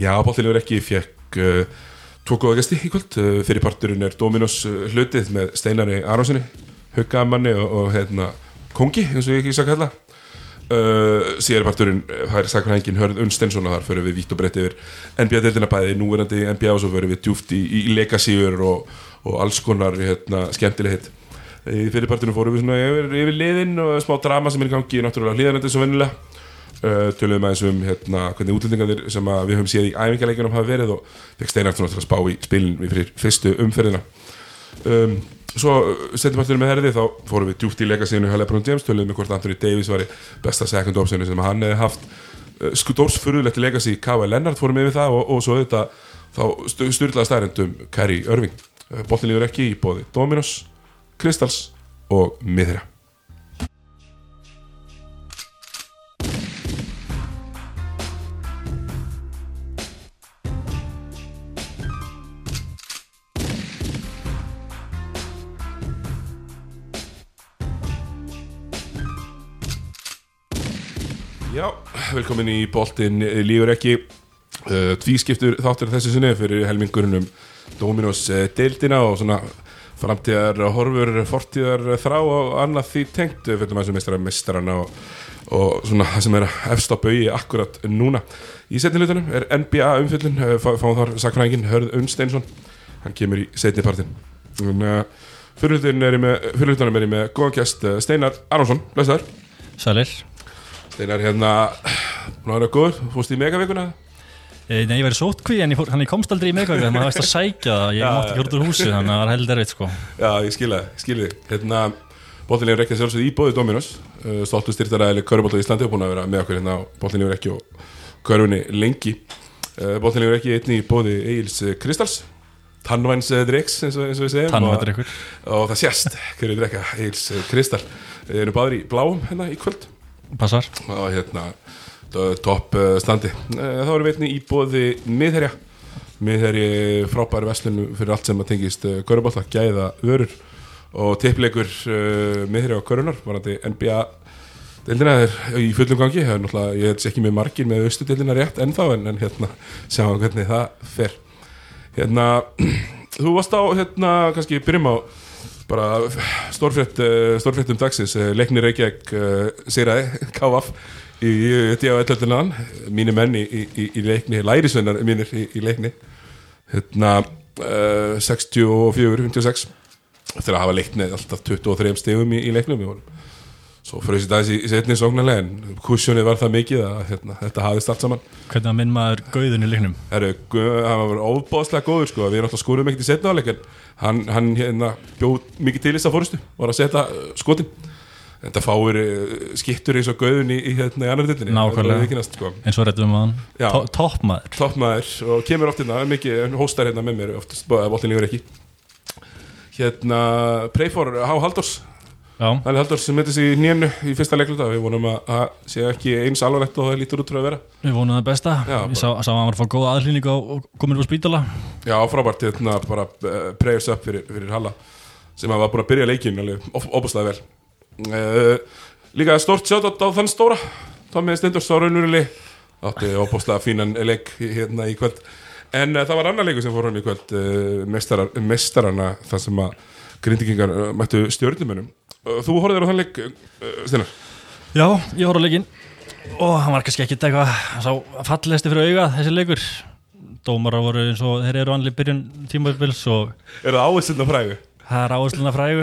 Já, bóttilegur ekki fekk uh, tvo góða gæsti í kvöld. Uh, fyrirparturinn er Dominos uh, hlutið með Steinari Aronssoni huggamanni og, og hérna kongi, eins og ég ekki sakka hella uh, síðarparturinn fær sakfræðingin Hörð Unnstensson og þar förum við vítt og breytt yfir NBA-deildina bæði, núverandi NBA og svo förum við djúft í, í legacyur og, og alls konar hérna, skemmtilegheit í fyrirparturinn fórum við svona yfir, yfir liðin og smá drama sem er í gangi náttúrulega hlýðanandi svo vennilega uh, töluðum aðeins um hérna, hvernig útlendingarnir sem við höfum séð í æfingarleikunum hafa verið og fekk Steinardsson til að spá í spilin við fyrstu umferðina. Um, svo setjumarturinn með herði þá fórum við djúpt í leikasíðinu hjá Lebron James töluðum með hvort Anthony Davis var í besta second optionu sem hann hefði haft. Uh, skudórsfurðulegt leikasí K.V. Lennart fórum við það og, og svo þetta þá styrlaði stærendum Kari Örving uh, boltin líður ekki í bóði Dominos, Kristals og Miðra Já, velkomin í boltin lífur ekki uh, tvískiptur þáttur þessu sinni fyrir helmingurinn um Dominos uh, deildina og svona framtíðar horfur, fortíðar þrá og annað því tengt fyrir maður sem meistrar mestrarna og, og svona það sem er efst á baui akkurat núna. Í setnilutunum er NBA umfyllun, uh, fá, fáum þar sakfræðingin Hörð Unnsteinsson, hann kemur í setnipartin. Fyrirlutunum er ég með, með góðan gæst uh, Steinar Aronsson, blessaður. Sælir Steinar hérna, er það góður, fórst í megavíkuna? e, Nei, ég væri sótkví en ég, fór, hann ég komst aldrei í að maður veist að sækja það, ég mátti ekki úr húsi þannig að það var held erfitt sko Já, ég skilja, þig. Hérna, bóttinlega er ekki að sjálfsögðu í bóði Dominos, uh, stoltu styrtaræðileg Körbótt á Íslandi og búin að vera með okkur hérna er ekki og Körfunni lengi. Bóttinlega er ekki einni í bóði Egil's uh, Kristals, tannvæns Drex eins eins og við segjum. Og, og það sést hverju drekka Egil's uh, Kristal. Við erum báður í bláum hérna í kvöld Passar. Og hérna topp standi. Þá erum við einnig í bóði miðherja. Miðherji frábæri verslun fyrir allt sem að tengist körubátta, gæða vörur og tippleikur miðherja og körunar varandi NBA deildina. Er í fullum gangi. Ég held ekki með margir með austu deildina rétt ennþá en, en hérna sjáum hvernig það fer. Hérna þú varst á hérna kannski byrjum á bara stórfrétt uh, stórfrétt um dagsins, uh, leiknir Reykjavík uh, Sýraði, KF í D.A.L.L.N. mínir menn í, í, í leikni, lærisvennar mínir í, í leikni. Hérna uh, 64, 56 eftir að hafa leiknið alltaf 23 stegum í, í leiknum. Við vorum svo þetta aðeins í, setni sóknarlega en kursjónið var það mikið að hérna, þetta hafðist allt saman Hvernig að minn maður gauðun í leiknum hann var óbóðslega góður sko, við erum alltaf skúrum ekkert í setna áleik en hann, hann hérna bjóð mikið til þess að fórustu, var að setja uh, skotin þetta fáir uh, skittur eins og gauðun í, í hérna í annar dildinni Nákvæmlega. Sko. eins og rættum við Já. hann To- Toppmaður toppmaður og kemur oft hérna mikið, hóstar hérna með mér oftast, bóttin lífur ekki hérna Preyfor H. Haldors Halli Haldors sem sig í nýjanu í fyrsta leikluta við vonum að það sé ekki eins alvarlegt og það lítur út fyrir að vera. Við vonum það besta. Já, Ég sá, sá að hann var að fá góða aðlýningu og komin upp á spítala. Já, frábært, hérna bara uh, prayers up fyrir, fyrir Halla sem var búin að byrja leikin alveg óbúslega vel. Uh, Líka stort sjátt á þann stóra Tommi Stendors á raunurili átti óbúslega fínan leik hérna í kvöld. En uh, það var annar leikur sem fór hann í kvöld uh, mestarana þar sem að grindikingar uh, mættu stjórnumönum uh, Þú horfður á þann leik, uh, Steinar? Já, ég horf á leikinn. Og hann var kannski ekki eitthvað sá fallegasti fyrir auga þessi leikur. Dómarar voru eins og þeir eru annli byrjun tímabils og Er það áherslu frægu? Það er áhersluna frægu.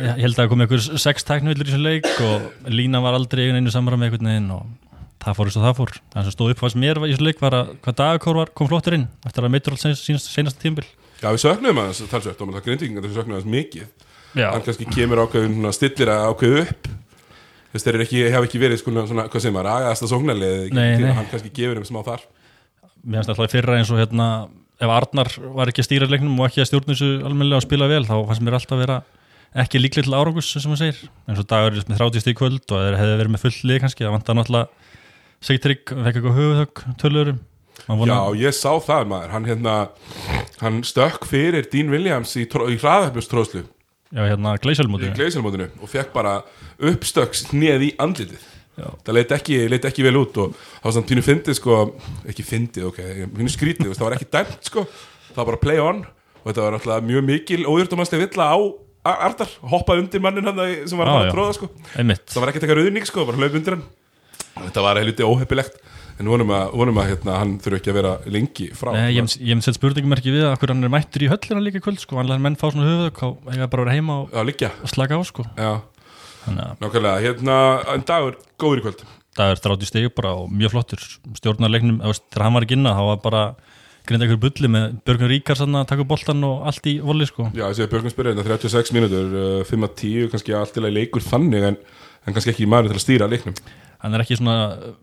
Ég held að kom einhver sex tæknvillur í þessu leik og lína var aldrei einhvern einu samræð með einhvern veginn og það fór eins og það fór. Það sem stóð upp fannst mér í þessu leik var að hvað dagakór var kom flottur inn eftir að meittur alls sínast senasta tímbil Já, við söknum aðeins talsvert og það grindikingar þessu söknum aðeins mikið. Hann kannski kemur ákveðin svona, stillir að ákveðu upp. Þess þeir eru ekki, verið sko, svona, hvað sem maður, agaðasta sóknarlið Nei, nei. hann kannski gefur þeim smá þar. Mér finnst alltaf í fyrra eins og hérna ef Arnar var ekki að stýra leiknum og ekki að stjórna þessu almennilega og spila vel þá fannst mér alltaf að vera ekki líklega til árangus sem maður segir. Eins og dagur er með 30 stík kvöld og hefði verið með full lið kannski það vantar náttúrulega Sigtrygg fekk eitthvað höfuðhögg tölurum Já, ég sá það maður, hann hérna hann stökk fyrir Dean Williams í, í hraðhöfnustróslu Já, hérna í gleisjálmóti gleisilmótinu og fekk bara uppstökks neð í andlitið. Það leit ekki, leit ekki vel út og það var samt pínu fyndið sko. Ekki fyndið, ok, pínu skrítið það var ekki dæmt sko, það var bara play on og þetta var alltaf mjög mikil ójördumannslega villa á Ar- Arnar. Hoppa undir mannin hann sem var Já, að já. tróða sko. Einmitt. Það var ekkert eitthvað rauðning sko, bara hlaup undir hann. Þetta var helviti óheppilegt en vonum að, vonum að hérna, hann þurfi ekki að vera lengi frá Nei, ég ég hef sett spurningmerki við að hvernig hann er mættur í höllina líka í kvöld sko, vanlega menn fá svona höfuð og eiga bara að vera heima og, Já, og slaka á sko. Já, að nákvæmlega hérna, en dagur, góður í kvöld. Er þrátt í stegi bara og mjög flottur. Veist, þegar hann var ekki inna þá var bara grinda ykkur bulli með Björgun Ríkars að taka boltan og allt í voli sko. Já, þessi Björgum spyrir hérna 36 mínútur, uh, 5 að 10 kannski allt að leikur þannig en, en kannski ekki maður til að stýra leiknum hann er ekki svona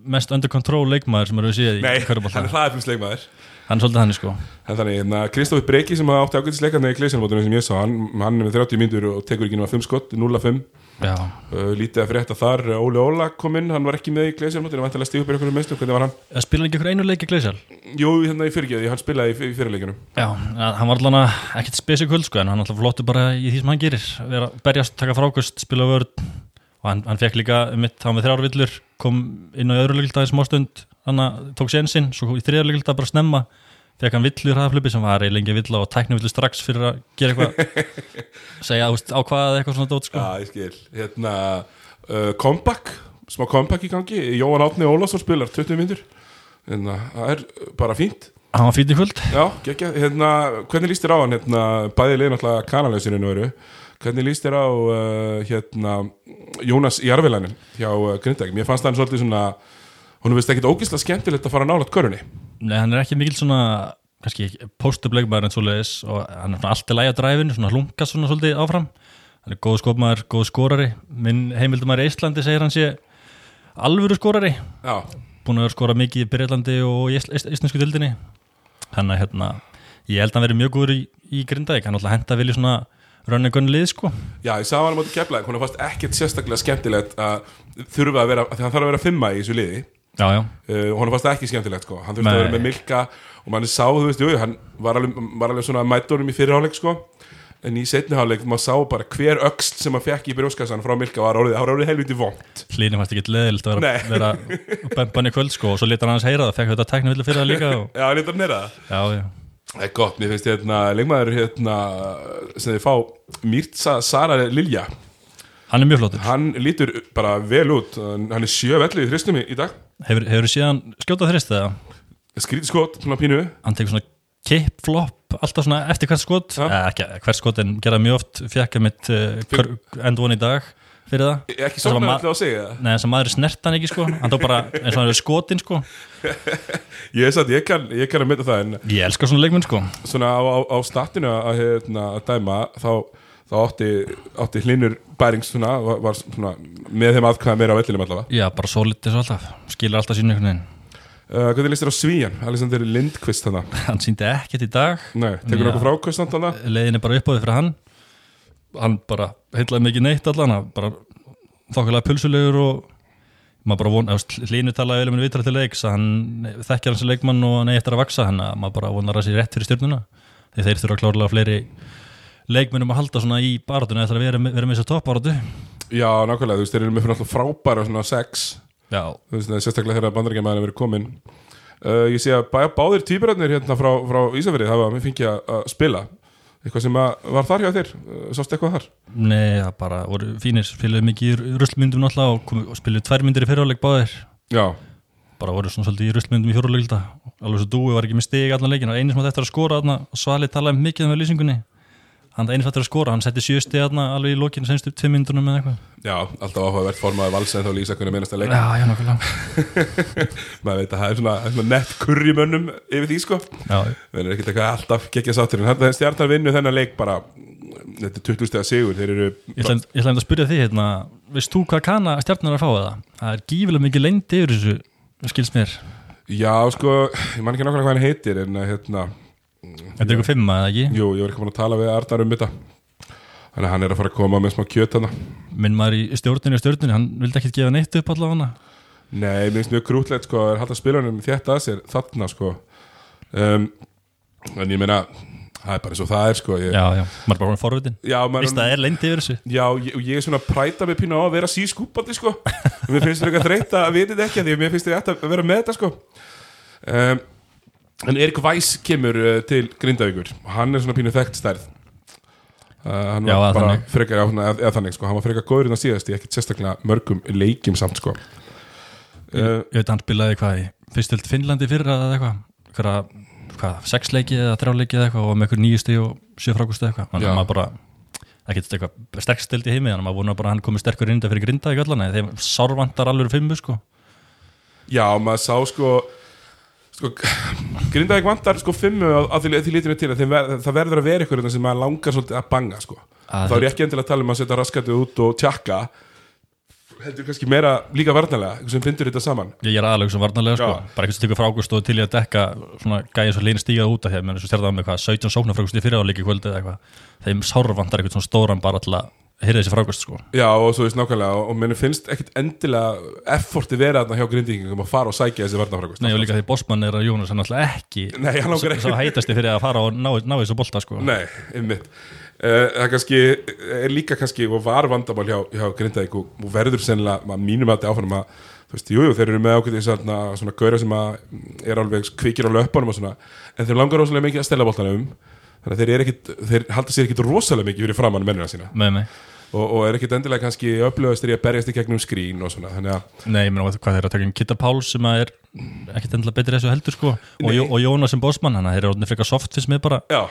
mest under control leikmaður sem eru við séð í Nei, hann er hraðaflumsleikmaður hann er svolítið hann sko. En þannig, hérna, Kristófi Breki sem átti ágætisleikarni í Gleisjarmótunum sem ég sá, hann, hann er með 30 mínútur og tekur ekki náma 5 skott, 0-5 já, uh, Lítið að frétta þar, uh, Óli Óla kom inn, hann var ekki með í Gleisjarmótunum, vantilega stíð upp í einhverjum meðstum, hvernig var hann? það spila hann ekki ykkur einu leik í Gleisjál Jú, hérna í fyrirgeði, hann spilaði í, í fyrirleikunum já, hann var allan að ekkert spesi kvöld sko og hann, hann fekk líka mitt, hann var með þrjár villur kom inn á öðru leikildaði smástund. Hann tók sér einsinn, svo í þriðar leikildaði bara snemma fekk hann villur hraðaflubi sem var eiginlega engin villa og tækni villu strax fyrir að gera eitthvað. Segja úst, á hvað eitthvað svona dót sko. Já, ég skil, hérna uh, Comeback, smá comeback í gangi. Jóhann Átni Ólafsson spilar 20 mínútur. Hérna, það er bara fínt. Hann var fýtt í kvöld. Já, gekkja, hérna, hvernig líst þér á hann? Hérna, bæði liðin alltaf kanalauðsinu nú eru hvernig líst þér á uh, hérna, Jónas Jarvilanin hjá uh, Grindæk, mér fannst hann svolítið svona hún veist ekkit ógislega skemmtilegt að fara nálat körunni. Nei, hann er ekki mikil svona kannski post-up leikmaður en svo leiðis og hann er svona alltaf læg á dræfinu, svona hlunkast svona svolítið áfram. Hann er góð skopmaður, góð skorari. Minn heimildumæður í Íslandi segir hann sé alvöru skorari. Já, búin að vera skora mikið í Breitlandi og í ísl- íslensku dildinni hann að hérna ég held að hann verið mjög góður í, í Grindavík. Hann alltaf henda vilja svona rönni gunni lið sko. Já, ég sá hann á móti keflaði hún fannst ekkit sérstaklega skemmtilegt að þurfa að vera, að hann þarf að vera fimma í þessu liði. Já, já, uh, og hann fannst ekki skemmtilegt sko. hann þurfti að vera með Milka og manni sá, þú veist, jú, hann var alveg, var alveg svona mættórum í fyrirháleik sko. en í setniháleik, maður sá bara hver öxl sem maður fekk í brjóskassan frá Milka var orðið, það var orðið helviti vond hlýnum fannst ekki leðilt að vera, vera banni kvöld sko. Og svo litur hann hans heyra það, fekk þetta tækni vilja fyrir það líka og, já, hann eitthvað neyra það. Já, já, það er gott, mér finnst hérna, leikmaður hérna, sem þið fá Mirza Sara Lilja. Hann er mjög flottur. Hann lítur bara vel út. Hann er sjö velli í þristum í, dag. Hefur, hefur síðan skjótað þrist eða? Skrítið skot, svona pínu. Hann tekur svona kip, flop, alltaf svona eftir hvert skot. Eh, ekki hvert skot en gerða mjög oft. Fekk að mitt uh, endvon í dag fyrir það? Ekki að segja það. Nei, þess að maður snert hann ekki sko. Hann tók bara eins og hann er skotin sko. Ég, er satt, ég, kann, ég kann að mynda það en ég elskar svona leikmenn sko. Svona á, á, á statinu að, hérna, að dæma þá, þá átti, átti hlinur bærings svona, var, var svona með þeim aðkvæða meira á vellinum allavega. Já, bara solid og alltaf. Skilur alltaf sínu einhvern veginn. Uh, hvernig líst þér á Svíjan, Alexander Lindqvist hann síndi ekkert í dag. Nei, tekur nokkuð frákvæst þannig leiðin er bara uppáðið fyrir hann hann bara heitlaði mikið neitt allan bara þokkulega pulsulegur og maður bara von, hlínu talaði vel um henni til leiks hann þekkjar hans leikmann og hann eftir að vaksa hann að maður bara vonar að sér rétt fyrir stjórnuna því þeir þurfa klárlega fleiri leikmennum að halda svona í barátunni eftir að vera, vera með þessu toppáratu Já, nákvæmlega, þú veist, þeir eru með frábæra svona sex, já, þú veist, sérstaklega þegar bandarækjamaðurinn verið komin. Uh, Ég sé að báðir týpurarnir hérna frá, frá Ísafrið hafa mér fengið að- að spila eitthvað sem var þar hjá þér, sást eitthvað þar? Nei, það bara voru fínir spiluðu mikið í ruslmyndum náttúrulega og, komu, og spiluðu tvær myndir í fyrirháleik báðir. Já, bara voru svona svolítið í ruslmyndum í fjóruleikilda alveg svo dúi var ekki með stig allan leikin og einu sem átti eftir að skora og Svali talaði mikið um það lýsingunni. Hann einu sem átti að skora, hann setti sjö stig þarna alveg í lokinu senstu tvei myndunum eða eitthvað já, alltaf áhugavert formaði vals en þá lýsa hvernig minnast að leik já, já, nokkulega maður veit að það er svona, það er svona nett kurrimönnum yfir því sko. Já, við erum ekkert eitthvað alltaf geggja sáttur en þetta stjartar vinnu þennan leik bara þetta er 20 stega sigur, þeir eru ég ætla ég ætla einmitt að spyrja því hérna, veist þú hvað kana stjarnar er að fá það? það er gífilega mikið leyndi yfir þessu skils mér, já sko, ég man ekki nákvæmlega hvað hann heitir en hérna, þetta er ykkur fimma eða ekki? Jú, ég var ekki búin að tala við Arnar um þetta þannig að hann er að fara að koma með smá kjöt hana minn maður í stjórninu og stjórninu, hann vildi ekkert gefa neitt upp allavega nei, mér finnst mjög grútlegt sko, er að spila hann þetta að sér þarna sko. Um, en ég meina það er bara eins og það er sko ég, já, já, maður er bara forvitin já, maður- Vist það er lendi yfir þessu. Já, ég, og ég er svona að præta mig pínu á að vera sískúpandi sko. Mér finnst þetta þreytt að vitið ekki að því að mér finnst þetta að vera með þetta sko. Um, En Erik Weiss kemur uh, til Grindavíkur. Hann er svona pínu þekkt stærð Hann Já, var að bara þannig. frekar, já, eða, eða þannig sko. Hann var frekar góður en það síðast í ekkert sérstaklega mörgum leikjum samt sko. Ég veit hann spilaði hvað í fyrstöld Finnlandi fyrra eða eitthvað? Hvað, hvað, sex leiki eða þrjá leiki eða eitthvað og með eitthvað nýjusti og sjö frákusti eða eitthvað. Þannig Já. að maður bara ekkert eitthvað sterkst stild í heimi þannig að maður vonar bara að hann komi sterkur inn fyrir grinda í göllana þeim sárvantar alveg fimmu sko. Já, maður sá sko sko, Grindavík vantar sko fimmu að, að því, lítinu til að ver, það verður að vera ykkur sem maður langar svolítið að banga sko. Að þá er ég ekki endilega að tala um að setja raskatið út og tjakka. Heldur kannski meira líka varnalega sem bindur þetta saman. Ég er aðalega sem varnarlega sko, bara eitthvað sem tekur frákust og til í að dekka svona gæði svo leini stígað út af hér, menn þess að stjárða með hvað 17 sóknarfrákust í fyrir áleiki kvöldi eða eitthvað, þeim sárvantar eitthvað svona stóran bara til hyrja þessi frákust sko. Já, og svo veist nákvæmlega og mér finnst ekkit endilega efforti vera þarna hjá grindingum að fara og sækja þessi varnafrækust Nei og líka því Bosman er að Jónas er náttúrulega ekki Nei, hann langar ekki. Svo heitasti fyrir að fara og ná, ná þessu bolta sko. Nei, einmitt Uh, það kannski er líka kannski og var vandamál hjá, hjá Grindavík og, og verður sennilega, mínum að þetta áfram að þú veist, jújú, jú, þeir eru með ákveðið svona, svona gauðra sem er alveg kvikir á löpunum og svona, en þeir langar rosalega mikið að stela boltanum þannig að þeir, þeir halda sér ekkit rosalega mikið fyrir framann mennina sína Með mig og, og er ekkit endilega kannski upplöðastir í að berjast í gegnum skrín og svona, Nei, ég meina hvað þeir að taka um Kitta Páls sem er ekkit endilega betri þessu heldur sko. og, Nei. Og Jónas sem Bosman, hann er orðin frekar soft fyrst með bara já,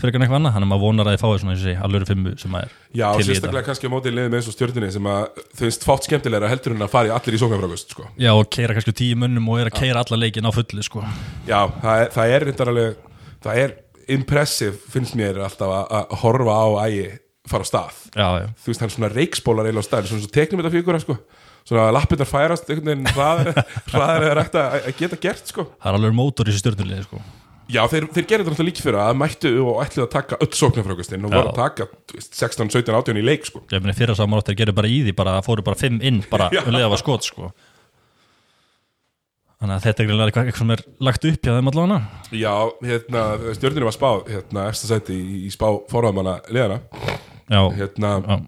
frekar en eitthvað annað, hann er maður vonar að þið fáið svona sé, alveg fimmu sem að er Já, sérstaklega kannski á mótið liðum eins og stjórnunni sem að þau finnst fátt skemmtilegra heldur en að fara í allir í sóknarfrákust sko. Já, og keira kannski tíu mönnum og er að keira alla leikin á fulli sko. Já, það er, það er reyndar alveg það er impressive, finnst mér alltaf að, að horfa á ægi fara á stað. Já, já, þú veist, hann svona reikspólar eiginlega á stað svona svo teknum þetta fígura, sko. Svona að lappirnar færast einhvern veginn hraðar eða rægt að að geta gert, sko. Það er alveg mótor í þessu stjórnulegði sko. Já, þeir, þeir gerir þetta alltaf líki fyrir að mættu og ætluð að taka öll sóknarfrákustinn og voru að taka þú veist, 16, 17, 18 í leik, sko. Ég meina fyrir saman átt þeir gerir bara í því bara, það fóru bara fimm inn bara um leiða var skot sko. Þannig að þetta er greinilega eitthvað sem er lagt upp hjá þeim allavega. Já, hérna, stjórnunni var spáð hérna, eftir sæti í, í spá forðamanna liðana Já, hérna, já,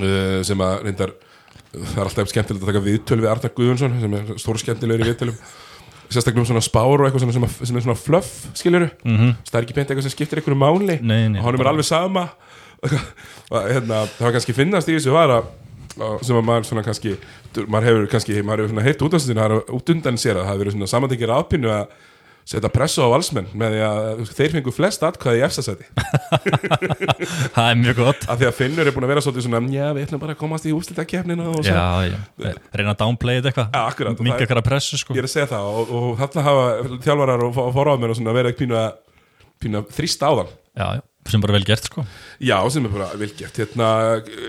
uh, sem að reyndar það er alltaf skemmtilegt að taka viðtöl við Arnar Guðjónsson sem er stór skemmtilegur í viðtölum. Sérstaklega um svona spár og eitthvað sem, að, sem er svona fluff, skiljuru mm -hmm. það er ekki beint eitthvað sem skiptir einhverju máli. Nei, nei, og honum er alveg sama. Hérna, það var kannski finnast í þessu var að- sem að maður svona kannski maður hefur kannski, maður hefur svona heitt út af þessu það er út undan sér að það hefur verið svona samantengir aðpinnu að setja pressu á valsmenn með því að þeir fengu flest atkvæði í efstasæti það er mjög gott. Af því að Finnur er búin að vera svolítið svona já, við ætlum bara að komast í svo Já, já, reyna að downplay þetta eitthvað. Minga er- eitthvað pressu sko. Ég er að segja það og, og þarna hafa þjálfarar og, forráðmenn og svona verið að pínu að þrýsta á þann. Já, já, sem bara vel gert sko. Já, sem er bara vel gert. Hérna,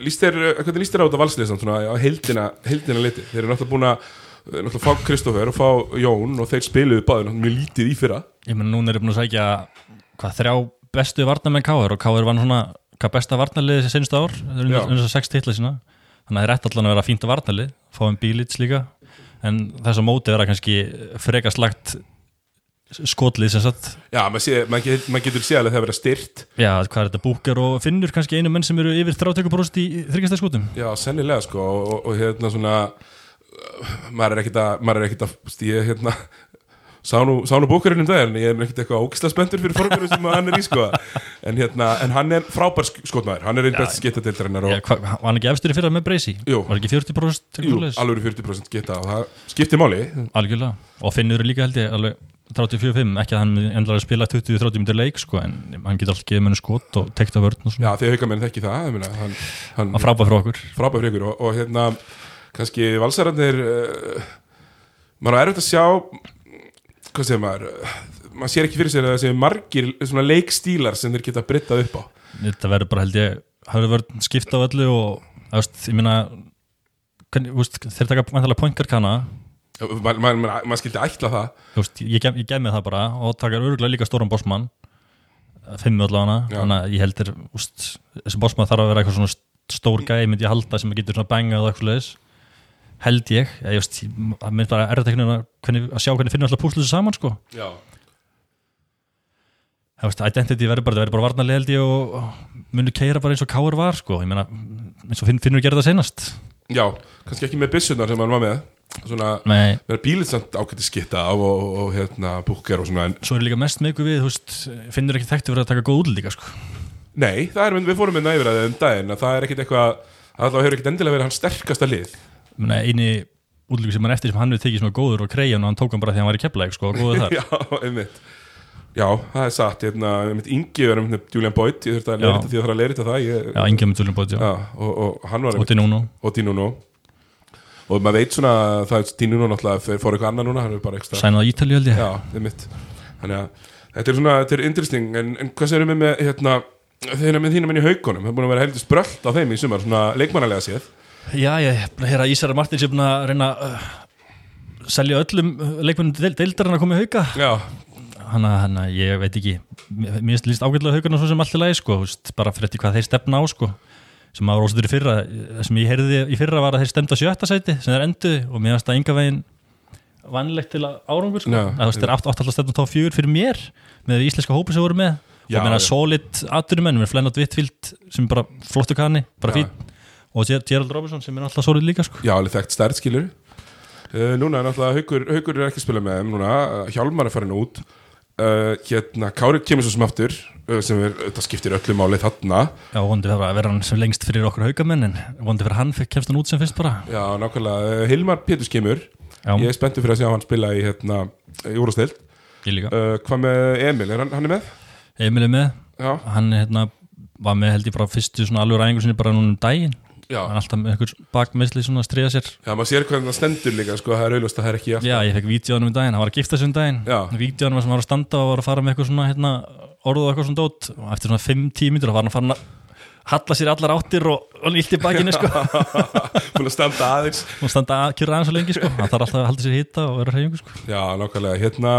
líst þér, hvernig líst þér á þetta valsliðsan svona á heildina, heildina liti þeir eru náttúrulega búin að náttúrulega fá Kristoffer og fá Jón og þeir spiluðu báður náttúrulega mjög lítið í fyrra. Ég meina núna er ég búin að sækja hvað þrjá bestu varnamenn Káir og Káir var svona hvað besta varnarliðið þessi senstu ár? Já. eins og sex titla sína. Þannig að það er rétt allan að vera fínt varnarlið. Fáum bílits líka. En þess að móti vera kannski frekast lagt skotlið sem sagt. Já, maður, sé, maður, get, maður getur séð alveg það vera styrt já, hvað er þetta búker og finnur kannski einu menn sem eru yfir 30% í þryggjastæðskotum já, sennilega sko og, og, og hérna svona uh, maður er ekkit að maður er ekkit að stíða hérna sá nú, sá nú bókurinn um en ég er ekkit eitthvað ógislega spenntur fyrir fórgöru sem hann er í sko. En hérna, en hann er frábær sk- skotmaður hann er einn best skiptadeildarinnar Já, og hann ekki efstur í fyrra með Breysi? Jú. Var ekki 40% jú, alveg 40% geta og það skiptir máli. Algjörlega. Og Finnur er líka held ég alveg 34-5 ekki að hann endlar að spila 20-30 minnir leik sko, en hann getur alltaf gefið mennu skot og tekta vörn og svona. Já, þegar hauka menn þekki það ég meina, hann, hann frábæð frá okkur. Frábær fyrir ykkur og, og hérna kannski valsararnir uh, maður er erfitt að sjá hvað segir maður uh, maður sér ekki fyrir sér að það séu margir svona leikstílar sem þeir geta brittað upp á. Þetta verður bara held ég hafði vörn skipta á öllu og þú veist, ég meina þeir taka vantalega poingarkana maður ma ma ma skildi ætla það. Þú veist, ég, gef, ég gef mig það bara og taka örgulega líka stóran bossmann fimmu allavega. Já. þannig að ég heldur þessi bossmann þarf að vera eitthvað svona stór gæi myndi ég halda sem getur svona bangað og eitthvað leðis held ég, ég just, það mynd bara erða tekninu að, sjá hvernig finnum alltaf púslu þessu saman sko. Já, það veist, identity verður bara, það verður bara varnarlega held ég og munu keira bara eins og Káur var sko, ég meina, eins og Finn, Finnur gerði það senast Já, kannski ekki með byssunar sem hann var með Svona, með bílið samt ágætti skitta á og, og, og hérna, búker og svona en svo er líka mest með ykkur við, þú veist, Finnur ekki þekktu fyrir að taka góð útlíka sko. Nei, það er, við fórum með næfir að um daginn að það er ekkit eitthvað, að það hefur ekkit endilega verið hans sterkasta lið. Ég meina, eini útlíku sem hann eftir sem hann við tekið sem var góður og kreið og hann tók hann bara því að hann var í keflæk sko, góður þar. Já, einmitt. Já, það er satt, hérna, einmitt Ingi var einmitt Julian Boyd, ég þurfti að Já. leirita því að það að leirita það ég, Já, yngjum með tölum bóti, já, Já, og, og hann var og Dinuno og maður veit svona að það er Dinuno náttúrulega fer- fór eitthvað annað núna, Sænað á Ítalíu held ég. Þannig að þetta er svona, þetta er interesting en, en hvað sérum við með, hérna þeir með þínum enn í haugunum, það er búin að vera heldur sprölt á þeim í sumar, svona leikmannalega séð. Já, ég, hér að Ísara Martins er búin að reyna að uh, selja öllum leikmennum deil, deildarinn að koma í Já, hann að, ég veit ekki. Mér finnst líst ágætlega haugarna svo sem allt í lagi sko, bara fyrir eftir hvað þeir stefna á sko, sem að rósaður í fyrra sem ég heyrði í fyrra var að þeir stemta sjötta sæti sem þeir enduði og mér finnst það enga veginn vannlegt til að árangur sko. Að þú veist, þeir átt alltaf stefna tó fjögur fyrir mér með íslenska hópi sem voru með. Já, og meina já. solid atvinnumenn með Flennart Wittfield sem er bara flottu kanni, bara fín og Ger- Gerald Robinson sem er alltaf solid líka sko. já, alveg þekkt stærð skilur uh, Núna er Haukur, Haukur er ekki að spila með þeim núna, Hjálmar er farin út uh, Hérna, Kári kemur svo sem aftur uh, sem er, þetta skiptir öllu máli þarna. Já, vondi fyrir að vera hann sem lengst fyrir okkur haugamenn en vondi fyrir hann kemst hann út sem fyrst bara. Já, nákvæmlega, Hilmar Péturs kemur. Já, Ég er spenntur fyrir að sjá hann spila í hérna, í líka. Uh, Hvað með Emil, er hann, hann er með? Emil er með, Já, hann hérna, var með held ég bara fyrstu svona alveg ræðingu sinni bara núna um daginn hann alltaf með einhver bakmeðsli svona að stríða sér. Já maður sér hvað það stendur líka sko, það er auðvist að það er ekki alltaf. Já, ég fekk vídjónum um daginn, hann var að gifta sig um daginn. Já. Vídjónum sem var að standa og var að fara með eitthvað svona hérna, orð og eitthvað svona dót. Og eftir svona 5-10 mítur var hann farin að halla sér í allar áttir og, og nýtt í bakinu sko. Búin að standa aðeins. Og standa að kjura aðeins svo lengi sko. Hann þarf alltaf að halda sér og sko. Hérna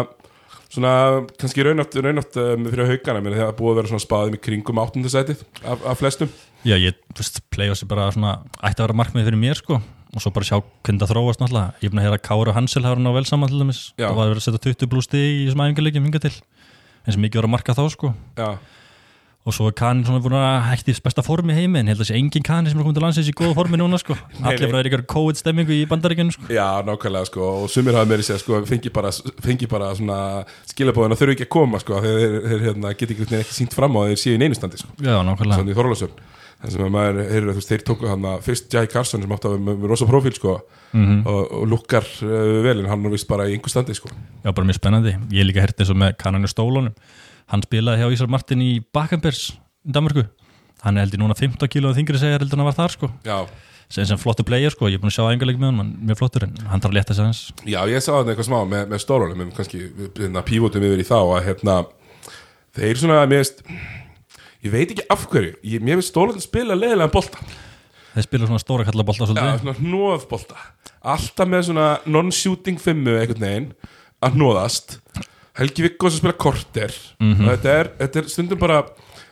svona, kannski raunátt, raunátt um, fyrir haugana, það búið að vera svona spaðum í kringum áttundasætið af, af flestum Já, ég, þú veist, play-offs er bara svona ætti að vera markmið fyrir mér sko. Og svo bara sjá hvernig það þróast náttúrulega. Ég er búin að heyra að Kára og Hansel hafa hann á vel saman til dæmis. Já. það var að vera að setja 20 pluss stig í þessum æfingarleikjum hinga til. Eins og mikið voru að marka þá sko. Já, og svo er Kanin svona búin að hætti besta formi heimi en held að sé engin Kanin sem er komið til landsins í góða formi núna sko. Allir frá er ykkur COVID stemmingu í bandaríkjunu sko. Já, nákvæmlega sko. Og sumir hafa meiri sér sko, fengi bara, fengi bara svona skilabóðin að þurfi ekki að koma sko, þeir, þeir hérna, fram á að þeir séu í neinustandi sko, Já, nákvæmlega svona í Þorláksöfn þess að maður, þeir, tóku hann fyrst Jai Carson sem átti að vera með, með rosa profíl sko, mm og, og lukkar uh, vel en hann er vist bara í einhver standi sko. Já, bara mjög spennandi. Ég er líka hert eins og með Kanin og Stólunum. Hann spilaði hjá Ísar Martin í Bakkambers í Danmarku hann er held ég núna 15 kílóð þingri segja heldur hann var þar sko. Já, sem, sem flottu player sko, ég er búin að sjá engarleik með hann er mjög flottur en hann þarf að leta sig hans Já, ég sá þetta eitthvað smá með, með stórunum um kannski hérna, pívotum yfir í þá að hérna, þeir svona mér veist, ég veit ekki af hverju. Ég, mér veist stórunum spila leiðilega bolta. Þeir spila svona stóra kallabolta svolítið. Svona hnóðbolta alltaf með svona non-shooting fimmu einhvern veginn að hnóðast Helgi Vikkos að spila korter. Og þetta er, þetta er stundum bara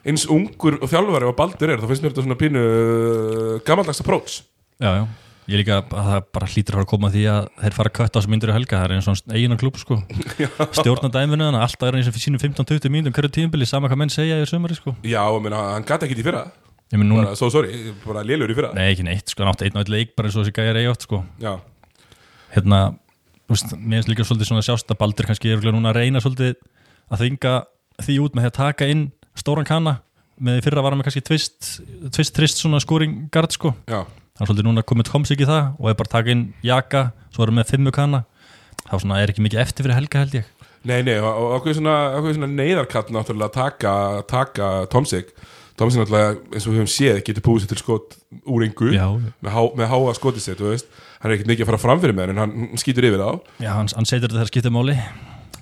eins ungur og þjálfari og baldur er. Þá finnst mér þetta svona pínu uh, gammaldags approach. Já, já. Ég líka að það bara hlýtur að koma því að þeir fara að kötta á þessu myndir í helga. Það er eins og eigin klub sko. Stjórna dæminu þannig að alltaf er eins og fyrir sínum 15-20 mínútum hverju tíðumbili sama hvað menn segja í sömari sko. Já, ég meina, hann gæti ekki í fyrra. Núna, bara, so sorry, bara lélur í fyrra. Nei ekki neitt sko, hann átti einn og einn leik bara eins og þessi gæjar eigi átt sko. Já, hérna, þú veist, mér finnst líka svolítið svona sjást að Baldur kannski er núna að reyna svolítið að þynga því út með því að taka með fyrra var hann með kannski tvist, tvist trist svona skóringard sko. Já hann er svolítið núna komið komsik í það og er bara að taka inn jaka, svo erum við með fimmu kana. Þá svona er ekki mikið eftir fyrir helga held ég. Nei, nei, og ákveð svona, svona neyðarkall náttúrulega að taka, taka Tomsik. Tomsik náttúrulega, eins og við höfum séð, getur búið sér til skot úr yngu já, með, há, með háa skotið sér, þú veist. Hann er ekkert mikið að fara fram fyrir með en hann hann skýtur yfir þá. Já hann, hann setur þetta þegar skiptir máli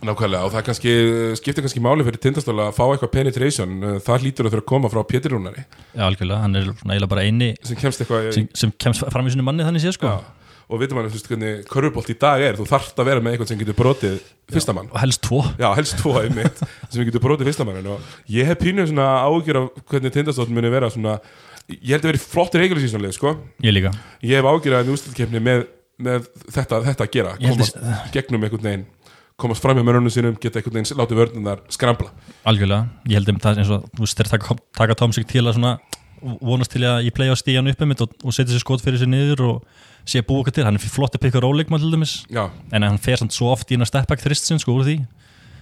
Nákvæmlega, og það kannski, skiptir kannski máli fyrir tindastóla að fá eitthvað penetration. Uh, það hlýtur að þurfa að koma frá Pétur Rúnari. Já algjörlega, hann er svona eiginlega bara eini sem kemst eitthvað sem, sem kemst fram í sinni manni þannig sé sko. Já, og veitum hann, þú veist, hvernig körfubolt í dag er. Þú þarft að vera með eitthvað sem getur brotið fyrsta mann. og helst tvo. Já, helst tvo einmitt sem getur brotið fyrsta mannin og ég hef pínuð svona ágjör af hvernig tindastótt muni vera svona ég held að vera flottir regular sko. Ég líka. Ég hef ágjör að úrslutkefni með, með þetta, þetta að gera komast gegnum einhvern veginn komast fram hjá mörunum sínum geta einhvern veginn látið vörnunar skrambla. Algjörlega, ég held að það eins og þú veist, þeir taka, taka Tomsik til að svona vonast til að ég playa á stíjan upp um mitt og, og setja sér skot fyrir sér niður og sé að búa okkur til, hann er flott að pikka róleikmann til dæmis, Já, en hann fer samt svo oft í eina stepback þristin sko úr því.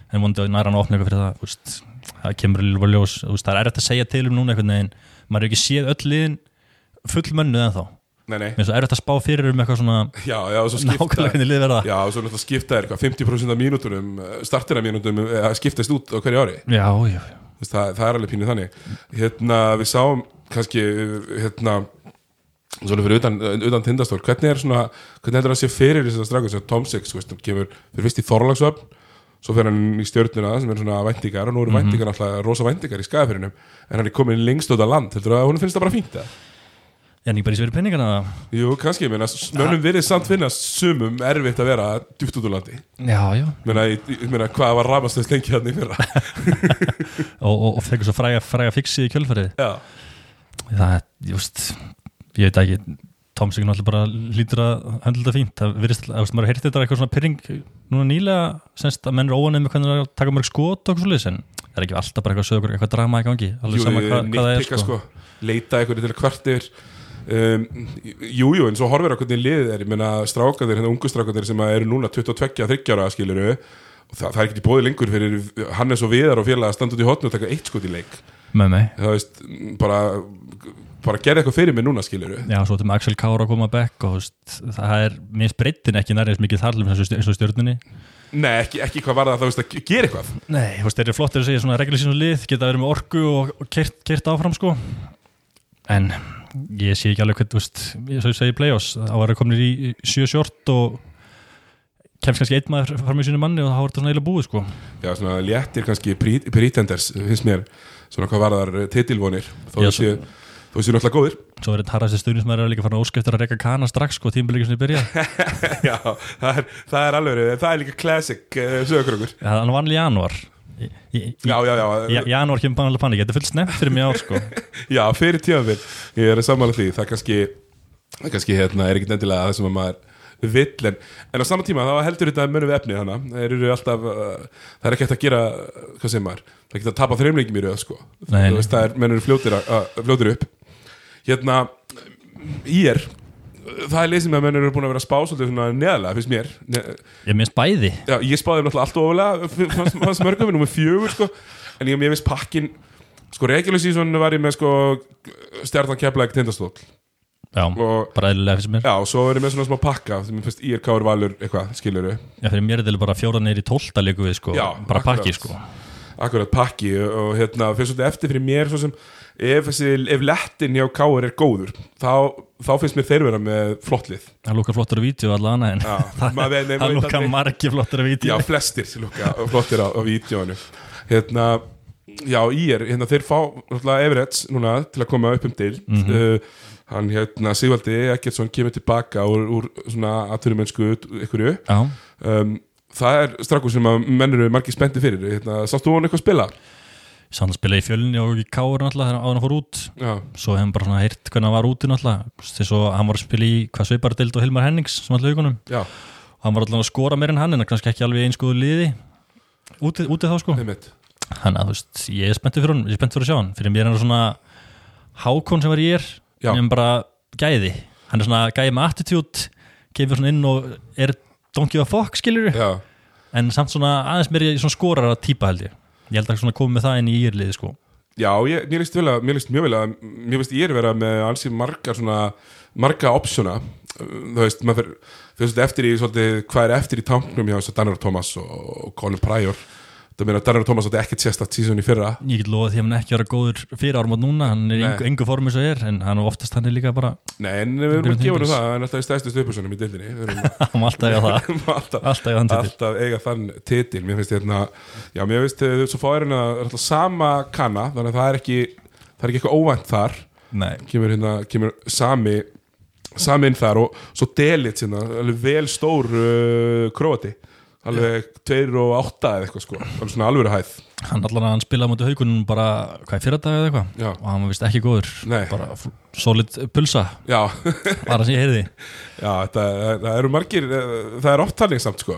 En vonandi að næra hann að opna eitthvað fyrir það veist, það kemur líka ljós. Veist, það er erfitt að segja til um núna einhvern veginn. Maður er ekki séð öll liðin fullmönnuð en þá nei, nei. Mér er svo erfitt að spá fyrir um eitthvað svona Já, já, og svo skipta nákvæmlega hvernig lið verða. Já, og svo náttúrulega skipta er eitthvað 50% af mínútunum startina mínútum eh, skiptast út á hverju ári. Já, já, Þú veist, það, það er alveg pínuð þannig. Hérna, við sáum kannski hérna svona fyrir utan, utan tindastól hvernig er svona, hvernig heldur það að sé fyrir þess að strafga þess að Tom Six, þú veist, hann kemur fyrir fyrst í Þorlagsvöfn, svo fyrir hann í stjörnuna sem er svona væntingar og nú eru væntingar alltaf rosa væntingar í skæðafyrinum en hann er komin lengst út á land, heldur það að hún finnst það bara fínt það? Er ekki bara í sverju penningana Jú, kannski, ég meina, mönnum verið samt finnast sumum erfitt að vera djúpt út á landi. Já, já, Ég meina, ég, meina, hvað var rafastöðs lengi hann í fyrra? Og, og, og þegar svo fræga, fræga fixi í kjölfarið. Já, það er, just, ég veit ekki Tomsik náttúrulega bara lítur að höndla þetta fínt, það virðist, að maður heyrti þetta eitthvað svona pyrring núna nýlega semst að menn er óanið með hvernig það að taka mörg skot og eitthvað svolítið, en það er ekki alltaf bara eitthvað sögur, eitthvað drama í gangi, alveg jú, sama hvað, hvað það er sko. sko. leita eitthvað til að kvart yfir um, Jú, jú, en svo horfir að hvernig liðið er, ég meina strákanir, hérna ungu strákanir sem eru núna 22-30 ára skiluru það, það er ekki bóði lengur fyrir Hannes og Viðar og félag að standa út í hotnu og taka eitt skot í leik. Með mig, það veist, bara bara gerði eitthvað fyrir mig núna skiluru já, svo þetta með Axel Kára að koma bekk og það er, mér breytin ekki nærið mikið þarlum eins og stjórnunni Nei, ekki, ekki hvað var það, það að gera eitthvað. Nei, þeir eru flottir að segja svona season lið, geta verið með orku og kert, kert áfram sko. En ég sé ekki alveg hvernig, þú veist, ég svo ég segi play-offs þá er það komin í sjö sjort og kemst kannski einn maður fram í sínu manni og þá er þetta svona eiginlega búið sko. Já, svona léttir kannski pretenders finnst mér, svona hvað var þar titilvonir, þó Já, ég sé þó séu náttúrulega góðir. Svo er þetta harðasti stuðnismæður að líka fara óskæftur að reyka kana strax sko tímbilegi sem þið byrja. Já, það er, það er alveg það er líka classic uh, sögurokkur ja, hann vann í janúar. í, í, í, Já, já, já, janúar kemur bara alveg panik, þetta er fullt snemt fyrir mig ár sko. Já, fyrir tíðanfyr ég er að sammála því, það kannski það kannski, hérna, er ekkert endilega það sem að maður vill en, en á sama tíma þá heldur þetta við efnið hana. Það eru alltaf, uh, það er ekki hægt að gera hvað sem maður, það er ekki að tapa þreimleikjum í röð sko, Nei, það er mennur fljótir, fljótir upp. Hérna í er það er leið sem að mennur eru búin að vera spá svolítið svona neðalega, finnst mér. Ég minnst bæði. Já, ég spáði náttúrulega allt ofalega fannst, fannst mörgum, nummer fjögur sko. En ég, ég veist pakkin sko regular season var ég með sko stjarnan keflæk tindastól já, og bara eðlilega fyrir mér. Já, og svo er ég með svona smá pakka sem ég finnst IRK er valur eitthvað, skiluru Já, fyrir mér er þetta bara fjóra neyri tólta leiku við sko, Já, bara akkurat. pakki sko akkurat pakki og hérna fyrir svolítið eftir fyrir mér sem ef, ef lettin hjá Káur er góður þá, þá finnst mér þeir vera með flottlið Það lúkar flottur á vídeo allan en Já, það, lúkar margi flottur á Já, vídeo flestir lukka flottir á, á vídjónu hérna, já, í er hérna, þeir fá Everett núna til að koma upp um til Mhm. uh, hann hérna, Sigvaldi Ekkertsson kemur tilbaka úr, úr svona atvinnumennsku ykkurju Já, um, það er strakkur sem að mennur eru margir spendi fyrir. Hérna, sástu hún eitthvað að spila? sann að spila í fjölunni og í káur náttúrulega þegar hann fór út. Já, svo hefum bara svona heyrt hvernig hann var úti náttúrulega. Þess að hann var að spila í hvað Sveipardild og Hilmar Hennings sem alltaf haugunum já, hann var alltaf að skora meir en hann en kannski ekki alveg einskoðu liði úti, úti þá sko. Þannig að þú veist, ég er spenntið fyrir hann ég er spenntið fyrir að sjá hann, fyrir mér er hann svona hákon sem var ég er en bara gæði, hann er svona gæði með attitude, kemur svona inn og er don't give a fuck skilur Já, en samt svona aðeins meir í svona skorar að típa held ég. Ég held að svona komið með það inn í írliði sko. Já ég, mér líst vel að mér líst mjög vel að mér veist ég er vera með ansi marga svona marga optiona. Þú veist, maður fyrir þú veist eftir í svolítið, hvað er eftir í tanknum hjá þess að Danner Thomas og, og Colin Pryor það meina Danner Thomas átti ekkert sérstakt síðan í fyrra. Ég get lofa því að hann ekki vera góður fyrir árum átt núna, hann er í engu, engu formi svo er en hann oftast hann er líka bara Nei, en við erum að gefa hann það, hann er alltaf í stæðstu stöpusunum í dildinni hann má alltaf eiga það, alltaf, alltaf alltaf eiga þann titil. Mér finnst hérna, já mér finnst þau svo fáir hérna, er alltaf sama kanna þannig að það er ekki, það er ekki eitthvað óvænt þar. Nei, kemur hérna, kemur sami sami inn þar og svo Delit hérna, alveg vel stór uh, króati alveg 2 og 8 eða eitthvað sko, alveg svona alvöru hæð. Hann allan að hann spilaði mútið haugunum bara, hvað er fyrir dag eða eitthvað? Og hann var vist ekki góður. Nei. bara solid pulsa, Já, bara sem ég heyrði. Já þetta, það eru margir eh, það er oft þannig samt sko.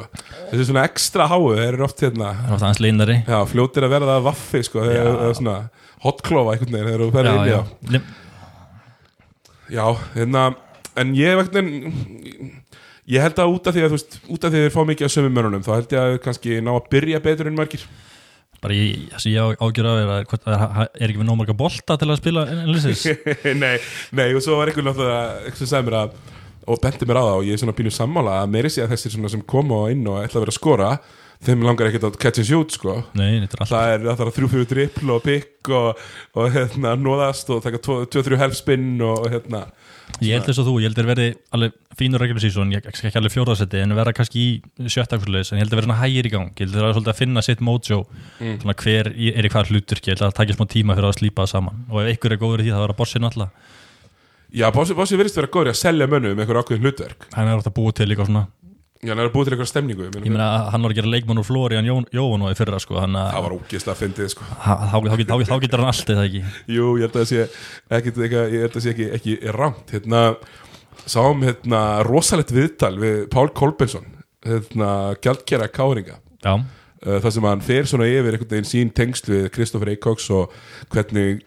Þessi svona ekstra háu, þeir eru oft hérna það var það hans leinari. Já, fljótir að verða vaffi sko, þeir eru svona hotklofa einhvern veginn, þeir eru að ferða inn já. Já, hérna, en ég vegna ég held að út af því að þú veist, út af því að þeir fá mikið af sömu mörunum, þá held ég að þeir kannski ná að byrja betur en margir. Bara ég, það sem ég ágjör að hvort- er, er ekki við nóg marga bolta til að spila enlisins nei, nei, og svo var einhvern náttúrulega eitthvað sem sagði mér að og benti mér á það og ég er svona pínu sammála að meiri sé að þessir sem koma inn og ætla að vera að skora þeim langar ekkert að catch and shoot sko. Nei, er það er það þarf þrjú fyrir drippl og pikk og, og hérna nóðast og taka 2-3 helfspinn og hérna Ég held þess að þú, ég held þeir verði alveg fínur regular season, ég ekki alveg fjórðasetti en verða kannski í sjötta akkurleis en ég held að verða svona hægir í gang, ég held að það er svolítið að finna sitt mojo, Mm. svona hver er í hvar hlutur, ég held að það takja smá tíma fyrir að slípa það saman. Og ef ykkur er góður í því það var að bossin alltaf, Já, Bossi, Bossi verðist vera góður í að selja mönnum með einhver ákveðin hlutverk. Hann er átt að búa til líka svona, Já, hann er að búið til einhver stemningu ég meina, hann var að gera leikmann úr Florian Jó- Jóhann og í fyrra sko, hann að Það var ógeðslega að fyndið sko. Þá- þá þá- þá- þá getur hann allt eða ekki? Jú, ég held að það sé ekki, ekki, ég held að það sé ekki, ekki rámt hérna, sáum hérna rosalegt viðtal við Pál Kolbensson hérna, gjaldkera káringa. Já, uh, þar sem hann fer svona yfir einhvern veginn sín tengsl við Kristoffer Eikoks og hvernig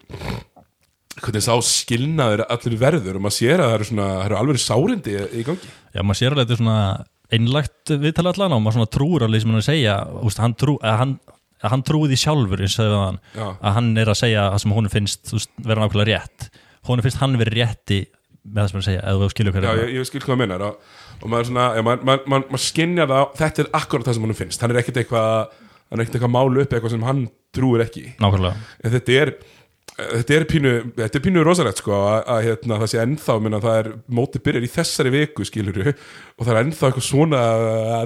hvernig sá skilnaður allir verður og maður sér að það eru svona það eru alveg sárindi í, í gangi. Já, maður sér alveg þetta er svona einlægt viðtala allan og maður svona trúur alveg sem hann er að segja, úst, hann, trú, að hann, að hann trúi því sjálfur eins og við hann Já, að hann er að segja það sem honum finnst veist, vera nákvæmlega rétt. Honum finnst hann verið rétti með það sem hann að segja, eða þú skilur já hverju ég, ég skil hvað það minnar og, og maður svona, ja, maður, maður, maður, maður skinjar það þetta er akkurat það sem hann finnst. Hann er ekkert eitthvað hann er ekkert eitthvað málu upp eitthvað sem hann trúir ekki. Nákvæmlega, en þetta er þetta er pínu, þetta er pínu rosalegt sko að, að hérna, það sé ennþá minna, það er mótið byrjar í þessari viku skilur og það er ennþá eitthvað svona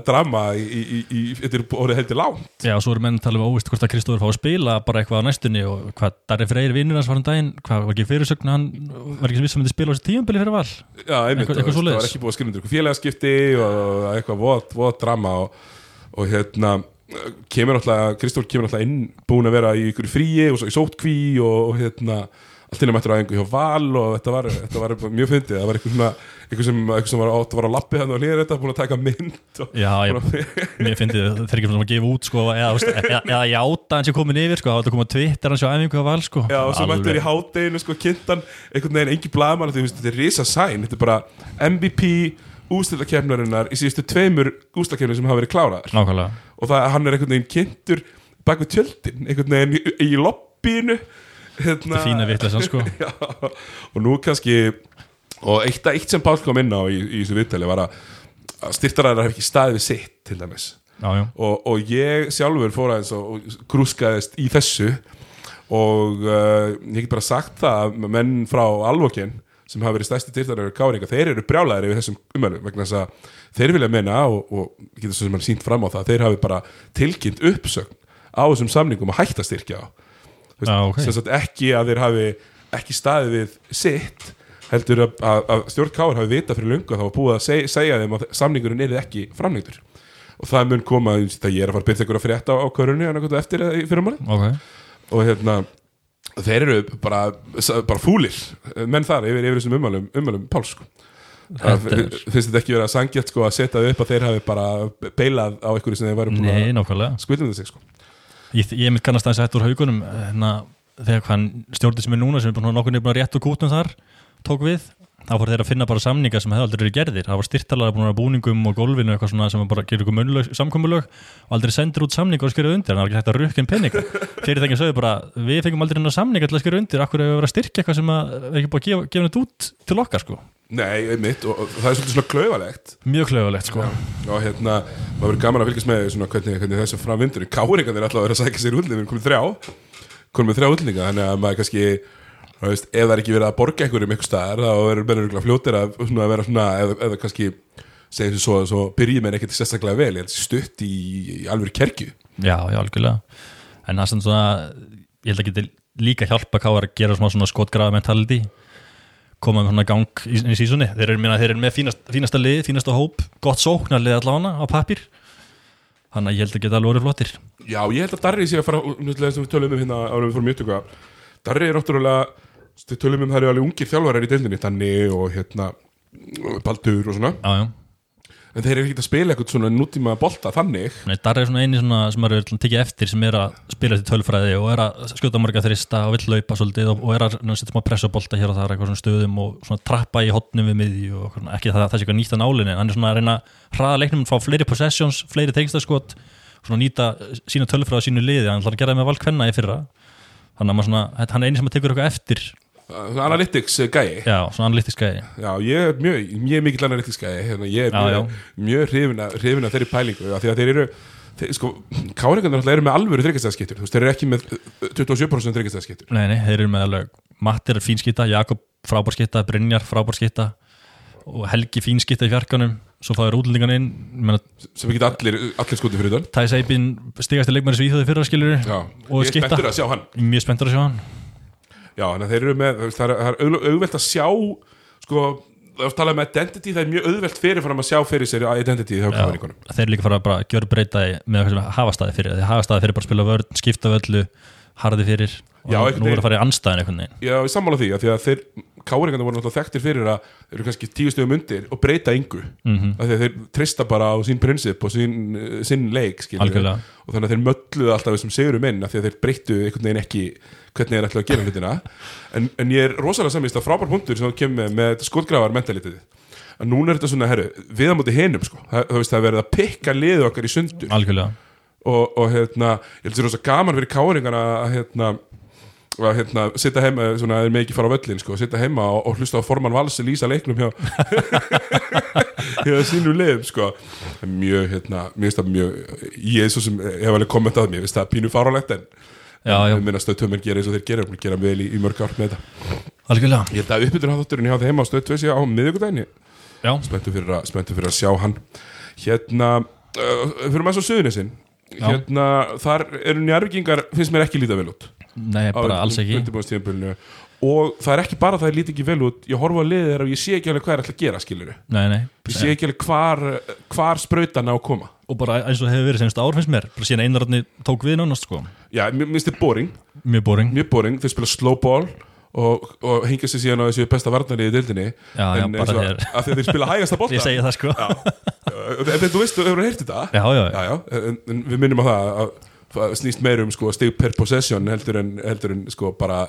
drama í, í, í, í þetta er orðið heldur lágt. Já og svo eru menn að tala um óvist hvort að Kristóður fá að spila bara eitthvað á næstunni og hvað Darri Freyr vinnur hans var um daginn, hvað var ekki fyrirsögn hann var ekki sem viss að spila á þessi tíumbili fyrir val? Já, einmitt, veist, það var ekki búið að skrifa undir eitthvað félagaskipti og eitthvað voða, voða drama og, og hérna kemur alltaf, Kristóf kemur alltaf inn búin að vera í ykkur fríi og svo í sótkví og, og hérna allt inn að mættur á einhver hjá val og þetta var, þetta var mjög fyndið, það var eitthvað svona eitthvað sem, eitthvað sem var, átt að var á lappi þannig að hlýða þetta, búin að taka mynd og, já, ég, mér finnst þið þeir ekki svona að gefa út sko, eða, játa hans er komin yfir sko, það var að koma Twitter hans á æfingu á val sko. Já, og svo mættur í hádeginu sko kynntan einhvern veginn engi blaðmann því þetta er risa sæn, þetta er bara MVP ústilakefnarinnar í síðustu tveimur ústilakefnir sem hafa verið kláraðar. Nákvæmlega. Og það, hann er einhvern veginn kynntur bak við tjöldin, einhvern veginn í, í lobbyinu hérna, þetta er fína vitleysan sko. Og nú kannski og eitt, eitt sem Pál kom inn á í, í þessu viðtali var að, styrtaræðar hef ekki staðið við sitt til dæmis. Já, já, og, og ég sjálfur fór aðeins og, grúskaðist í þessu. Og uh, ég get bara sagt það að menn frá Alvokin sem hafa verið stærsti dyrtaræður káringa, þeir eru brjálæðir yfir þessum umhverfum vegna þess að þeir vilja meina og, og getur svo sem hann sínt fram á það þeir hafi bara tilkynnt uppsögn á þessum samningum að hætta styrkja á Þú veist, Já, ok. sem sagt ekki að þeir hafi ekki staðið við sitt heldur að, að, að stjórn Káar hafi vita fyrir lungu að það var búið að seg, segja þeim að samningurinn er ekki framlengdur. Og það mun koma, það ég er að fara að byrja ykkur að frétta á, á körunni eftir eða í fyrirmáli ok. Og hérna þeir eru bara, bara fúlir menn þar yfir, yfir þessum ummælum, ummælum Páls sko. Er- finnst þetta ekki vera sangjart sko, að setja upp að þeir hafi bara beilað á einhverju sem þeir væru búin Nei, að nákvæmlega skvillum sig sko. Ég, ég mitt kannast aðeins eftir haugunum hérna, þegar hann stjórnir sem er núna sem er búin að nokkur nefnir rétt og kútnum þar tók við, þá fór þeir að finna bara samninga sem hefði aldrei verið gerðir, það var styrtalega búin að búningum og gólfinu eitthvað svona sem bara gerir munlög, samkomulög og aldrei sendir út samninga og skrifa undir, en það var ekki hægt að rukka inn peninga fyrirtækinn sögðu bara, við fengum aldrei hennar samninga til að skrifa undir, akkur hefur verið að styrkja eitthvað sem að er ekki búin að gefa, gefa þetta út til okkar sko, Nei, einmitt, og, og það er svolítið svona klauvalegt mjög klöfulegt sko. Og hérna, maður verður gaman að fylgjast með svona, hvernig, hvernig þessu fram vindur Káringan er alltaf að vera að sækja sér útlendinga, við erum komið þrjá. Komið þrjá útlendinga, þannig að maður kannski þú veist, ef það er ekki verið að borga einhverjum einhver staðar, þá mennur örugglega fljótir að, svona, að vera svona, eða, eða kannski segjum sem svo, svo byrjið menn ekkert sérstaklega vel, ég held stutt í, í alveg kerkju Já, já, algjörlega. En það er svona, ég held að geti líka hjálpa káar að gera smá svona skotgrafa mentality koma með svona gang í, í sísunni þeir eru, þeir eru með fínast, fínasta lið, fínasta hóp gott sóknarlið allavega á pappir þannig að ég held að geta alveg orðið flottir. Já, ég held að Darri sé að fara Núttilega sem við tölum um hérna árum við fórum mjög Darri er náttúrulega Við tölum um það eru alveg ungir þjálfarar í deildinni Danni og hérna Baldur og svona. Já, já. En þeir eru ekki að spila eitthvað svona nútíma bolta þannig. Nei, Darri er svona eini svona sem er að tekja eftir sem er að spila til tölfræði og er að skjóta marga þrista og vill laupa svolítið og, og er að setja smá pressa bolta hér og það er eitthvað svona stöðum og svona trappa í hotnum við miði og svona, ekki það, það sé eitthvað nýtt að nálinni hann er svona að reyna að hraða leiknum fá fleiri possessions, fleiri tengstarskot svona nýta sína tölfræði á sínu liði. Hann ætlar að gera það með valkvenna í fyrra. Þannig að maður svona, hann er eini sem að tekur eitthvað eftir Analytics gæi. Já, svona analytiska gæi. Já, ég er mjög, mjög mikill analytics gæi hérna, Ég er Já, mjög, mjög hrifin af- hrifin af þeirri pælingu af Því að þeir eru þeir, sko, Káringarnir alltaf eru með alvöru þryggastæðskiptur Þú veist, þeir eru ekki með uh, 27% þryggastæðskiptur Nei, nei, þeir eru með alveg Matti er fínskitta, Jakob frábárskitta, Brynjar frábárskitta og Helgi fínskitta í fjarkanum svo fáður útlendingan inn menna, sem ekki allir, allir skotið fyrir utan. Thais Eibin stigast Já, að að þannig að þeir eru með, það er, auðvelt- að sjá sko, ef talað um identity það er mjög auðvelt fyrir fram að sjá fyrir sér identity hjá káringunum þeir eru líka fara að bara gjör breyta í- með sem hafa staði fyrir þeir hafa staði fyrir bara að spila vörn, skipta völlu harði fyrir og Já, nú er veginn. að fara í anstæðin einhvern veginn. Já, ég sammála því, því að þeir káringarnir voru náttúrulega þekktir fyrir að þeir eru kannski tíu stöðum undir og breyta yngu Mhm. af því að þeir trista bara á sín prinsip og sín, eh, sinn leik og þannig að þeir mölluðu alltaf þessum sigurum inn af því að þeir breyttu einhvern veginn ekki hvernig þeir ætla að gera hlutina. En, en ég er rosalega samvist að frábær punktur sem þú kemur með, með skotgrafar mentalitið að núna er þetta svona, herru, við á móti hinum sko, það, það, það er verið að pikka liðu okkar í sundur. Algjörlega og, og hérna, ég held sér rosa gaman fyrir káringana að hérna að hérna, sitta heima, svona, þeir með ekki fara á völlin sko, sitta heima og, og hlusta á formann valsi lýsa leiknum hjá hjá sínum liðum sko. Það er mjög, hérna, mér finnst það mjög ég er svo sem, ég hef alveg kommentað mér finnst það pínu fárálegt en ég minna stöðtömmen gera eins og þeir gera og gera vel í, í mörg ár með þetta. Algjörlega. Ég held að uppbyttur hafðátturinn hjá þeim heima á stöðtöð sé á já, spenntu fyrir, að- fyrir að sjá hann. Hérna uh, fyrir maður svo suðunisinn Já. Hérna, þar eru njárvikingar finnst mér ekki líta vel út. Nei, bara alls ekki. og það er ekki bara að það er lítið ekki vel út. Ég horfa á liðið þeirra og ég sé ekki alveg hvað er alltaf að gera skilur ég sé ekki alveg hvar, hvar sprautan á að koma. Og bara eins og hefur verið senast ár finnst mér. Bara síðan einararni tók við nánast sko. Já, mér finnst þetta boring, mjög boring. Boring. Þeir spila slow ball og, og hengja sér síðan á þessu besta varnarni í dildinni en eins og að því að þeir spila hægasta bolta. Ég segi það sko. En þú veist, þú hefur heyrt þetta? Já, já, já, já, en, en við minnum á það að það snýst meir um sko, stig per possession heldur en, heldur en sko, bara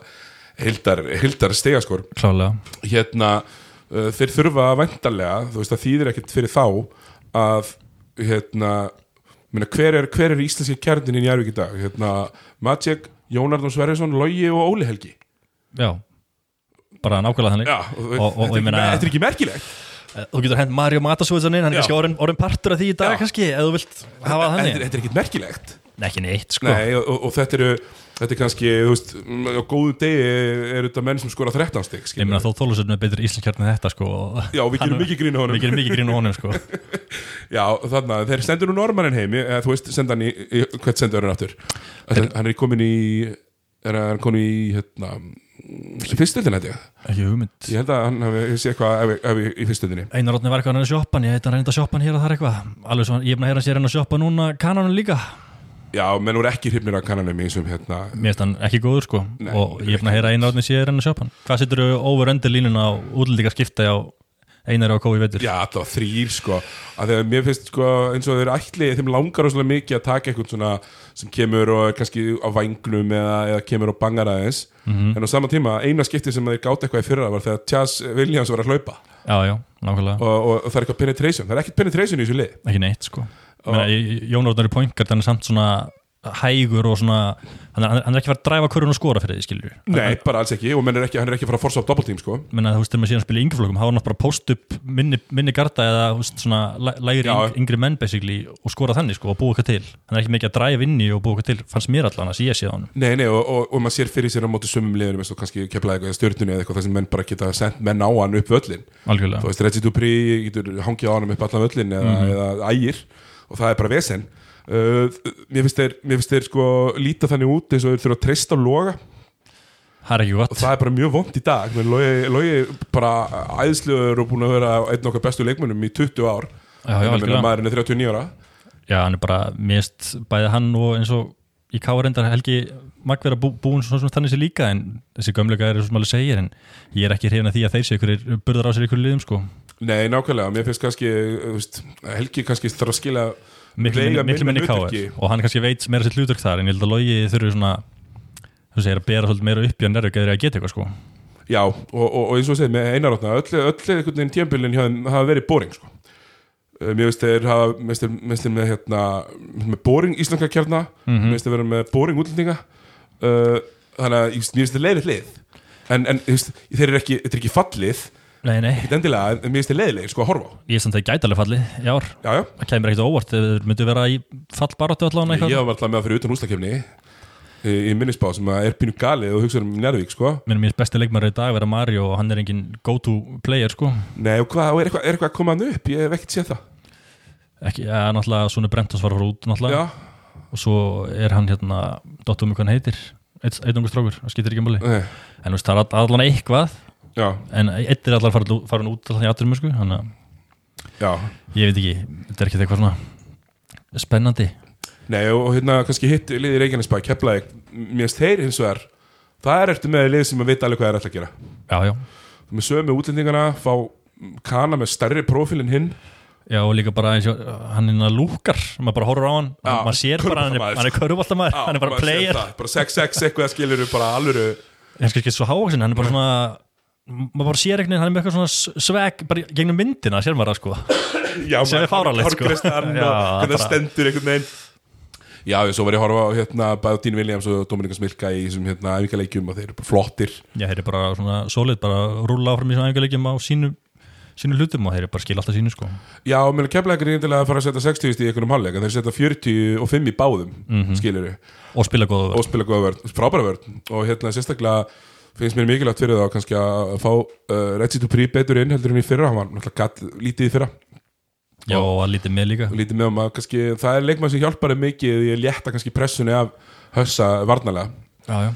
hildar, hildar stigaskor. Klálega. Hérna uh, þeir þurfa væntanlega, þú veist að þýðir ekkert fyrir þá að hérna minna, hver, er, hver er íslenski kjarnin í Njárvík í dag? Hérna, Maciek, Jónardur Sverjesson Logi og Óli Helgi já, bara nákvæmlega þannig. Já, og, Og- og- þetta, er, er ekki merkilegt. Þú getur hent Mario Matasúðan inn hann er kannski orðin, orðin partur af því í dag Já. kannski ef þú vilt hafa það þannig. þetta er ekki merkilegt. Nei, ekki neitt sko. Nei, og, og, þetta eru þetta er kannski, þú veist, á góðum degi eru þetta menn sem skora 13 stig ég meina þó Þólusur með betri íslenskjarni en þetta sko Já, við gerum mikið grín á honum. við gerum mikið grín á honum sko. Já, þannig að þeir stendur nú normannin heimi eða þú veist, senda hann í, í hvert sendur hann Ætli- Hann er komin í er hann komin í hérna, fyrstöldin ég? Ekki hugmynd. Ég held að hann hafi sé eitthvað ef, ef, í fyrstöldinni Einar Rótni var eitthvað hann er sjoppan, ég heit hann reynda sjoppan hér og þar eitthvað. Alveg svo, ég er búin að heyra sér hann að sjoppa núna kananum líka. Já, menn voru ekki hrifnir af kannanum eins og hérna. Mér finnst hann ekki góður sko. Nei, og ég er búin að heyra Einar Rótni sér hann að sjoppan hvað setur þú over under línuna á útlendingar skipta á Einar og Kói veitur Já, alltaf þrýr sko. Að þegar mér finnst sko eins og þeir ætli þeim langar rosalega mikið að taka eitthvað svona sem kemur og kannski á vangnum eða, eða kemur og bangar aðeins. Mhm. en á sama tíma, eina skipti sem þeir gátt eitthvað í fyrra var þegar Chas Williams var að hlaupa. Já, já, nákvæmlega, og, og, og það er eitthvað penetration, það er ekkert penetration í þessu lið. Ekki neitt sko. Jón Rótni er poingar, hann er samt svona hægur og svona hann er, hann er ekki fara að dræfa kurun og skora fyrir því skilur Nei, bara alls ekki. Og er ekki, hann er ekki fara að forsa á doppeltím sko. Menna þú veist þegar maður síðan spila í yngreflokkum þá var hann bara að post upp minni, minni garda eða veist, svona læ- lægri yng, yngri menn basically og skora þannig sko og búa eitthvað til. Hann er ekki mikið að dræfa inni og búa eitthvað til fannst mér allan að sé séð hann Nei, nei, og, og, og maður sér fyrir sér á móti sumum liðunum eins og kannski keflaði eitthvað stjórnunni eða eitthvað það uh, mér finnst þeir, mér finnst þeir sko líta þannig út eins og þeir þurfa að treysta á loga. Það og það er bara mjög vond í dag. Logi, bara æðsluður og búin að vera einn okkar bestu leikmönnum í 20 ár. Maðurinn er 39 ára. Já, hann er bara mist bæði hann og eins og í káarendar Helgi Magver að bú, búin svona, svona þannig sér líka en þessi gömlega er sem alveg segir en ég er ekki hrifin að því að þeir séu ykkur burðar á sér ykkur liðum sko. Nei, nákvæmlega, mér finnst kannski veist, Helgi kannski þarf að skila miklu, minni hlutverki. og hann kannski veit meira sér hlutverk þar en ég held að logi þurfi svona þú segir að bera svolítið meira upp í að nærvika þegar að geta eitthvað sko Já, og, og, og eins og segið með einarátna öll, öll einhvern veginn þeim hafa verið boring sko. Uh, Mér veist þeir hafa mér finnst þeir- með, hérna, með boring íslenska kjarna Mhm. mér finnst þeir vera með boring útlendinga uh, þannig að veist, mér finnst þeir leiðið hlið en, en veist, þeir eru ekki, þetta er ekki fallið Nei, nei, ekkert endilega, en mér finnst þeir leiðilegir sko að horfa á. Ég er samt að gæti alveg falli í ár. Já, já, það kemur ekkert óvart. Þeir myndu vera í fallbaróttu allan ég eitthvað. Var alltaf með að fyrir utan húslakefni í, í minnisbá sem er pínu galið og hugsa um Njárvík sko. Mér besti leikmar í dag vera Mario og hann er engin go-to player sko. Nei, og hvað, er eitthvað, er eitthvað að koma hann upp? Ég hef ekkert séð það. Ekki, ja, náttúrulega svona Brentons var að fara út náttúrulega. Já, og er heitir. Eitt, eitt ungu strókur, það skiptir ekki máli. Nei, en það er allan eitthvað já, en eitt er allan farin, farin út allan í aturum sko, þannig að ég veit ekki, þetta er ekki eitthvað svona spennandi. Nei, og, hérna kannski hitt liðið Reykjanesbæ, Keflavík. Mér finnst þeir hins vegar Það er eftir með lið sem að vita alveg hvað er alltaf að gera. Já, já, Með sömu útlendingana, fá kana með stærri prófíl en hinn. Já og líka bara eins og hann er lúkar, maður bara horfur á hann Já, maður sér bara, hann er, er körfuboltamaður Já, hann er bara player. það, Bara 6-6 eitthvað skilur bara svo hávaxinn, hann er bara svona maður bara sér eitthvað, hann er með eitthvað svona sveg bara gegnum myndina, sér maður það sko. Já, Sem er fáránlegt, sko. Og bara- stendur einhvern veginn. Já, svo var ég að horfa á hérna bæði Dín Williams og Dominikas Milka í þessum hérna æfingaleikjum og þeir eru bara flottir. Já, þeir eru bara svona solid, bara rúla áfram í svona æfingarleikjum á sínu, sínu hlutum og þeir eru bara skil alltaf sínu sko. Já, mér kemlaðið er eindilega að fara að setja 60 í einhvernum hálfleik en þeir setja 45 í báðum mm -hmm. og spila góða og spila góða vörn, frábæra vörn. Og hérna sérstaklega finnst mér mikilvægt fyrir það kannski að fá uh, Reggie Dupri betur inn heldur en í fyrra, hann var náttúrulega gatt lítið í fyrra. Já, og að lítið með líka. Lítið með að kannski, það er leikmann sem hjálpar mikið í að létta kannski pressunni af hössa varnalega Já, já,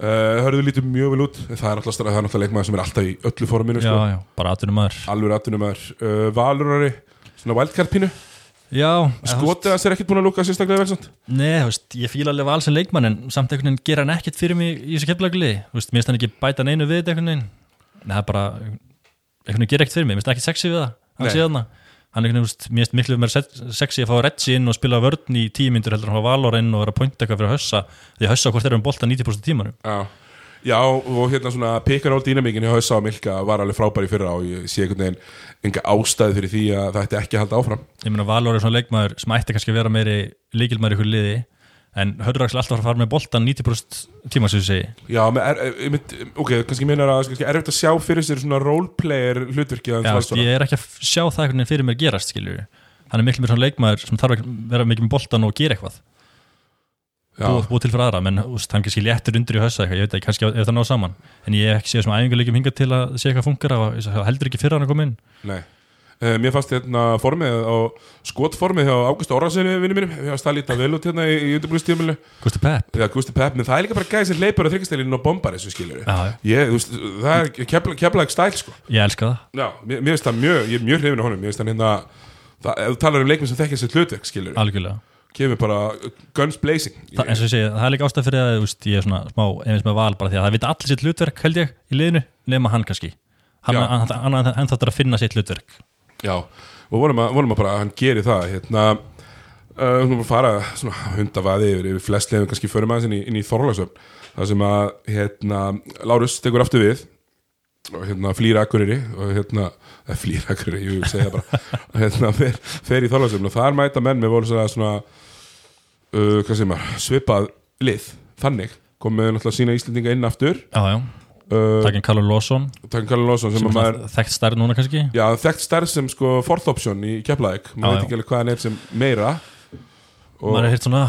uh, hörðu lítið mjög vel út. Það er alltaf, það er náttúrulega leikmann sem er alltaf í öllu forminu já, sko. já, bara aðtunum maður alveg aðtunum er uh, valurari svona wildcard pínu skotið hans er ekkert búin að lúka sérstaklega vel Nei, þú veist, ég fíla alveg val sem leikmann en samt einhvern veginn gera hann ekkert fyrir mig í þessu veist, mér finnst hann ekki bæta neinu við þetta einhvern veginn. Nei, það er bara, einhvern veginn gera ekkert fyrir mig, mér finnst hann ekki sexy við það. Hann sé þarna. Hann er einhvern veginn, mér finnst miklu meira se- sexy að fá Reggie inn og spila vörn í tíu myndur heldur en að fá Valor inn og vera að pointa eitthvað fyrir hössa. Því að hössa hvort eru um bolta 90% tímanum. Já, já og hérna svona pick and roll dýnamíkin hjá Hauðsá og Milka var alveg frábær í fyrra og ég sé einhvern veginn enga ástæði fyrir því að það ætti ekki að halda áfram. Ég meina Valor er svona leikmaður sem ætti kannski að vera meiri líkilmaður í ykkur liði En hörður alltaf að fara með boltan 90% tíma sem ég segi Já, er, er, mynd, ok, kannski meinar að kannski erfitt að sjá fyrir sér svona roleplayer hlutverki Já, ég er ekki að sjá það fyrir mér gerast skilur Hann er miklu mér svona leikmaður sem þarf að vera mikið með boltan og gera eitthvað búið, búið til fyrir aðra, menn úst, hann kannski léttur undir í hausa ég veit ekki, kannski ef það ná saman. En ég hef ekki séð svona æfingarleikjum hingað til að sé eitthvað funkar og ég heldur ekki fyrir hann að koma inn. Nei. Uh, mér fannst hérna formið og skotformið hjá Ágúst Orransinni vinnu mínum, við fannst það líta vel út hérna í, í undirbúinnstíðumilinu, Gusti Pepp. Já, Gusti Pepp menn það er líka bara gæði sem leipur að þryggastælinu og bombar þessu skilur ég, veist, það er kefla, keflaðið stæl sko. Ég elska það, Já, mér, mér finnst það mjög, ég er mjög hrifin á honum. Mér finnst það hérna, það, ef þú talar um leikminn sem þekkja sér hlutverk, skilur algjörlega Kemur bara guns blazing. Þa, eins og ég segi, það er líka ástæð fyrir að úst, ég er svona smá, einmitt með val bara því að það vita allir sitt hlutverk held ég í liðinu nema hann kannski. Hann, hann, hann, hann, þáttur að finna sitt hlutverk. Já, og vonum að, vonum að bara að hann geri það Hérna, uh, hún fara hundavaði yfir, yfir flest leifum kannski förum aðeins inn í, í Þorlagsöfn Það sem að, hérna, Lárus tekur aftur við og hérna flýra akkuriri og hérna, flýra akkuriri, ég segja bara hérna fer, fer í Þorlagsöfn og þar mæta menn með svona uh, hvað sem er, svipað lið, þannig komið náttúrulega sína Íslendinga inn aftur. Já, já, uh, takkinn Callum Lawson Takk Karl Lósson sem, sem er maður þekkt stærð núna kannski? Já, þekkt stærð sem sko fourth option í Keflavík. Já, maður veit ekki alveg hvað hann er sem meira. Og, maður er hirt svona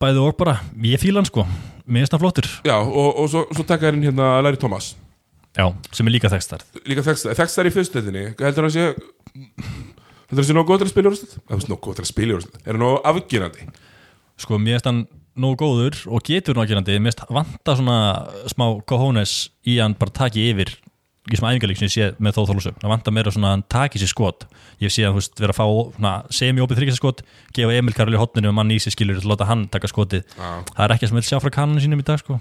bæði og bara. Ég fíla hann sko, mér finnst hann flottur. Já, og, og svo, svo taka hann hérna Larry Thomas. Já, sem er líka þekkt stærð. Líka þekkt þekkt stærð í fyrstöldinni heldur hann sé heldur hann sé nóg góð til að spila í úrslit það er nóg góð til að spila í úrslit er hann nóg afgjörandi sko, mér finnst hann nógu góður og getur nóg gerandi mér finnst vanta svona smá cojones í hann bara taki yfir í svona æfingarleik sem ég sé með þó þólusum það vantar meira svona að hann taki sér skot. Ég sé að þú veist, vera að fá svona, semi-ópið þryggjaskot, gefa Emil Karli hotninu og mann í sig skilur til að láta hann taka skotið. Já. það er ekki sem vil sjá frá kanunum sínum í dag sko.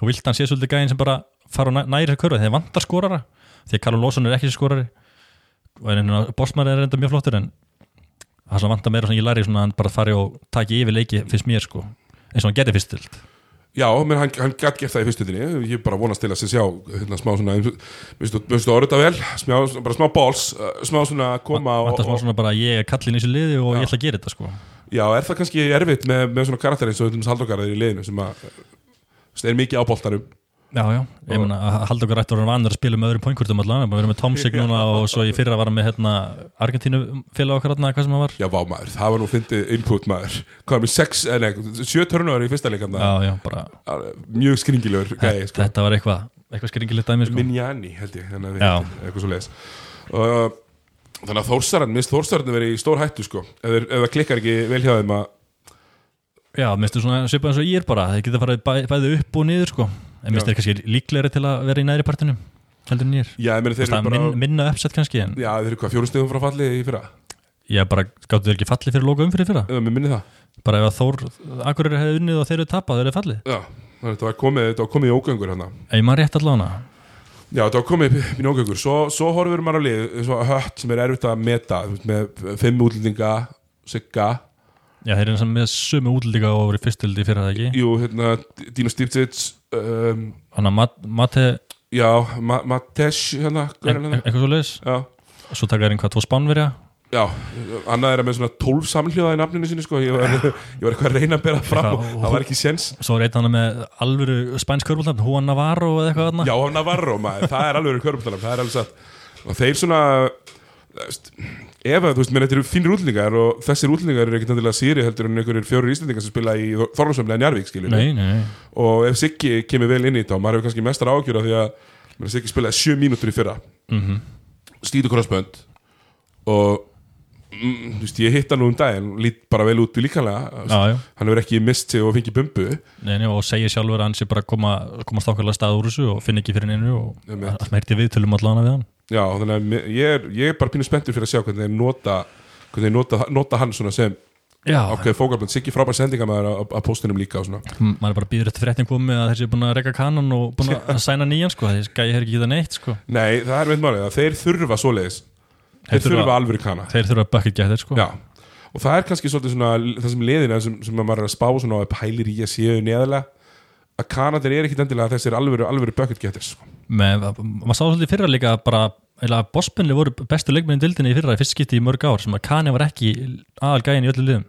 þú vilt hann sé svolítið gæðin sem bara fara og næ- næri þér körfa, þegar vantar skorara. Að Karl Lósson er ekki skorari. Og Bosman er enda mjög flottur en það sem vantar meira svona ég læri svona að hann bara fari og taki yfir leiki fyrst mér sko, eins og hann gerði fyrst til Já, menn hann, hann gætt gert það í fyrstöldinni ég bara vonast til að sjá hérna, smá svona, minnstu orðið það vel. Smá, bara smá balls, uh, smá svona að koma og, smá og, svona bara ég er kallin í þessu liði og Já. ég ætla að gera þetta sko. Já, er það kannski erfitt með, með svona karakter eins og þetta haldokarðir í liðinu sem að er mikið á boltanum Já, já, ég meina að halda okkur rættur að vanur að spila með öðrum pointkurtum allan, við erum með Tomsik núna og svo í fyrra var hann með hérna Argentínu félag okkar hérna, hvað sem það var. Já, vá maður, það var nú fyndið input maður. Hvað er með sex, eh, nei, sjö törnur í fyrsta leikann Já, já, bara, Mjög skringilegur gæði, sko. þetta var eitthvað eitthvað skringilegt dæmi sko. Minjani held ég þannig að Já. við eitthvað svo leiðis uh, þannig að Þórsaran minnst Þórsaran verið í stór hættu sko. Ef, þeir- ef það Já, svona svipað eins og ég er bara. Þeir geta farið bæ, bæði upp og niður sko en minnstu Já. er kannski líklegri til að vera í næri partinu heldur já, bara minn, minna uppsett kannski en já, þeir eru hvað fjórumstegum frá falli í fyrra? Ég bara gáttu þeir ekki fallið fyrir loka umfyrir fyrra? Eða það. Bara ef að Þór, Akureyri hefði unnið og þeir eru tapað, þeir eru fallið? Já, þetta var komið, komið í ógöngur hérna. Ég maður rétt allavega. Já, þetta var komið í ógöngur. Svo, svo horfur maður á lið svo hött sem er erfitt að meta með fimm útlendinga sigga, Já, þeir eru sem með sömu útlíka og voru fyrstildi fyrir það ekki? Jú, hérna Dino Stivcic um, Þannig að Mat- Mate, já, Ma Matesh hérna, e- hérna? eitthvað svo leiðis Svo taka þeir einhvað tvo spánverja? Já, annað er að með svona 12 samhljóða í nafninu sinni sko, ég var, ég var eitthvað að reyna að bera fram og það var ekki séns. Svo er einn hann með alvöru spænsk körbólnafn Juan Navarro eða eitthvað þarna. Já, Navarro, maður, það er alveg körputalam, það er alveg satt. Og þeir svona ef að, þú veist, menn þetta eru fínir útlendingar og þessir útlendingar eru ekkert endilega síri heldur en einhverjir fjórir íslendingar sem spila í Þorlásöfni en Nei, nei, nei. Og ef Siggi kemur vel inn í og maður hefur kannski mestar ágjur af því að Siggi spilaði sjö mínútur í fyrra. Mm stítu krossbönd og mm, þú veist, ég hitt hann nú um daginn lít bara vel út í líkanlega já hann hefur ekki mist sig og fengið bumbu. Nei, nei, og segir sjálfur að hann sé bara koma, komast ákveðlega stað úr þessu og finna ekki fyrir neinu og Að já, þannig að ég er, ég er bara pínu spenntur fyrir að sjá hvernig þeir nota hvernig þeir nota, nota hann svona sem Já, ákveð fókarbönd, Siggi frábær sendingamæður að, að postinum líka og svona. M- maður er bara býður eftir fréttin komið að þessi er búin að reyka kannan og búin að sæna nýjan sko, þessi gæði hefur ekki getað neitt sko. Nei, það er veit málið. Að þeir þurfa svoleiðis. Þeir, Þeir þurfa- alvöru kana Þeir þurfa að bucket gæta sko. Já, og það er kannski svolítið svona það sem liðina sem, sem maður er að spá svona og pælir í að séu neðalega að kanadir er ekkit endilega þessir alvöru, alvöru bucket getters sko. Með, maður sá svolítið fyrra líka bara, eða Bospenli voru bestu leikmennin dildinni í fyrra í fyrst skipti í mörg ár sem að Kani var ekki aðal gæin í öllu liðum.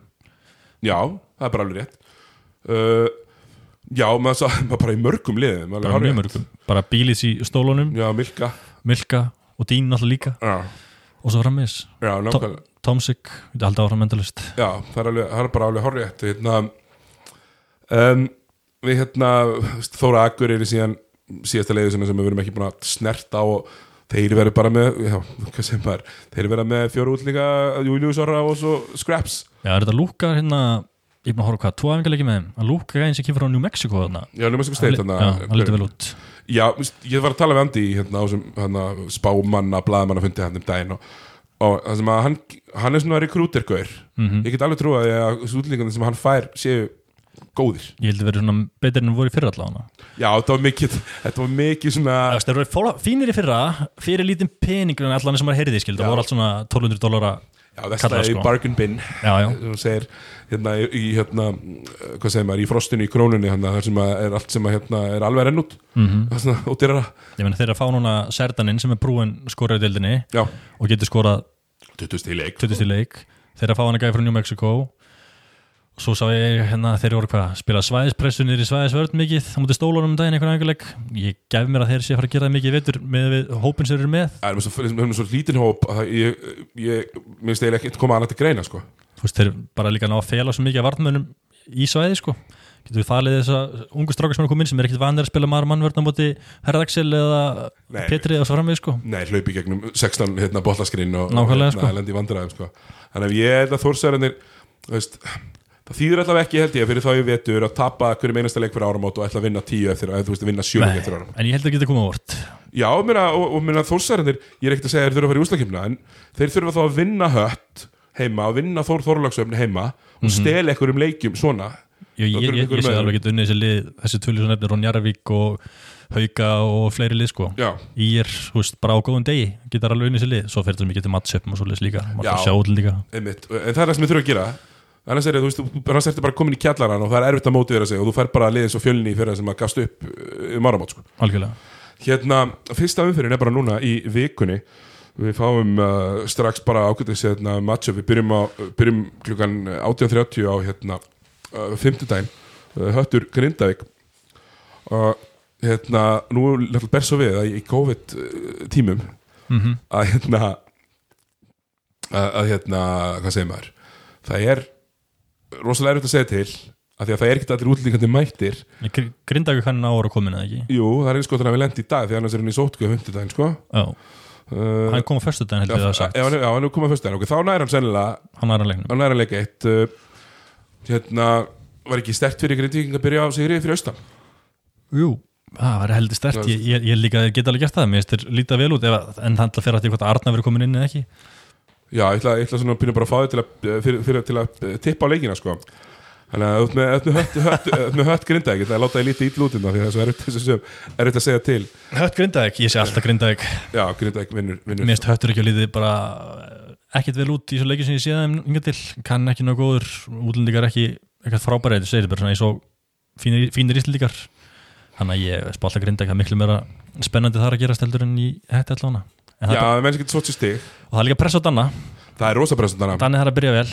Já, það er bara alveg rétt. Uh, já, maður sá bara í mörgum liðum alveg bara mörgum, bara bílis í stólunum. Já, Milka. Milka og Dín alltaf líka. Já, og svo nákvæmlega. Tomsik þetta haldi áfram endalist Já, það er, alveg, það er bara alveg horrið hérna, um, Við hérna Þóra Akkur er í síðan síðasta leiði sem við erum ekki búin að snerta á og þeir verður bara með já, hvað sem var, þeir verða með fjóru útlíka Július Orra og svo Scraps. Já, er þetta Lúka hérna ég er búin að horfa á hvað, tvo æfingarleiki með þeim? Að Lúka gæðin sem kemur frá New Mexico þarna. Já, nú með svo steit Já, hann lítið vel út. Já, ég var að tala við Andi hérna, á sem hérna, spámanna, blaðmanna fundi hann um daginn og, og það sem að hann, hann er svona rekrútergauður Mhm. ég get alveg trúa því að þessu útlíkandi sem hann fær séu góðir. Ég held að vera svona betur en voru í fyrra allavega. Já, þetta var mikið, þetta var mikið svona Það eru fóla- fínir í fyrra fyrir lítinn peningur en allan sem maður heyrði skil það voru allt svona 1200 dólara Já, Kallar, vestlaði sko. í bargain bin. Já, já, sem segir hérna í, í hérna, hvað segir maður, í frostinu í krónunni hérna, þar sem að er allt sem að hérna er alveg renn út. Mm það er svona, og dyrra ég meina þeir eru að fá núna Serdaninn sem er brúin skorað í deildinni Já, og getur skorað 20 stíl leik. 20 í leik. Þeir eru að fá hann að gæði frá New Mexico og svo sá ég hérna að þeir voru hvað spila svæðispressu niður í svæðisvörð mikið á mútið stólunum um daginn einhvern veginn ég gef mér að þeir sé að fara að gera það mikið í vetur með hópin sem þeir eru með Það er með svo, lítinn hóp að það- ég, finnst eiginlega ekki koma annað til greina sko. þú veist þeir bara líka ná að fela svo mikið af vartmönnum í svæði sko getur við falið þess að ungu strákar sem er komin sem er ekkit vanir að spila maður mannvörn á móti Herðaxel eða Nei. Petri og svo framvið sko Nei, hlaupi gegnum 16 hérna, bollaskrin og, og sko. lendi vandræðum sko. Þannig að ég held að Þórsærarnir veist, það þýður allavega ekki held ég fyrir þá ég vetur að tapa hverjum einasta leik fyrir áramót og ætla að vinna 10 eftir að þú veist að vinna 7 Nei, eftir áramót. en ég held að geta komið á vort Já, meina, og, og meina, þórsærandir, ég er ekkert að segja þeir þurfa að fara í úslakefna en þeir þurfa þá að vinna hött heima, að vinna Þór Þorlagsöfni heima og stela einhverjum leikjum svona. Ég, ég, ég, ég sé alveg ekki unnið þessi lið þessi tvöli sem nefnir Ron Jarvík og Hauka og fleiri lið sko. Já, Í er, veist, bara á góðum degi getur alveg unnið þessi lið, svo fyrir það mikið til mattsöpum og svo liðs líka, maður sjá út líka. Einmitt, en það er það sem við þurfum að gera annars er ertu bara komin í kjallaran og það er erfitt að mótivera sig og þú fær bara að liða eins og fjölni í fyrra sem að gafst upp uh, um áramót, sko. Hérna, fyrsta umfyrin er bara núna í vikunni. Við fáum uh, strax bara ákveðis hérna, matchup, við byrjum, á, byrjum klukkan 18.30 á hérna, uh, 50 dæn, uh, Höttur Grindavík. Og hérna, nú er náttúrulega ber svo við að í COVID uh, tímum mm að hérna að hérna, hvað segir maður? Það er rosalega erfitt að segja til af því að það er ekkert allir útlíkandi mættir. Grindavík hann ára komin eða ekki? Jú, það er eins gott að við lendi í dag því annars er hann í sótku 50 daginn, sko. Já, uh, hann kom á föstu daginn heldur það sagt. já, er- já, hann er komið fyrst daginn, ok, þá nær hann sennilega Hann er að leiknum. hann nær hann leika eitt uh, hérna, var ekki stert fyrir grindvíking að byrja á sigri fyrir austan? Jú, það var heldur stert. Ég, ég, ég líka get alveg gert það, mér finnst þér lítið vel út ef, en það að fyrir að því hvort að Arna verið komin inn eða ekki Já, ég ætla, ég ætla svona að byrja bara að fá þig til að, fyrir, fyrir, til að uh, tippa á leikina, sko. Þannig að út með, út með hött, hött, hött, hött grinda ekki, það láta ég lítið ítl út innan því það er svo erfitt að segja til. Hött Grindavík, ég sé alltaf Grindavík Já, grinda ekki vinnur, vinnur. Mér finnst höttur ekki að lítið bara ekkert vel út í þessu leiki sem ég sé þeim yngar til. Kann ekki nóg góður, útlendingar ekki eitthvað frábæri, þú segir bara svona eins og fínir, fínir íslendingar. Þannig að ég spá alltaf Grindavík það er miklu meira spennandi þar að gera steldur en í hætti allavega en Já, það, menn sem getur svo til stig. Og það er líka press á Danna. Það er rosa presentana Danni þarf að byrja vel.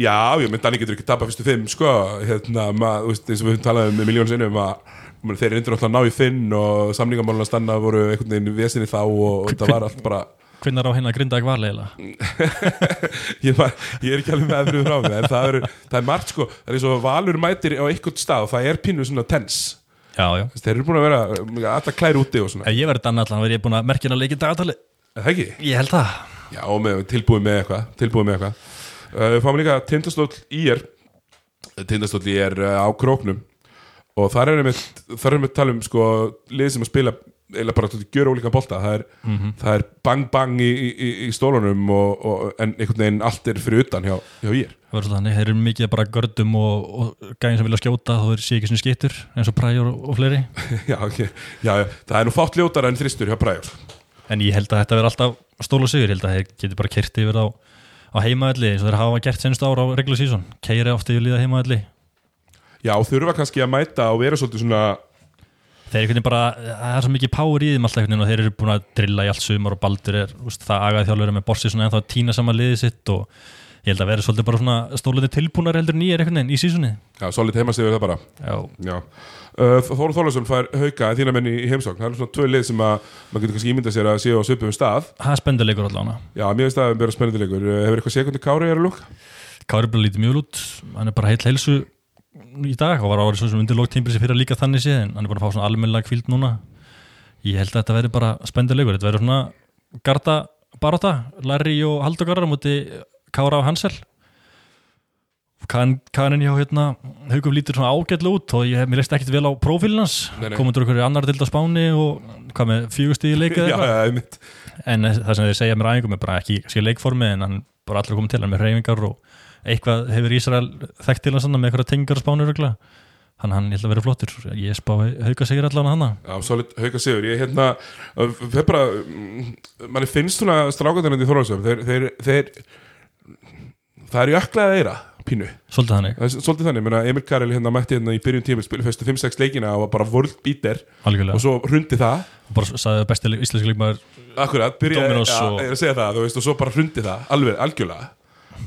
Já, ég menn Danni getur ekki tapað fyrstu fimm, sko. Hérna, maður, þú veist, eins og við höfum talað um miljón sinnum að þeir reyndur alltaf að ná í finn og samningamáluna stanna voru einhvern veginn vesinni þá og, og þetta var allt bara hvernig á hérna Grindavík var leiðilega ég, var, ég er ekki alveg með fyrir frá mig en það er, það er margt sko. Það er eins og valur mætir á einhvern stað og það er pínu svona tens Já, já. Þeir eru búin að vera uh, alltaf klær úti og svona. Ef ég verið Danna allan, þá verið ég búin að merkja að leikja dagatali Er það ekki? Ég held það. Já, með, tilbúið með eitthvað tilbúið með eitthvað. Uh, fáum líka tindastóll í er. Tindastóll í er uh, á króknum. Og þar erum við þar erum við að tala um sko lið sem að spila eða bara að gera ólíka bolta. Það er, það er bang bang í, í, í stólunum og, og, en einhvern veginn allt er fyrir utan hjá, hjá ég Það verður þannig, þeir eru mikið bara gördum og, og gæðin sem vilja skjóta þá þeir sé ekki svona skittur eins og præjur og, fleiri. Já, okay. já, já, það er nú fátt ljótara en þristur hjá Præjur en ég held að þetta verður alltaf stóla sigur. Ég held að þeir getur bara kert yfir á, á heimaðalli eins og þeir hafa gert senst ára á reglu sísón keiri ofta yfir líða heimaðalli Já, þurfa kannski að mæta og vera svolítið svona þeir eru bara, það er svo mikið power í þeim alltaf og þeir eru búin að drilla í allt sumar og baldur er, úst, það agaði þjálfur með svona ennþá að týna saman liðið sitt og ég held að vera svolítið bara svona stólandi tilbúnar heldur nýjar í sísunni Já, solid heimasigur það bara. Já, Já Þóru Þólasson fær hauka þína menn í heimsókn. Það er svona tvö lið sem að maður getur kannski ímyndað sér að séu á svipum stað. Það er spenduleikur allavega. Já, mér finnst það að vera spennandi leikur Uh, Hefur eitthvað sekundi Kári er að lúk? Kári bara lítið mjög út hann er bara heill heilsu í dag. Og var árið svo sem undir lóktímbri sem fyrir líka þannig séð en hann er bara að fá svona almennilega kvíld núna. Ég held að þetta verði bara spenduleikur þetta verður svona garda baróta Larry og Haldur Garðar á móti Kára og Hansel Kanin hjá hérna Haugum lítur svona ágætlega út og ég, mér leist ekkit vel á nei. komundur okkur í annar dild á Spáni og hvað með fjögustíði einmitt. En það sem þeir segja mér æfingum er bara ekki kannski leikformi en hann bara allir komið til hann með reyfingar og eitthvað hefur Ísrael þekkt til hann með eitthvað tengar og spánur regla hann hann að vera flottur. Ég spá hauka segir allan hann Já, solid hauka sigur Ég hérna uh, Þeir bara manni finnst svona strákandarinn í Þólasson þeir, þeir, þeir Það er jöklaðið þeirra Pínu. Svolítið þannig. Svolítið þannig, menna Emil Karel hérna mætti hérna í byrjun tíma spilu fyrstu 5-6 leikina og var bara world beater. Algjörlega. Og svo hrundi það. Bara sagði besti íslenski leikmaður Akkurat, byrjaði Dominos og- að segja það, þú veist, og svo bara hrundi það alveg, algjörlega.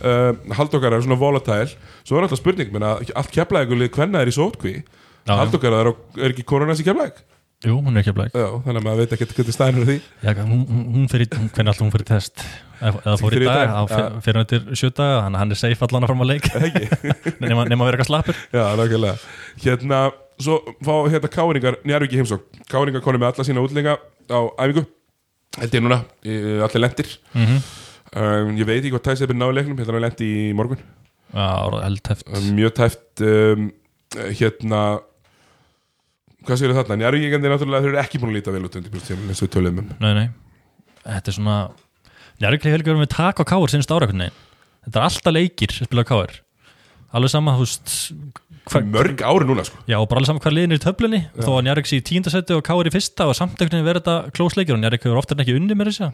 Uh, Halldókar er svona volatile. Svo er alltaf spurning, menna, allt keflaðið hvenna er í sótkví. Já, já. Halldókar er, á- er ekki koronas í keflaðið jú hún er ekki að blæk Já, þannig að maður veit ekki hvernig stæðin er því. Já, hún, hún, fyrir, hvernig alltaf hún fyrir test? Eða fór í Fyrir dag, dag, fer- fer hann til sjö daga þannig að hann er safe allan að fara að leik nema, að vera eitthvað slappur. Já, nákvæmlega. Hérna, svo fá hérna káringar Njarvík í heimsók Káringar konum með alla sína útlinga á æfingu. Þetta er núna, allir lendir mm -hmm. um, Ég veit ekki hvað tæsið er náðu leiknum Hérna hann lendi í morgun. Já, held um, Mjög tæft um, Hérna hvað séu þarna? Njarvíkjandi náttúrulega þeir eru ekki búin að líta vel út undir búin eins og við töluðum um. Nei, nei, þetta er svona Njarvík hefur ekki verið með tak á káir sinns ára Þetta er alltaf leikir sem spila á káir Alveg sama, þú veist hva, mörg ári núna sko. Já, og bara alveg sama hvað liðin er í töflunni. Þó að Njarvík sé í tíndasætti og káir í fyrsta og samt einhvern veginn verið þetta klósleikir og Njarvík hefur oftar en ekki unni með þess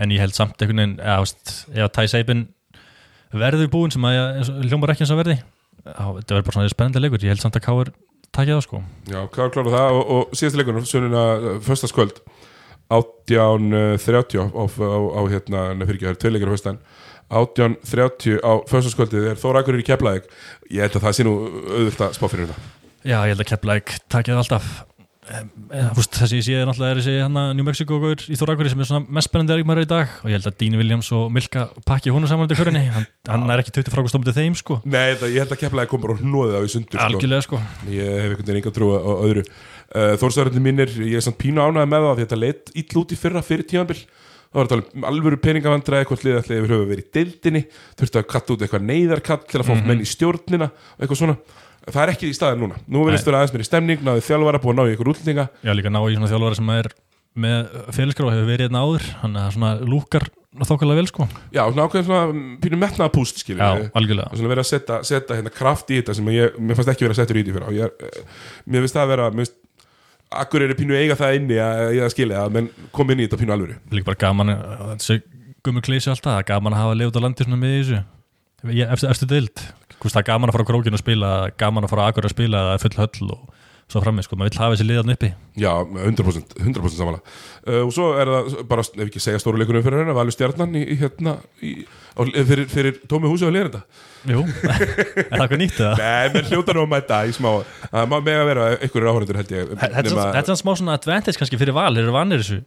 En ég held samt einhvern veginn eða, veist, ef að að að takja það sko. Já, er klára það. Og, og síðast leikunum Sönuna föstaskvöld 18.30 á, á, á, hérna, nefnir ekki, það er tvei leikir á föstan 18.30 á föstaskvöldið er Þóra Akureyri í Keflavík. Ég held að það sé nú auðvitað að spá fyrir þetta. Já, ég held að Keflæk takja það alltaf Þú veist, þessi ég sé náttúrulega er þessi hana New Mexico góður í Þórakveri sem er svona mest spennandi erikmæður í dag og ég held að Dean Williams og Milka pakki húnu saman til hverjunni, hann, hann er ekki 20 frákvæmst til þeim sko, Nei, það, ég held að Keflavík kom bara og hnóðið á í sundur sko. algjörlega sko. Ég hef einhvern veginn enga trú á öðru. Uh, Þórsaröndin mínir, ég er samt pínu ánægð með það því þetta leitt ill út í fyrra fyrir tímanbill þá var þetta alveg alvöru peningavandræði hvort liðið allir yfir höfu verið í deildinni þurftu að katta út eitthvað neyðarkall til að fá menn í stjórnina eitthvað svona það er ekki í staðin núna, nú verðist vera aðeins mér í stemning náðu þjálfara búið að ná í ykkur útlendinga. Já, líka ná í svona þjálfara sem er með félagskrá og hefur verið hérna áður. Hann er svona lúkar þokkarlega vel sko. Já, svona ákveðin svona mm, pínu metnaða púst skilur Já, algjörlega. Svona verið að setja, setja hérna kraft í þetta sem ég, mér fannst ekki verið að setja því fyrir á. Ég, eh, mér finnst það að vera mér finnst, akkur er pínu eiga það inni að ég að skilja menn þetta að alltaf, það er gaman að að fara á krókinu að spila gaman að fara á akkur að spila það er full höll og svo frammi, sko, maður vill hafa þessi liðan uppi. Já, 100%, 100% samanlega uh, og svo er það bara, ef ekki segja stóru leikunum fyrir hérna, Valur Stjarnan í, hérna, í, á, fyrir, fyrir tómi húsi á lérenda Jú, er það eitthvað nýtt eða? Nei, menn hljóta nú að mæta í smá. Það má mega vera einhverjur áhörundur held ég. Þetta er svona- þetta smá svona advantage kannski fyrir val, eru vanir þessu.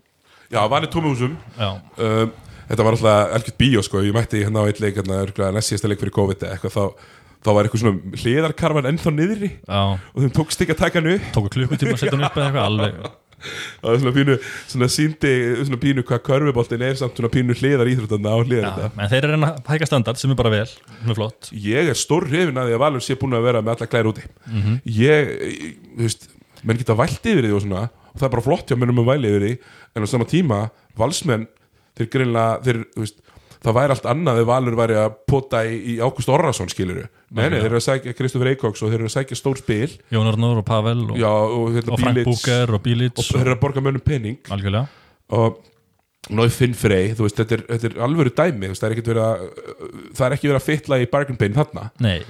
Já, Valur tómi húsum. Já, um, Þetta var alltaf elgjört bíó sko. Ég mætti hérna á eitt leik, hérna, örugglega næst síðasta leik fyrir COVID eitthvað, þá, þá var eitthvað svona hliðarkarfan ennþá niðri já, og þeim tókst ekki að taka hann upp. Tóku klukkutíma að setja hann upp eða eitthvað alveg. Það var svona pínu, svona síndi svona pínu hvað körfuboltin er samt svona pínu hliðar íþróttanna á hliðar Já, en þeir eru að hækka standard sem er bara vel, sem er flott. Ég er stór hrifin að því að Valur sé búin að vera með alla klæri úti. Ég, ég, þú veist menn geta vælt yfir því og svona og það er bara flott hjá mennum að væli yfir því en á sama tíma, valsmenn þeir greinlega, þeir, þú veist það væri allt annað ef Valur væri að pota í, í Ágúst Orrason skiluru nei, nei, þeir eru að sækja Kristoffer Eikóks og þeir eru að sækja stór spil. Jón Arnór og Pavel og, já, og, hérna, og Frank Búker og og Bílits þeir eru að borga mönnum pening. Algjörlega. Og Nói Finn Frey, veist, þetta er, þetta er alvöru dæmi, veist, það er að það er ekki verið að fytla í bargain pain þarna. Nei,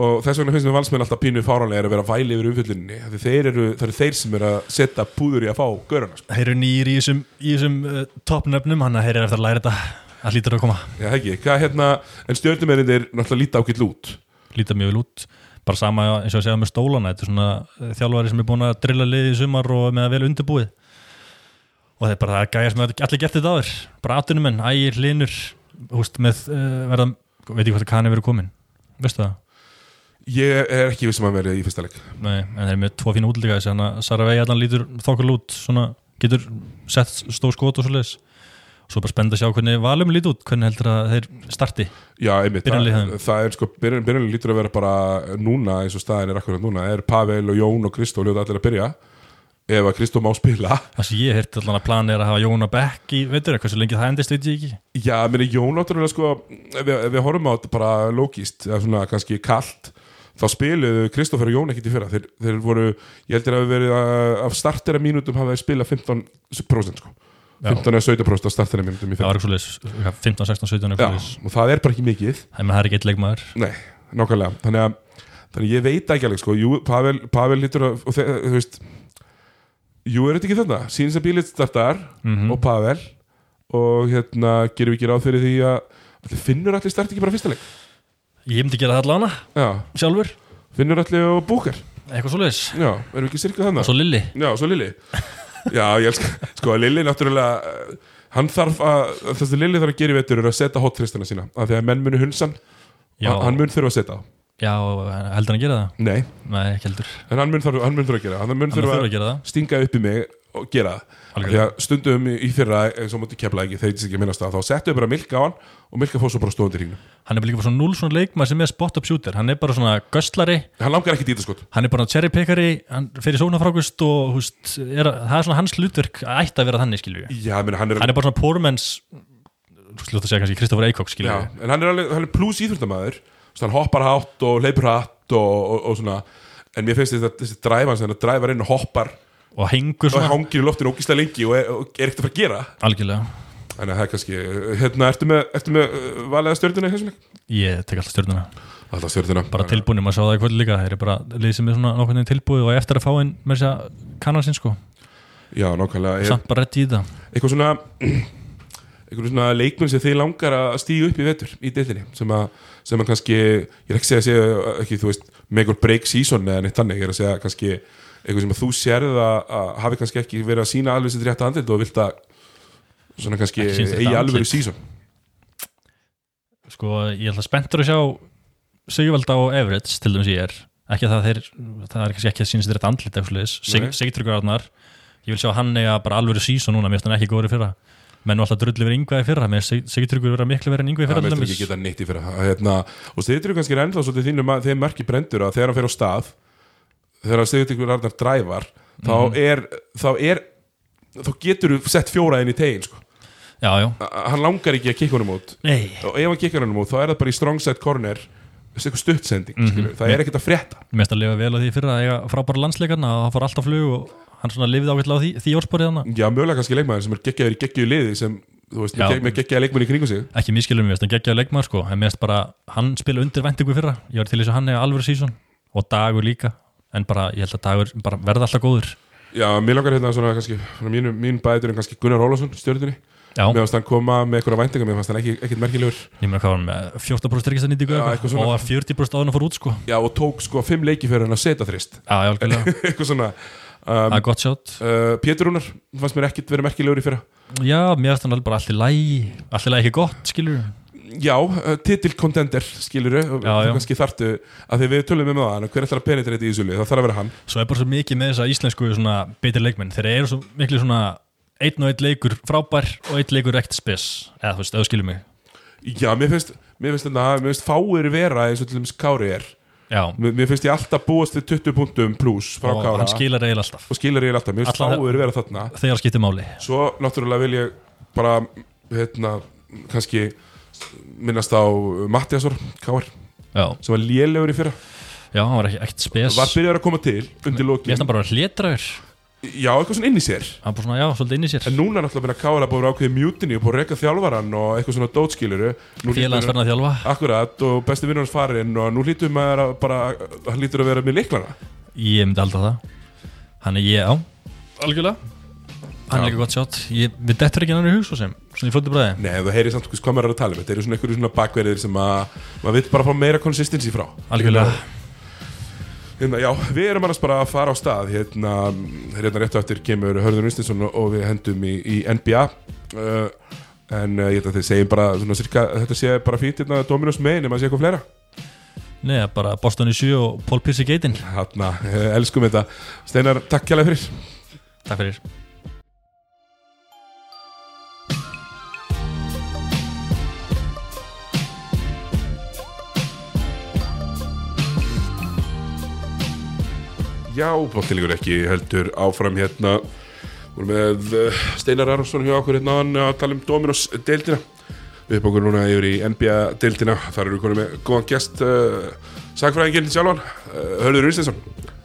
og þess vegna finnst mér valsmenn alltaf pínu fáranlega að vera væli yfir umfyllinni þeir eru, það eru þeir sem eru að setja púður í að fá göruna sko. þeir eru nýr í þessum, þessum uh, toppnöfnum, hann að þeir eru eftir að læra þetta að lítur að koma, Já, ekki, hvað hérna, en stjórnumerindir náttúrulega líta ákveld út. Líta mjög vel út. Bara sama eins og að segja með stólana. Þetta er svona uh, þjálfari sem er búin að drilla liði í sumar og með að vel undirbúið. Og það er bara það gæja sem allir gert þetta áður. Bara atunumenn, ægir, linur húst með uh, verða veit ekki hvað það kanni verið komin, veistu það? Ég er ekki vissum að vera í fyrsta leik. Nei, en þeir eru með tvo fína útlíka svo bara spennt að sjá hvernig valum lít út hvernig heldur að þeir starti? Já, einmitt, það, það er sko, byrjun, byrjunarlið lítur að vera bara núna eins og staðin er akkurat núna er Pavel og Jón og Kristó ljóta allir að byrja ef að Kristó má spila. Það sem ég heyrti allan að plani er að hafa Jóna Beck í veitur, hversu lengi það endist veit ég ekki. Já, meni, Jón náttúrulega sko ef við, við horfum á þetta bara eða svona kannski kalt þá spiluðu Kristoffer og Jón ekkit í fyrra. Þeir, þeir voru, ég heldur að við verið að, af startera mínútum hafa þeir spilað 15% sko Já. 15 eða 17% af startera mínútum í það fyrra var eitthvað leis, 15, 16, 17 Já, eitthvað leis og það er bara ekki mikið. Það er ekki eitt leikmaður. Nei, Þannig að, þannig að ég veit ekki alveg sko. Jú, Pavel, Pavel að og þú veist Jú, er þetta ekki þarna? Síns að bílit startar Mhm. og Pavel og hérna gerum við ekki ráð fyrir því að finnur allir start ekki bara fyrsta leik? Ég myndi gera það allan Já, sjálfur, finnur allir og búkar. Eitthvað svo leis Já, erum við ekki sirkað og þannig? svo Lilli. Já, svo Lili Já, ég elska, sko, Lili náttúrulega eh, hann þarf að, þessi Lili þarf að gera í vetur er að setja hotfristana sína af því að menn munu hunsan Já. hann mun þurfa að setja á já, heldur hann að gera það? Nei, nei, ekki heldur en hann mun þurfa, hann mun þurfa að gera það. hann mun þurfa þurfa að gera það stinga upp í mig og gera. Það því að stundum í í fyrra eins og múti kepla ekki þeir ekki að minnast það þá settu bara milka á hann og milka fór svo bara stóðandi hringnum. Hann er bara líka svona núl svona leikmaður sem er spot-up shooter. Hann er bara svona göstlari hann langar ekki dýta skot hann er bara cherry pickari hann fyrir sónafrákust og húst, er, það er svona hans hlutverk að ætti að vera þannig skilju já, meni, hann er, hann er bara svona poormans slútt að segja kannski Kristoffer Eikók skilju en hann er, alveg, hann er plus íþróttamæður hann hoppar hátt og leipur hátt og, og, og en mér finnst þetta, þessi dræfa hann dræfar inn og hoppar og hengur og svona hangir í loftinu ógislega lengi og er, og er ekkert að fara að gera. Algjörlega. Þannig að það er kannski, hérna, ertu með, ertu með uh, valega stjórnuna í þessum leik? ég tek alltaf stjórnuna Alltaf stjórnuna bara tilbúinum að sjá það í kvöld líka. Þeir eru bara lið sem er svona veginn tilbúið og eftir að fá inn með þess að kannan sinn sko. Já, nákvæmlega. Samt bara rétt í það. Eitthvað svona eitthvað svona leikmenn sem þið langar að stíga upp í vetur í deildinni sem að, sem að kannski, ég er ekki að segja, segja ekki, þú veist, or break season eða neitt þannig, ég er að segja kannski eitthvað sem að þú sérð að, að hafi kannski ekki verið að sína alveg sér rétt að andlit og vilt að svona kannski eigi andlit. alveg season. Sko ég ætla spenntur að sjá Sigvalda og Everett til dæmis ég er. Ekki að það þeir, það er kannski ekki að sýnast þetta andlit eitthvað Sig, Nei. Sigtryggur Arnar ég vil sjá hann eiga bara alvöru sísón núna mér finnst hann ekki góður í fyrra. Menn alltaf drulli verið yngvað í fyrra með Sigtryggur vera miklu verið en yngvað í það fyrra til meðst ekki geta neitt í fyrir hérna, og styrtir kannski er ennþá svolítið þínum að þeim merki brendur að þegar hann fer á stað þegar styrtir Arnar drævar þá Mhm. er þá er þá getur þú sett fjóra inn í tegin sko. já, já, hann langar ekki að kikka honum út. Nei. Og ef hann kikkar honum út þá er það bara í strong side corner eitthvað stuttsending mm það er ekkert að frétta. Mér finnst að lifa vel á því í fyrra að eiga frábæra landsleikarna og það fór alltaf flug og hann svona lifið ákveðlega á því, því orðsporið hann já, mögulega kannski leikmaður sem er geggjaður í geggjuðu liði sem, þú veist, Já. með, gegg- með geggjaða leikmaður í kringum sig. Ekki miskilum mér, hann geggjaði leikmaður sko en mér finnst bara, hann spila undir vendingu í fyrra. Ég var til þess að hann eiga alvöru sísón og dagur líka, en bara, ég held að dagur bara verða alltaf góður. Já, mér langar hérna svona kannski mín, mín bæður en kannski Gunnar Ólafsson stjórnunni já, mér fannst hann koma með eitthvað væntingar mér fannst hann ekki, ekkert merkilegur. Ég meina hvað var hann með? 14% ríkistanýtingu Já, eitthvað eitthvað? svona. og var 40% áður en að fór út sko. Já, og tók sko fimm leiki fyrir hann að setja þrist. Já, já, eitthvað svona það um, er gott sjátt uh, Pétur Rúnar fannst mér ekkert verið merkilegur í fyrra. Já, mér finnst hann alveg bara allt í lægi allt í lægi ekki gott, skilur já, uh, titil contender skiluru, kannski þartu að því við tölum um það, hver ætlar að penetrate í þessu lið, það þarf að vera hann. Svo er bara svo mikið með þessa íslensku svona betri leikmenn, þeir eru svo miklu svona einn og einn leikur frábær og einn leikur ekkert spes, eða þú veist, eða skilur mig. Já, mér finnst, mér finnst, þetta, mér finnst fáir vera eins og til dæmis Kári er. Já, Mér, finnst ég alltaf búast við 20 punktum pluss frá og Kára. hann skilar eiginlega alltaf. Og alltaf, mér finnst fáir vera þarna. þegar skiptir máli. Svo náttúrulega vil ég bara hérna, kannski minnast á Mattiasor Kár, já, sem var lélegur í fyrra. Já, hann var ekki ekkert spes. Var byrjar að koma til undir Mér lokin. finnst hann bara hlétraður Já, eitthvað svona inn í sér. Hann bara svona, já, svolítið inn í sér. En núna náttúrulega byrja Kára búið að ákveði mjútinni og búið að reyka þjálfaran og eitthvað svona dótskiluru að þjálfa. Akkurat og besti vinnur hans farin og nú lítur maður að bara hann lítur að vera með liklana Ég myndi aldrei það. Hann Svona í flóti bræði Nei, þú heyrir samt hvað maður er að tala um. Þetta eru svona einhverju svona bakverðir sem að maður vil bara fá meira consistency frá. Algjörlega. Hérna, Já, við erum annars bara að fara á stað. Hérna, hérna réttu eftir kemur Hörður Unstinsson og við hendum í, í NBA uh, en uh, ég held að þið segjum bara svona cirka, þetta sé bara fínt hérna Dominos megin ef maður sé eitthvað fleira. Nei, bara Boston í 7 og Paul Pierce í geitin. Hérna, uh, elskum þetta. Steinar, takk kjærlega fyrir. Takk fyrir Já, bóttilegur ekki heldur áfram hérna. Við erum með uh, Steinar Ararsson hjá okkur hérna áðan að tala um Dominos deildina Við erum okkur núna yfir í NBA deildina Þar eru við konum með góðan gest uh, Sagfræðinginn sjálfan uh, Hörður Unstinsson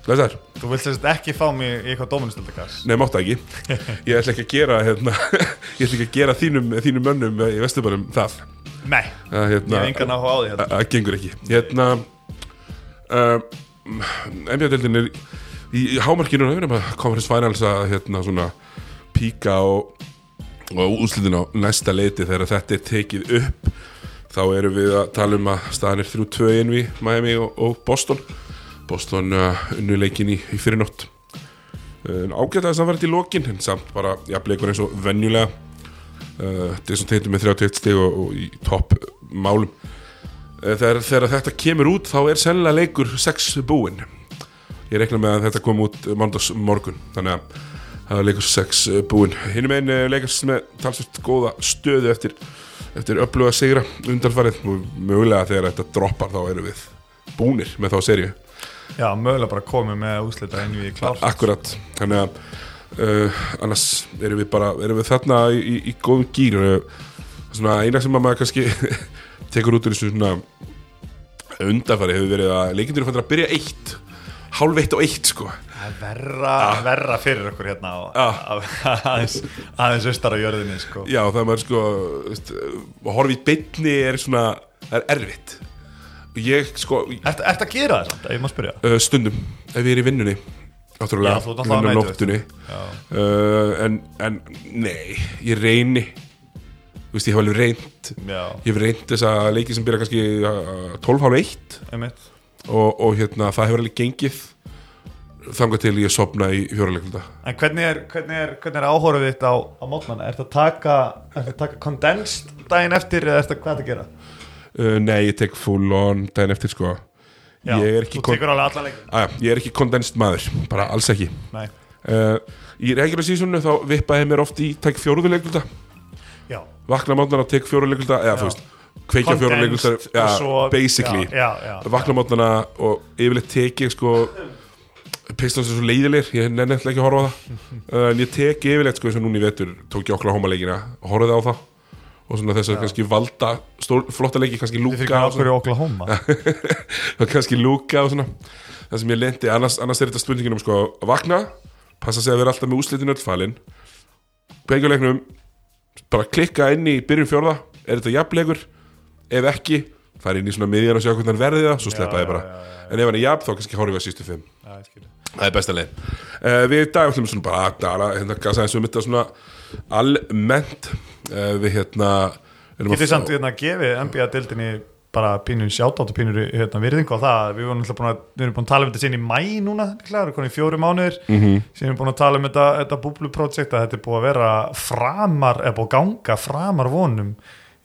Læsar, Þú vilt sérst ekki fá mig í eitthvað dóminustöldakass nei máttu ekki. Ég ætla ekki að gera hérna, Ég ætla ekki að gera þínum, þínum mönnum í Vesturbænum það. Nei, ég hérna, hef engan áhuga á því hérna. Það gengur ekki. Hérna uh, NBA-deildin er í, hámarkinu að conference finals að hérna svona píka og, og úslitin á næsta leiti. Þegar þetta er tekið upp þá erum við að tala um að staðan er 3-2 inn við Miami og, og Boston. Boston uh, unnu leikin í, í fyrirnótt. Uh, ágætlega samfært í lokin en samt bara jafnleikur eins og venjulega. Uh, Jason Tatum með 31 stig og, og í topp málum. Uh, þegar, þegar þetta kemur út þá er sennilega leikur 6 búinn ég reikna með að þetta kom út mándags morgun þannig að það er Lakers 6 uh, búinn. Hinn meginn uh, Lakers með talsvist góða stöðu eftir, eftir öfluga sigra undanfarið. Og mögulega þegar þetta droppar þá erum við búnir með þá serju Já, mögulega bara komið með úslita inn í klár akkurat. Þannig að uh, annars erum við bara erum við þarna í, í, í góðum gýr uh, svona eina sem að maður kannski tekur út úr þessu svona undanfari hefur verið að leikindur er fann að byrja eitt hálf eitt og eitt sko. Það er verra, verra fyrir okkur hérna á, Ah. á, aðeins, aðeins austar á jörðinni sko. já það er maður sko í beinni er svona það er erfitt. Og ég sko ert að gera það samt, ef ég má spyrja? Uh, stundum ef ég er í vinnunni Já, náttúrulega, þú ert náttúrulega vinna á á nóttunni Já, uh, en, en nei ég reyni. Þú veist ég hef alveg reynt. Já, ég hef reynt þessa leiki sem byrja kannski uh, 12.30 einmitt og, og hérna það hefur alveg gengið þangað til ég sopna í fjóraleiklunda. En hvernig er, hvernig er, hvernig er áhórið þitt á, á mótmanna? Er það að taka, taka condensed daginn eftir eða er það hvað að gera? uh, nei ég tek full on daginn eftir sko. Já, er þú tekur alveg allan leikin að, ég er ekki kondenst maður bara alls ekki. Nei, uh, í regular seasonu þá vippaði mér oft í tek fjóruðuleiklunda já. Vakna mátnana og tek fjóruðuleiklunda eða þú veist kveikja Condensed og svo- basically. Já, já, já. Vakna mátana og yfirleitt tek ég sko Pistons er svo leiðilegir, ég alltaf ekki að horfa á það. En ég tek yfirleitt sko eins og núna í vetur tók ég okkur á leikina og horfði á það. Og svona þess að kannski valda stór, flotta leiki, kannski lúka kannski lúka og svona. Það sem ég lendi, annars, annars er þetta spurningin um sko að vakna, passa sig að vera alltaf með úslitin öll falin. Beigjuleiknum, bara klikka inn í byrjun fjórða, er þetta jafnleikur ef ekki, fara inn í svona miðjan og sjá hvernig hann verði það, svo sleppa ég bara. já, já, en ef hann er jafn, þá kannski horfum við að sístu fimm. Það er besta leið. Uh, Við í dag ætlum svona bara að dala hérna gasa eins og um þetta svona almennt. Uh, við hérna erum Getið samt hérna að gefi NBA-dildinni bara pínu sjátátt og pínu hérna, virðingu á það. Við vorum alltaf búin að, við erum búin að tala um þetta sín í mæ núna, klar, konið fjóri mánuðir. Mm. -hmm. síðan erum búin að tala um þetta, þetta búbluprojekt að þetta er búið að vera framar, eða búið að ganga framar vonum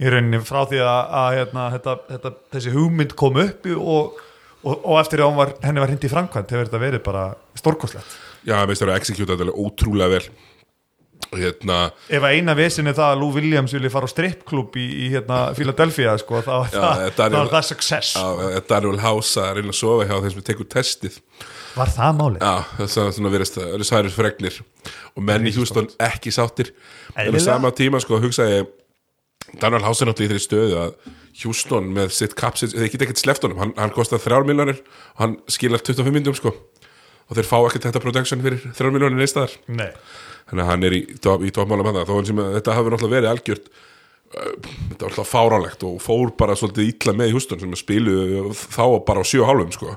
í rauninni frá því að, að hérna, þetta, þetta, þessi hugmynd kom upp og, og, og eftir að var, henni var hindi í framkvæmt hefur þetta verið bara stórkoslegt Já, meist það eru að execute þetta ótrúlega vel. Hérna ef að eina vesin er það að Lou Williams vilja fara á strippklub í, í hérna, Philadelphia sko, þá er það, þetta er- þá er það success. Að Daniel House að reyna að sofa hjá þeim sem tekur testið. Var það málið? Já, það er svona verið það eru særir fregnir. Og menn í Houston ekki sáttir. En á sama tíma sko hugsaði ég Daniel House er náttúrulega í þeirri stöðu að Houston með sitt kapsins, þeir geta ekkert sleppt honum. Hann, hann kostar þrjár miljonir og hann skilar 25 myndum sko. Og þeir fá ekkert þetta production fyrir þrjár miljonir neistæðar Nei. Þannig að hann er í, í topmálum hann þó hann sem að þetta hafi náttúrulega verið algjört uh, þetta var alltaf fáránlegt og fór bara svolítið illa með Houston sem spilu þá bara á 7 hálfum sko.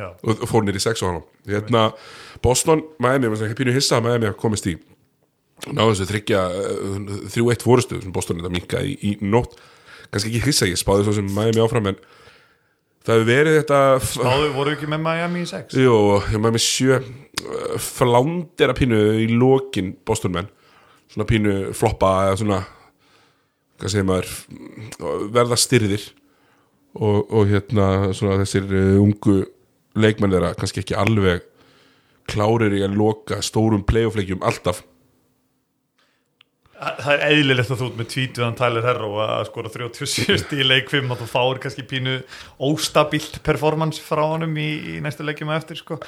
Já, og fór nýr í 6 og hálfum. Hérna Boston, Miami, maður sem pínu hissa að Miami komist í náðu þessu þryggja uh, 3-1 fórustu sem Boston að minka í, í nótt. Kannski ekki hissa, ég spáði svo sem Miami áfram en það hefur verið þetta Báðu voru ekki með Miami í 6 Jú, með sjö uh, flándir að pínu í lokin Boston menn. Svona pínu floppa eða svona hvað segir maður verða styrðir. Og, og hérna svona þessir uh, ungu leikmenn þeirra kannski ekki alveg klárir í að loka stórum playoff-leikjum alltaf Það er eðlilegt að þú ert með tvítuðan Tyler Herro að skora 37 í leik 5 og þú fáir kannski pínu óstabilt performance frá honum í, í næstu leikjum á eftir sko.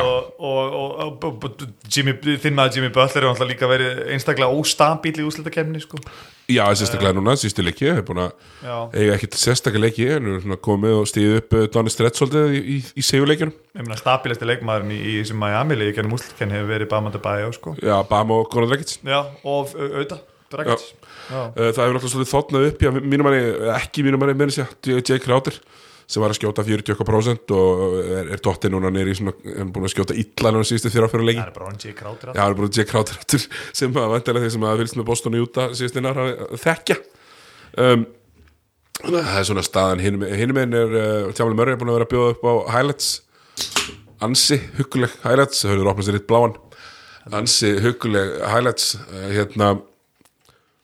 Og, og, og, og, og Jimmy, þinn maður Jimmy Butler er alltaf líka verið einstaklega óstabil í úslitakemni sko. Já, sérstaklega núna, sístu leiki ég hef búin að eiga ekkert sérstaklega leiki en er komið og stíðið upp uh, Donny Stretch svolítið í, í, í segjuleikjunum ég meina stabilasti leikmaðurinn í, í þessum Miami leik gennum úslitakemni hefur verið Bama Debajo sko. Já, Bam og Conor Dragic Já, og au- auðvitað. Uh, það hefur náttúrulega svolítið þotnað upp já, mínum manni, ekki mínum manni meira sér Jake Crowder sem var að skjóta 40% og er, er dottið núna í svona, er búin að skjóta illa núna síðustu þér áfyrir leiki. Það er bara hann J. Crowder Já, það er bara Crowder aftur, sem að vantilega þeir sem að vilst með Boston og Utah síðustu innar að þekkja. Um, það er svona staðan. Hinum einn er uh, Tjámali Murray er búin að vera að bjóða upp á highlights. Ansi hugguleg highlights, það höfður opnað sér eitt bláan. Ansi hugguleg highlights. Uh, hérna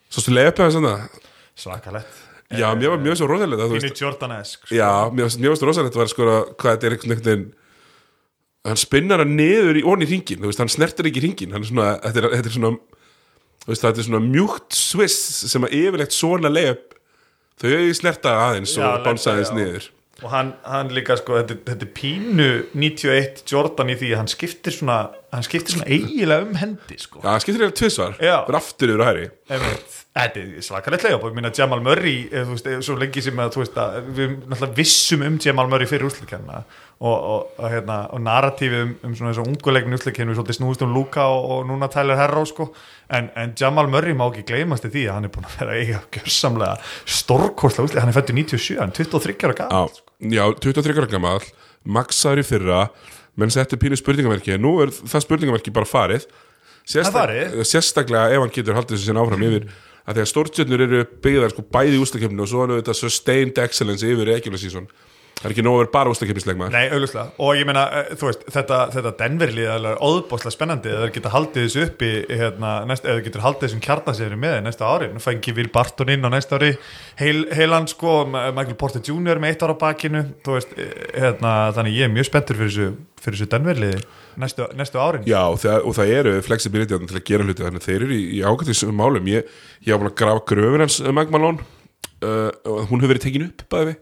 svo stu leiðið upp Svakalett Já, mér var mjög svo rosalegt að þú Pínu Jordan-esk sko. Já, mér rosalegt að vera að skora hvað þetta er einhvern veginn hann spinnar hann niður í onni ringin, þú veist, hann snertir ekki ringin hann er svona, þetta er, þetta er svona veist, þetta er svona mjúkt swiss sem að yfirlegt svona leiðup þau snerta aðeins Já, og lenda, aðeins niður og hann, hann líka sko, þetta, þetta er pínu 91 Jordan í því að hann skiptir svona hann skiptir svona eiginlega um hendi sko. Já, það skiptir eiginlega tvisvar, Já. fyrir aftur yfir og hæri. Þetta er svakalegt lega og ég minna Jamal Murray eh, þú veist, eh, svo lengi sem að, þú veist, að við náttúrulega vissum um Jamal Murray fyrir úslikenna og, og, og, hérna, og narratífið um, um svona þessu unguleikinu úslikennu svolítið snúist um Luka og, og núna Tyler Herro sko. en, en Jamal Murray má ekki gleymast í því að hann er búin að vera eiga gjörsamlega stórkostlega úslik, hann er fættur 97 hann er 23 ára gaf Já, já 23 ára gammal Maxaður í fyrra menn settu pínu spurningamerki nú er það spurningamerki bara farið Það farið? sérstaklega ef hann getur haldið þessu sinna áfram yfir að því að stórtjörnur eru byggðar sko bæði í ústakefninu og svo er þetta sustained excellence yfir regular season. Það er ekki nóg að vera bara ústakefnisleikmaður Nei, auðvitað, og ég meina, eh, þú veist, þetta, þetta Denverlið er alveg óðbóðslega spennandi. Eða þeir geta haldið þessu uppi hérna, næst, eða þeir getur haldið þessum kjartasegri með næsta ári, nú fengi Will Barton inn á næsta ári, Heil, heilan sko Michael Porter Jr. með eitt ára á bakinu. Veist, eh, hérna, þannig ég er mjög spenntur fyrir þessu, fyrir þessu næstu, næstu árin. Já, og það, og það eru flexibility til að gera hluti þannig að þeir eru í, í ágættis málum. Ég, ég búin að grafa gröfur hans Magmalón uh, hún hefur verið tekin upp bæði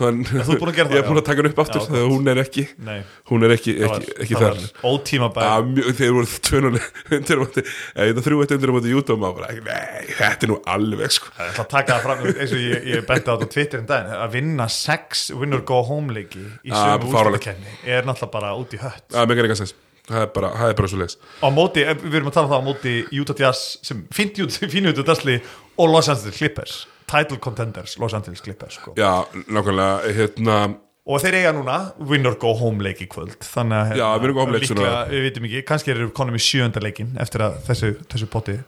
Hann, þú ert búin að gera það, Ég er búin að taka hann upp aftur þegar hún er ekki Nei, hún er ekki, ekki, ekki það þar. var ótíma bæ Já, mjög, þeir voru tvönuleg undir eða þrjú eitt undir á móti YouTube maður bara, nei, þetta er nú alveg sko. Það ætla að taka það fram eins og ég, ég benti á þetta á Twitter en daginn að vinna sex winner go home leiki í sömu úrslitakenni er náttúrulega bara út í hött. Það er megar eitthvað sens, það er bara, það er bara svo leis á móti, eh, við erum að tala um það á móti Utah Jazz sem fínt út, Jazz lið og Los Angeles Clippers. Title contenders, Los Angeles Clippers sko. Já, nákvæmlega, hérna og þeir eiga núna winner go home leik í kvöld þannig að hérna, Já, winner go home leik líklega, við vitum ekki, kannski eru konum í sjönda leikin eftir að þessu, þessu potti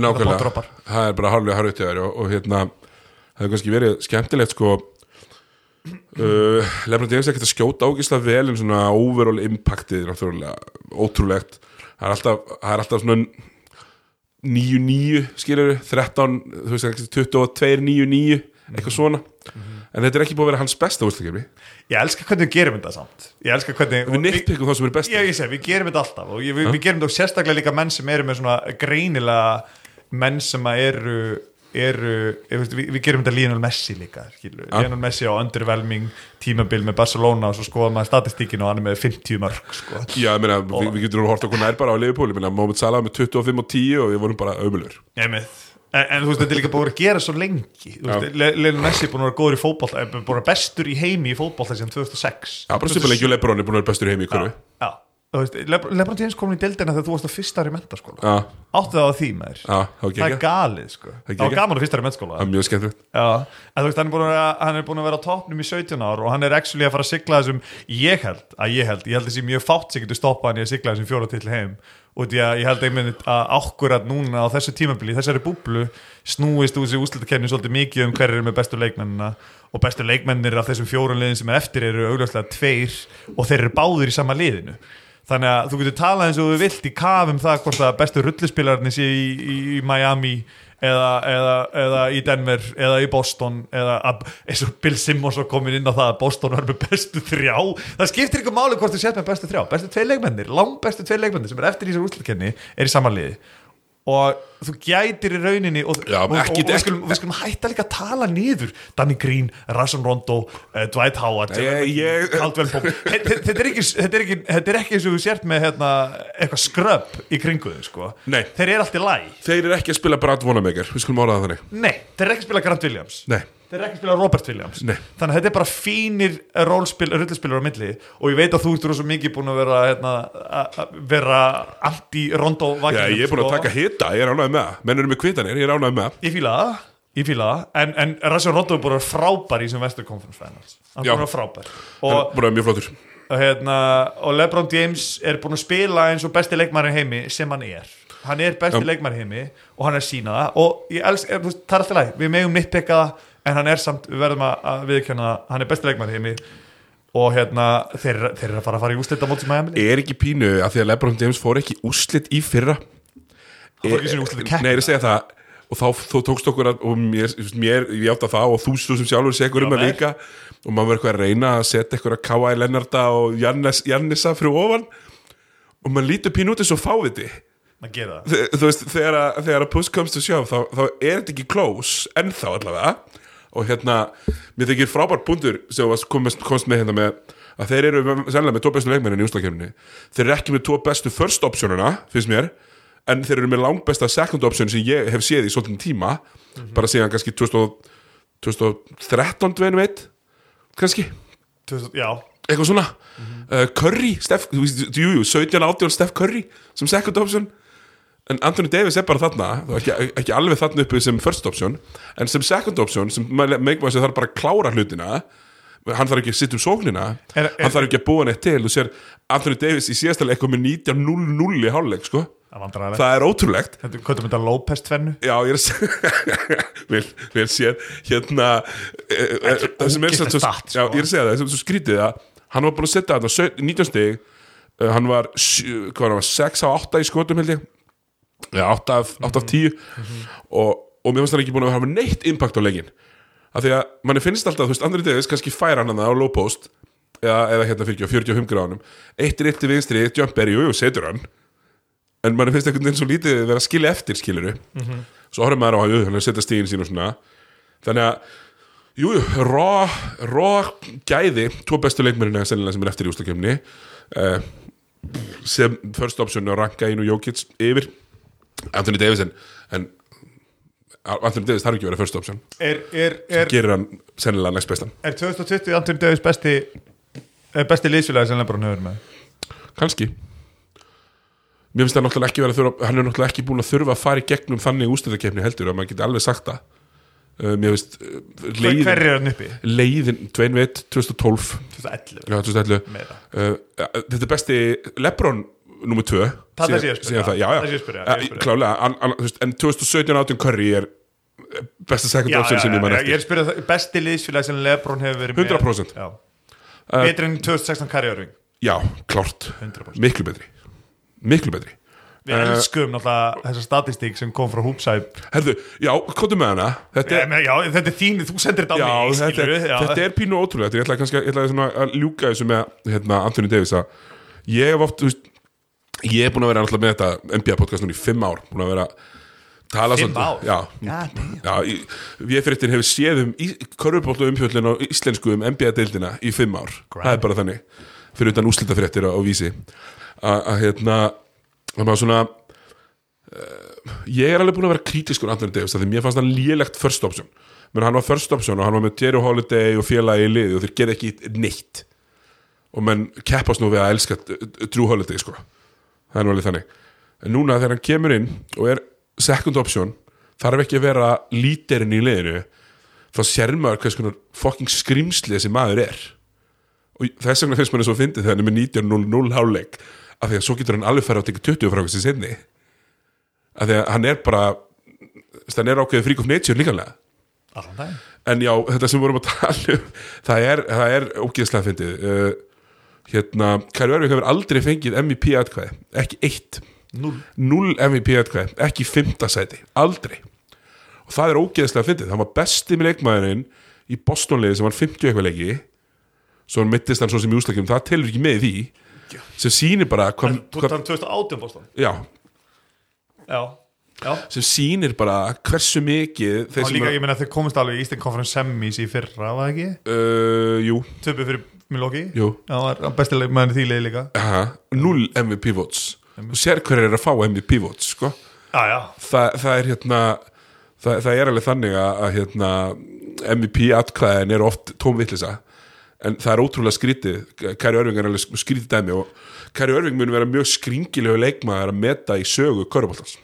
Nákvæmlega, það er bara hálflega harfið til þér og, og hérna, það hefur kannski verið skemmtilegt sko uh, Lebron James er ekkert að skjóta ágislega vel en svona overall impactið er náttúrulega ótrúlegt. Það er alltaf, það er alltaf svona 9-9 skilur 13, þú veist ekki 22-9-9 eitthvað svona. En þetta er ekki búið að vera hans besta úrstakefni ég elska hvernig við gerum þetta samt. Ég hvernig við neittpikkum þá sem er besti Já, ég segi, við gerum þetta alltaf og ég, við, við gerum þetta sérstaklega líka menn sem eru með svona greinilega menn sem eru, eru veist, við, við gerum þetta Lionel Messi líka skilur. Ja. Lionel Messi á underwhelming tímabil með Barcelona og svo skoðum maður statistíkinu og hann er með 50 mörg sko. Já, ég meina, við, við getum hort okkur nær bara á Liverpool, ég meina, Mohamed Salah með 25 og 10 og við vorum bara ömulur. En, en þú veist, þetta er líka búin að gera svo lengi veist, Lionel Messi er búin að vera góður í fótboll er búin að vera bestur í heimi í fótboll sem 2006 Já, bara stupið lengi og Lebron er búin að vera bestur í heimi í hverju Já, veist, Lebron James komin í deildina þegar þú varst á fyrsta ári mentaskóla. Áttu það á því maður? Það er galið sko. Það var gaman á fyrsta ári mentaskóla. Það er mjög skemmtilegt. Hann er búin að vera, hann er búin að vera á toppnum í 17 ár og hann er actually að fara að sigla þessum ég held, að ég held, ég held þessi mjög fátt sem getur stoppað hann í að sigla þessum fjóra til heim. Og því að ég held einmitt að ákkurat núna á þessu tímabili, í þessari búblu snúist úr þessi úslitakenni svolítið mikið um hverju er með bestu leikmennina. Og bestu leikmennir af þessum fjórun liðin sem er eftir eru augljóslega tveir og þeir eru báðir í sama liðinu þannig að þú getur talað eins og þú vilt í kafum það hvort að bestu rullispilarnir sé í, í, í Miami eða, eða, eða í Denver eða í Boston eða að, eins og Bill Simmons var komin inn á það að Boston var með bestu þrjá. Það skiptir ykkur máli hvort þú sett með bestu þrjá. Bestu tvei leikmennir, langt bestu tvei leikmennir sem er eftir í þessar úrslukenni er í samanliði og þú gætir í rauninni og, Já, og, ekki- og við, skulum, við skulum hætta líka að tala niður. Danny Green, Rajon Rondo uh, Dwight Howard þetta, er ekki, þetta, er ekki, eins og þú sért með hérna, eitthvað skröpp í kringu þau sko. Þeir eru allt í læg Þeir eru ekki að spila Brad Wanamaker, við skulum það þannig. Nei, þeir eru ekki að spila Grant Williams. Nei, Þeir eru ekki að spila Robert Williams. Nei. Þannig að þetta er bara fínir rullispilur á milli. Og ég veit að þú ert rosa mikið búin að vera hérna, að- vera anti-rondo já, ég er búin að taka hita, ég er ánægð með það. Menn eru með kvitanir, ég er ánægð með Ég fíla það, ég fíla það. En, en Rassio Rondo er búin að vera frábær í sem vestur conference finals. Hann er búin að vera frábær. Og, búin að vera mjög flottur. Hérna, og LeBron James er búin að spila eins og besti leikmæri heimi sem hann er. Hann er besti leikmæri heimi og hann er að sína það. Og ég þú veist, það er alltaf læg við megum nitpeka það en hann er samt, við verðum að, að viðkjanna það, hann er besti leikmæri heimi og hérna, þeir, þeir eru að fara að fara í úslita mót sem að Er ekki pínu að því að Lebron James fór ekki úrslit í fyrra? Hann fór ekki í sinni úrslitakeppni. Nei, ég er að segja það og þá, þá tókst okkur að, og mér, mér ég átt að það og þú sem sjálfur segur um að vika og maður verður eitthvað að reyna að setja eitthvað að K.I. Lennarta og Jannis, Jannisa fyrir ofan og maður lítur pín út eins og fáviti. Að það. Þe- þú veist, þegar að, þegar að puss comes to shove þá, þá er þetta ekki close ennþá allavega og hérna, mér þykir frábært búndur sem komst, komst með hérna með að þeir eru sennilega með tvo bestu leikmennin í úslakefni þeir eru ekki með tvo bestu first optionuna finnst mér, en þeir eru með langbesta second option sem ég hef séð í svolítið tíma, bara síðan kannski 2000, 2013 dveinu veit, kannski. 2000 já, eitthvað svona. Uh, Curry, Steph, jú, jú, 17 átjón Steph Curry sem second option en Anthony Davis er bara þarna ekki, ekki alveg þarna uppi sem first option en sem second option sem meikmaður sem þarf bara að klára hlutina. Hann þarf ekki að sitja um sóknina. Er- er- hann þarf ekki að búa neitt til. Þú sér Anthony Davis í síðastalega eitthvað með 19-0-0 í hálfleik sko. það er ótrúlegt. Þetta, er þetta López tvennu? Já, ég er vel, vel séð. Hérna e, e, það sem er svo, stat, já, sko. ég er að segja það, er svo skrítið að hann var búin að setja saut- 19 stig. Uh, hann var, sjö- hvað var hann, 6 á 8 í skotum held ég 8 af, 8 af 10 og, og mér finnst hann ekki búin að hafa neitt impact á leikin af því að manni finnst alltaf, þú veist, Andri Davis kannski fær hann hann á low post eða, eða hérna fyrir 45 gráðunum. Eitt er eitt til vinstri, eitt jumper, jú, jú, setur hann. En manni finnst einhvern veginn svo lítið vera að skilja eftir skiluru svo horfum maður á að jú, hann er að setja stíðin sín og svona. Þannig að jú, jú, rá, rá gæði, tvo bestu sennilega sem er eftir í úslakefni uh, sem first option að ranka inn og Jókits yfir Anthony Davis en, en Anthony Davis þarf ekki að vera first option. Er, er, er, gerir hann sennilega næst bestan er 2020 Anthony Davis besti er besti liðsfélagi sem Lebron hefur með? kannski. Mér finnst það náttúrulega ekki vera að þurfa hann er náttúrulega ekki búin að þurfa að fara í gegnum þannig ústæðakefni heldur að maður geti alveg sagt það. Uh, mér finnst Hver, leiðin, er leiðin Dwayne Wade 2012 2011 já, 2011 meira. Uh, þetta er besti Lebron nummer 2 Það er það ég spyrja. Eh, klálega, en 2017 átjón Curry er eh, besta second option sem ég já, man já, eftir. ég er að spyrja það besti liðsfélagi sem Lebron hefur verið 100%. með Já. Uh, Betri en 2016 Kari Irving já, klárt, 100% miklu betri. Miklu betri. Við Eh, elskum náttúrulega þessa statistík sem kom frá Hoopsæp herðu, já, komdu með hana. Þetta er, Já, þetta er þín, þú sendir þetta á já, mig þetta, er, þetta er pínu ótrúlega ég ætla kannski ég ætla svona að ljúka þessu með hérna, Anthony Davis að ég hef oft, þú veist ég hef búin að vera alltaf með þetta NBA podcast núna í fimm ár búin að vera tala Fimm ár? já, God já í- við fyrirtin hefur séð um körfubóltu umfjöllin á íslensku um NBA-deildina í fimm ár, það er bara þannig. Fyrir utan úslita fréttir á, á vísi. Að að, hérna að maður svona uh, ég er alveg búin að vera kritiskur Anthony Davis af því mér fannst hann lélegt first option. Menn hann var first option og hann var með Jerry Holiday og félagi í liði og þeir gerði ekki neitt. Og menn keppast nú við að elska Drew Holiday sko það er nú alveg þannig. En núna þegar hann kemur inn og er second option þarf ekki að vera lítirinn í liðinu þá sér maður hvers konar fucking skrimsli þessi maður er. Og þess vegna finnst maður svo fyndið þegar hann er með 19-0-0 háleik af því að svo getur hann alveg fara að tekja 20 frá þessi sinni. Af því að hann er bara hann er ákveðið freak of nature líkanlega daginn. en já, þetta sem við vorum að tala um það er, það er ógeðslega fyndið. Uh, hérna, Kæri Örvik hefur aldrei fengið MVP atkvæði. Ekki eitt, Núll. null MVP atkvæði. Ekki fymta sæti, aldrei. Og það er ógeðslega fyndið. Það var besti með leikmaðurinn í Bostonliði sem var 50 eitthvað leiki. Svo hann mittist hann svo sem í úslakjum það telur ekki með því. Sem sýnir bara hvað, Þú hvað, þann 2018 Boston? Já, Já, já. Sem sýnir bara hversu mikið þeir líka, er, ég meina, þeir komist alveg í Eastern Conference Semis í fyrra, var það ekki? uh, jú, Töpu fyrir Milwaukee. Jú. Það var bestileg maður því leið líka. Aha, null MVP votes. Þú sér hver er að fá MVP votes sko. Já, já. Þa, það er hérna það, það er alveg þannig að, hérna, MVP atkvæðin er oft tómvillisa en það er ótrúlega skrítið. Kæri Örving er alveg skrítið dæmi og Kæri Örving mun vera mjög skringilegu leikmaður að meta í sögu Köruboltans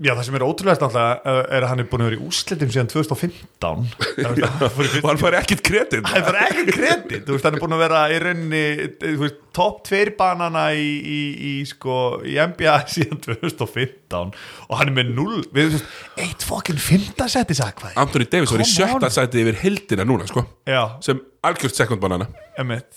Já, það sem er ótrúlega alltaf er að hann er búin að vera í úrslitum síðan 2015 og hann fær ekkit kredit. Það er bara ekki kredit, þú veist, hann er búin að vera í rauninni, þú veist, topp tveir banana í, í, í, sko, í NBA síðan 2015 og hann er með 0, við veist, eitt fokkin fymtasetti sakvæði. Anthony Davis var í Come sjötta on. sæti yfir heldina núna sko, Já, sem algjört second banana. Emitt.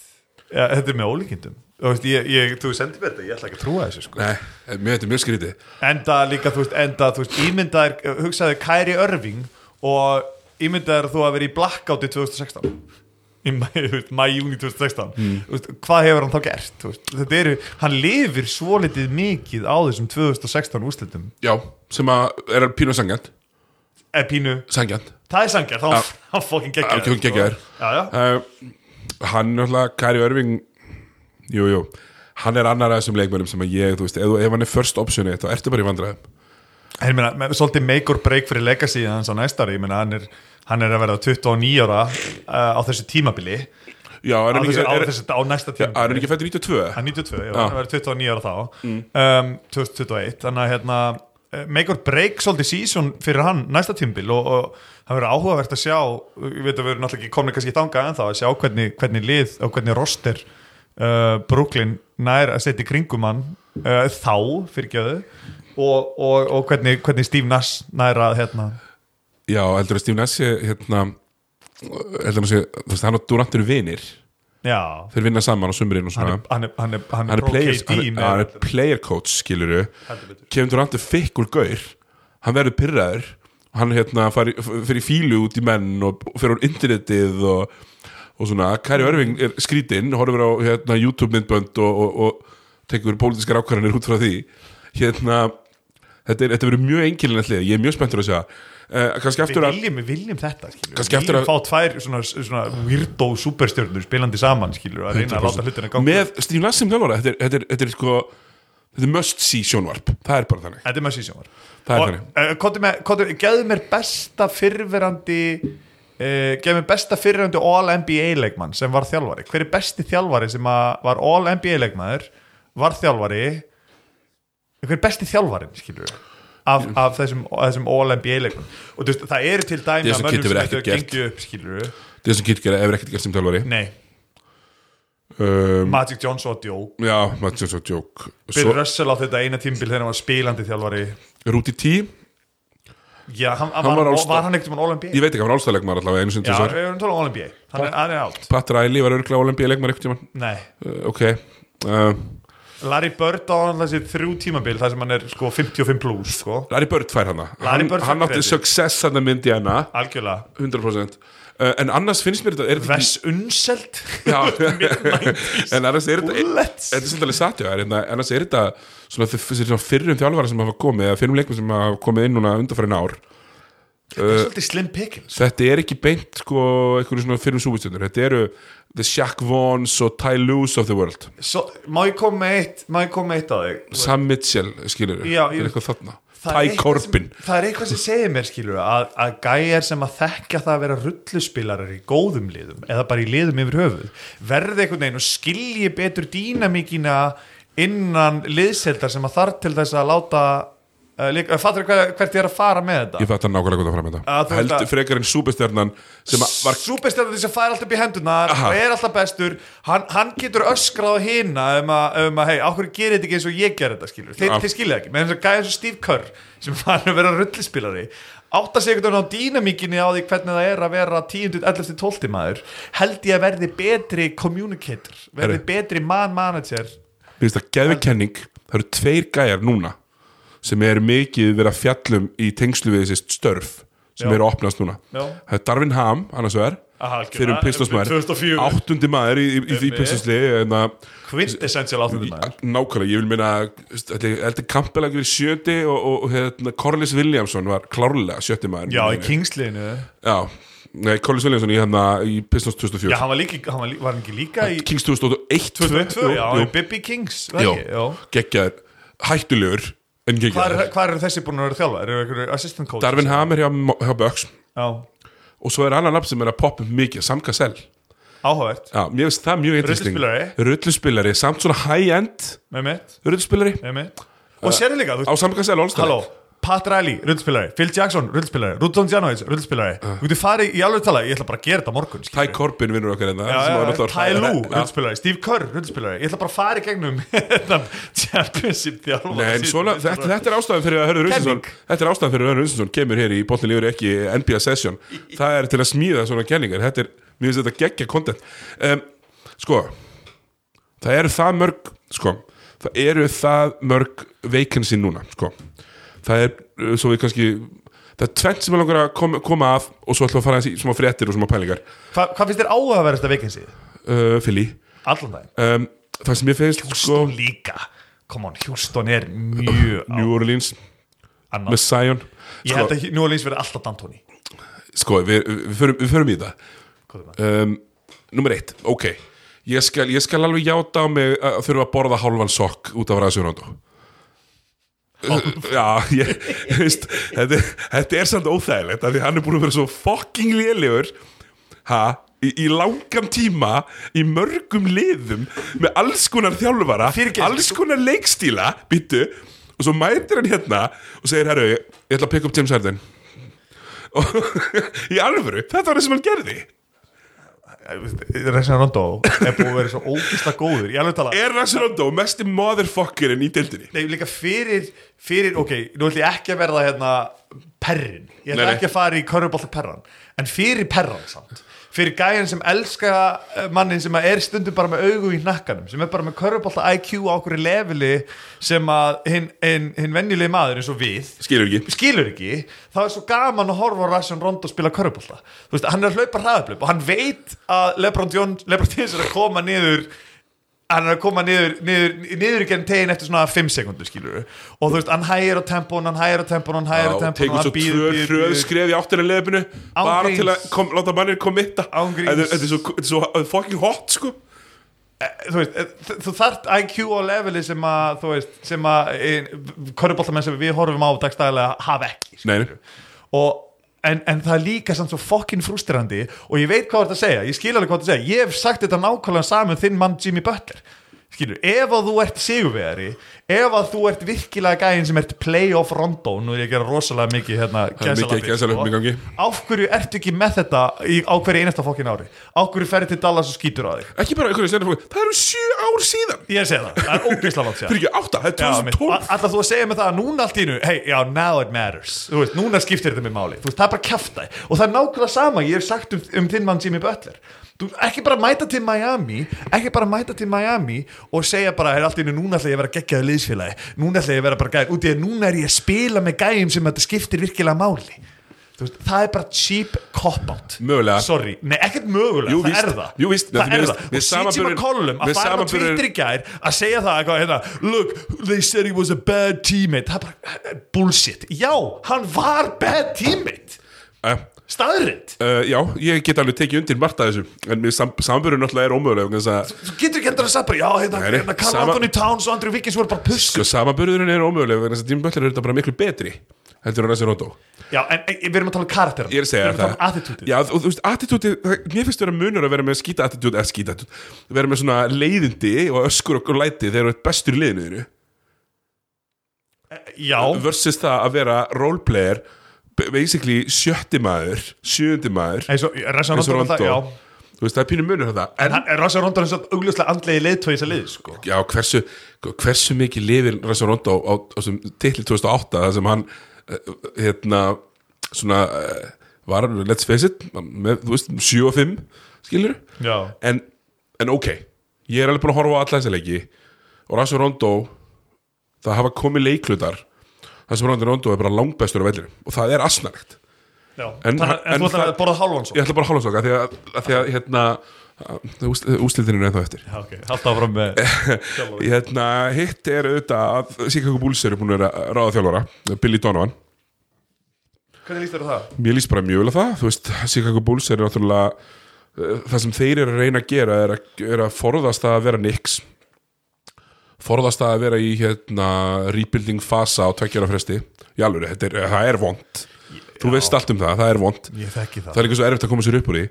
Ja, þetta er með ólíkindum. Ég, ég, þú sendir mér þetta, ég ætla ekki að trúa þessu sko. Nei, mér þetta er mjög skrítið. Enda líka, þú veist, enda, þú veist, ímyndaðir hugsaði Kæri Örving og ímyndaðir þú að vera í blackouti 2016 í mæ, þú veist, mæ, júni 2016 þú veist, hvað hefur hann þá gert þú veist, þetta eru, hann lifir svolítið mikið á þessum 2016 úrslitum. Já, sem að er pínu sangjant er pínu, Sangjant það er sangjart þá hann fokkin geggjaður Já, geggjaður. já, já, uh, Hann náttúrulega, Kari Örving Jú, jú Hann er annar af þessum leikmönnum sem að ég, þú veist ef, ef hann er first optioni, þá ertu bara í vandræðum. Ég meina, svolítið make or break fyrir legacy hans á næsta ári, ég meina, hann er hann er að verða 29 ára uh, á þessu tímabili. Já, á, er hann þessu, ekki, á, er, þessu, á næsta er hann tímabili. ekki fættur 92? hann er 92, já, hann verður 29 ára þá. Um, 2021, þannig að hérna eh, make or break svolítið season fyrir hann næsta tímabil og, og það verður áhugavert að sjá, ég veit að við erum náttúrulega ekki komin kannski þangað en þá að sjá hvernig, hvernig lið og hvernig roster uh, Brooklyn nær að setja í kringum hann uh, þá fyrir gjöðu og, og, og hvernig, hvernig Steve Nash nær að hérna. Já, heldur að Steve Nash sé, hérna heldur að sé, þú veist, hann og Durant eru vinir. Já, þeir vinna saman á sumrin og svona. hann er, hann er, hann er player, hann, er, með- hann er player coach skiluru. Kevin Durant er fikkur gaur. Hann verður pyrraður hann hérna fari- fyrir fílu út í menn og fer á internetið og, og svona, Kæri Örving er skrítinn horfir á hérna, YouTube myndbönd og, og, og tekur pólitískar ákvarðanir út frá því. Hérna þetta, er, þetta verður mjög einkilin allir, ég er mjög spenntur að segja uh, Við að viljum, við viljum þetta Við viljum að- fá tvær svona, svona weirdo superstjörnur spilandi saman skilur, að reyna að láta hlutina ganga. Með Steve Nass sem þjálfara þetta er, þetta er, þetta er sko þetta er must see sjónvarp, það er bara þannig. Þetta er með sísjónar Það er Og þannig. kontu, geðu mér besta fyrrverandi uh, geðu mér besta fyrrverandi All-NBA leikmann sem var þjálfari. Hver er besti þjálfari sem var All-NBA leikmaður var þjálfari? Hver er besti þjálfarin skilur við af, af þessum, þessum All-NBA leikmann og þú veist, það eru til dæmi Jason að mönnum Kidd sem þetta gengið upp skilur við það sem Kitt gera hefur ekkert gert sem þjálfari. Nei, um, Magic Johnson og djók já, maður sem svo djók Bill Russell á þetta eina tímbil þegar hann var spilandi þjálfari. Rúti T, Já, hann, hann Hann var, var var, hann ekkert um All-NBA? ég veit ekki, hann var álstæðleikmar allavega einu sinni Já, við erum tala um All-NBA Hann hann er átt Pat Riley var örglega Olympia leikmar eitthvað tímann. Nei, uh, ok uh, Larry Bird á hann þessi þrjú tímabil þar sem hann er sko 55 plus sko. Larry Bird fær hann, hann átti success hann að myndi hana Algjörlega. 100% uh, en annars finnst mér þetta er þetta Vess Unselt? Já, en annars er þetta. Þetta er svolítið er þetta- annars er þetta fyrrum þjálfara sem hafa komið eða fyrrum leikmenn sem hafa komið inn núna undanfærin ár. Það er svolítið Slim Pickens þetta er ekki beint sko einhverju svona fyrrum súbústjöndur þetta eru The Shaq Vaughns og Ty Lue of the world. Má ég koma eitt Má ég koma eitt á þig? Sam Mitchell, skilur er eitthvað þarna Corbin sem, Það er eitthvað sem segir mér skilur að, að gæjar sem að þekkja það að vera rulluspilarar í góðum liðum eða bara í liðum yfir höfuð verði einhvern veginn og skilji betur dýnamíkina innan liðseldar sem að þarf til þess að láta líka, fattur hvað, hvert ég er að fara með þetta? Ég fatt að nákvæmlega hvað það fram með Að þetta. Þú heldur að- frekar en súbestjarnan að var Súperstjarnan sem fær alltaf upp í hendunar og er alltaf bestur. Hann, hann getur öskrað á hina um að, um að hei, áhverju gerir þetta ekki eins og ég ger þetta skilur, Já. þeir skilja ekki. Með þess að gæja eins og Steve Kerr sem fann að vera rullispilari átta sig einhvern veginn á dýnamíkinni á því hvernig það er að vera 10. 11. 12. maður. Held ég að verði betri communicator, verði betri man manager Mér finnst það geðvig kenning. Það eru tveir gæjar núna sem eru mikið verið að fjallum í tengslu við þessi störf sem Já. eru að opnast núna. Já. Það er Darvin Ham, annars vegar fyrir Pistonsmaður 2004. áttundi maður í, í, í. Pistonsli en að quintessential áttundi maður. Nákvæmlega, ég vil minna Eldur Campbell að vera sjöti og, og, og hérna, Corliss Williamson var klárlega sjötti maður já, í Kingsliðinu. Já, nei, Corliss Williamson í, hérna, í Pistons 2004 já, hann var, líka, hann var, líka, var hann ekki líka í Kings 2001 2002, já, jú, Bibi Kings ekki? já geggjaður. Hættulegur Hvað geggjaður er, hvað er þessi búin að vera þjálfa? Er það einhverju assistant coach? Darvin Ham er hjá, hjá Já, og svo er annar nafn sem er að poppa mikið Sam Cassell. Áhugavert. Mér finnst það mjög interesting. Rulluspilari. Rulluspilari, samt svona Rulluspilari með mitt. Og líka, þú á Sam Cassell allstæð Halló, Pat Riley, rullspilari Phil Jackson, rullspilari Rudolf Janovic, rullspilari Þú getur farið í alveg tala, ég ætla bara að gera þetta morgun Ty Corbin vinnur okkar hérna já, náttúrulega- Ty Lue, Já. rullspilari Steve Kerr, rullspilari Ég ætla bara að fara í gegnum þennan Championship svona, þetta, þetta er ástæðan fyrir að Hörður Kenning. Þetta er ástæðan fyrir að Hörður Unsinsson kemur hér í Botnin Lífur ekki NBA Session. Það er til að smíða svona kenningar. Þetta er, mér finnst þetta geggja content. Um, Sko, það eru það mörg sko, það eru það mörg vacancy núna sko. Það er, uh, svo við kannski það er tvent sem er langar að koma, koma að og svo ætlum við að fara aðeins í smá fréttir og smá pælingar. Hva, Hvað finnst þér áhugaverðast að veikinsið? uh, Fili Allan daginn. Um, það sem ég finnst sko, Houston líka. Come on, Houston er mjög á New Orleans. Annan með Zion. Ég sko, held að New Orleans verði alltaf D'Antoni sko við, við, förum, við förum í það. Hvað er það? um, Númer eitt, ok. Ég skal, ég skal alveg játa á mig að þurfa að borða hálfan sokk út af ræðsjónandu Já, ég, veist, þetta, þetta er samt óþægilegt af því hann er búin að vera svo fucking lélegur ha, í, í langan tíma í mörgum liðum með alls konar þjálfara alls konar leikstíla byttu, og svo mætir hann hérna og segir, herru, ég ætla að pikka upp James Harden. Og í alvöru, þetta var það sem hann gerði Resina Rondo er búin að vera svo ógísla góður. Er Rassurando mesti motherfuckerinn í deildinni? Nei, líka fyrir, fyrir, ok, nú ætlum ég ekki að verða hérna perrin, ég nei. ekki að fara í körfubólta perran, en fyrir perran samt, fyrir gæjan sem elska eh, mannin sem er stundum bara með augu í hnakkanum, sem er bara með körfubólta IQ á okkur leveli sem að hinn hin, hin venjulegi maður eins og við skilur ekki. skilur ekki, þá er svo gaman að horfa á Rasjón Rondo spila körfubólta þú veist, hann er að hlaupa hraðablöp og hann veit að Lebron Jones, er að koma niður hann er að koma niður niður, niður í genn tegin eftir svona 5 sekundur skilur og þú veist, hann hægir á tempón hann hægir á tempón, hann hægir á og tempón tekur hann býður, býður. skref í áttina leifinu bara til að kom, láta mannir komitta þetta er- svo, svo fucking hot sko. Þú veist, eh, þú þarft IQ á leveli sem að þú veist, sem að körfubóltamenn sem við horfum á dagstæðilega hafa ekki og En, en það er líka samt svo fokkin frustrandi og ég veit hvað að segja, ég skil alveg hvað að segja. Ég hef sagt þetta nákvæmlega saman þinn mann Jimmy Butler skilur, ef að þú ert sigurvegari, ef að þú ert virkilega gæðin sem ert playoff rondo, nú er ég að gera rosalega mikið hérna, í gangi. af hverju ertu ekki með þetta í, á hverju einasta fokkin ári? Af hverju ferði til Dallas og skýtur á þig? Ekki bara einhverju fólk, það eru sjö ár síðan. Ég segi það, það er ógeðslega langt átta, það er 2012 Alltaf þú að segja mig það að núna allt í nú Hey, já, now it matters. Veist, núna skiptir þetta með máli. Veist, það er bara kjafta Og það er nákvæmlega sama Ég hef sagt um, um ekki bara mæta til Miami Ekki bara mæta til Miami Og segja bara, hey, allt nú núna ætla ég að vera geggjaði liðsfélagi. Núna ætla ég að vera bara gæði Út í að núna er ég að spila með gæjum sem þetta skiptir virkilega máli. Veist, það er bara cheap cop-out. Mögulega. Sorry, nei, ekkert mögulega, Jú, það víst. er það. Jú, víst. Það er það. Og samanburður- McCollum að fara á samanburður- Twitter í gær að segja það eitthvað hérna look, they said he was a bad teammate. Það er bara eh, bullshit. Já, hann var bad teammate. Uh, staðrind uh, já, ég get alveg tekið undir margt að þessu en sam, samburður náttúrulega er að þú getur ekki endur að bara já, hérna, hérna sama- Anthony Towns og Andrew Wiggins voru bara pussu sko, samanburðurinn er ómögulega vegna þess að Jimmy Butler er þetta bara miklu betri heldur en Rassi Rondo já, en en, við erum að tala um karakter ég er að segja við erum að tala um það attitútið já, þú, þú veist, attitúti, mér finnst vera munur að vera með skýta attitúti, eða skýta attitúti vera með svona leiðindi og öskur og læti þegar þú ert í að basically sjötti maður sjöndi maður eins og Rondo þú veist, það er pínu munur á það en, en Ressa Rondo er eins og augljóslega andlegi leiðtói þess að lið sko. já, hversu, hversu mikið lifir Rassi Rondo á, á þessum titli 2008 þar sem hann eh, hérna, svona eh, var, let's face it með, þú veist, 7 og 5 skilur en, en ok ég er alveg búin að horfa á alla þessi leiki og Rassi Rondo það hafa komið leiklutar sem Rassi Rondo er bara langbestur á vellinu og það er asnalegt. Já. En- en, en þú ætlar það- að borða hálfan svo ég ætla bara að hálfa svo að því að, að, því að hérna úslitinu er ennþá eftir. Já, ok, halda áfram með hérna, hitt er auðvitað að Chicago Bulls eru búin að ráða þjálfara Billy Donovan. Hvernig líst þér það? mér líst bara mjög vel að það þú veist, Chicago Bulls eru náttúrulega uh, það sem þeir eru að reyna að gera er að, er að forðast að vera Knicks forðast að vera í hérna rebuilding fasa á tveggjara fresti. Í alveg, það er vond þú veist allt um það, það er vond þekki það. Er ekki svo erfitt að koma sér upp úr því.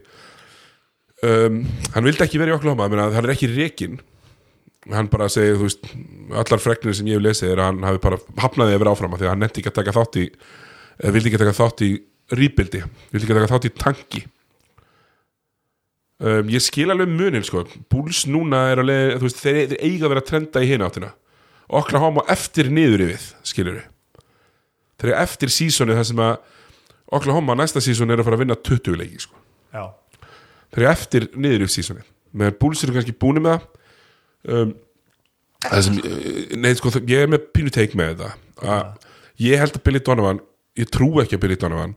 Um, hann vildi ekki vera í að hann er ekki rekin hann bara segir, þú veist allar fregnir sem ég hef lesið er að hann hafi bara hafnaði að vera áfram af því að hann nefndi ekki að taka þátt í vildi ekki taka þátt í rebuildi, vildi ekki taka þátt í tanki um, ég skil alveg munin sko, Bulls núna er alveg, þú veist, þeir, þeir eiga að vera trenda í hina áttina. Oklahoma eftir niður yfir, skilur við þeir eru eftir sísoni þar sem að Oklahoma næsta sísón er að fara að vinna 20 leiki sko. já, þeir eru eftir niður yfir sísoni meðan Bulls eru kannski búin með það. Um, sem eh, nei, sko, ég er með pínu teik með þetta. Að ég held að Billy Donovan ég trú ekki að Billy Donovan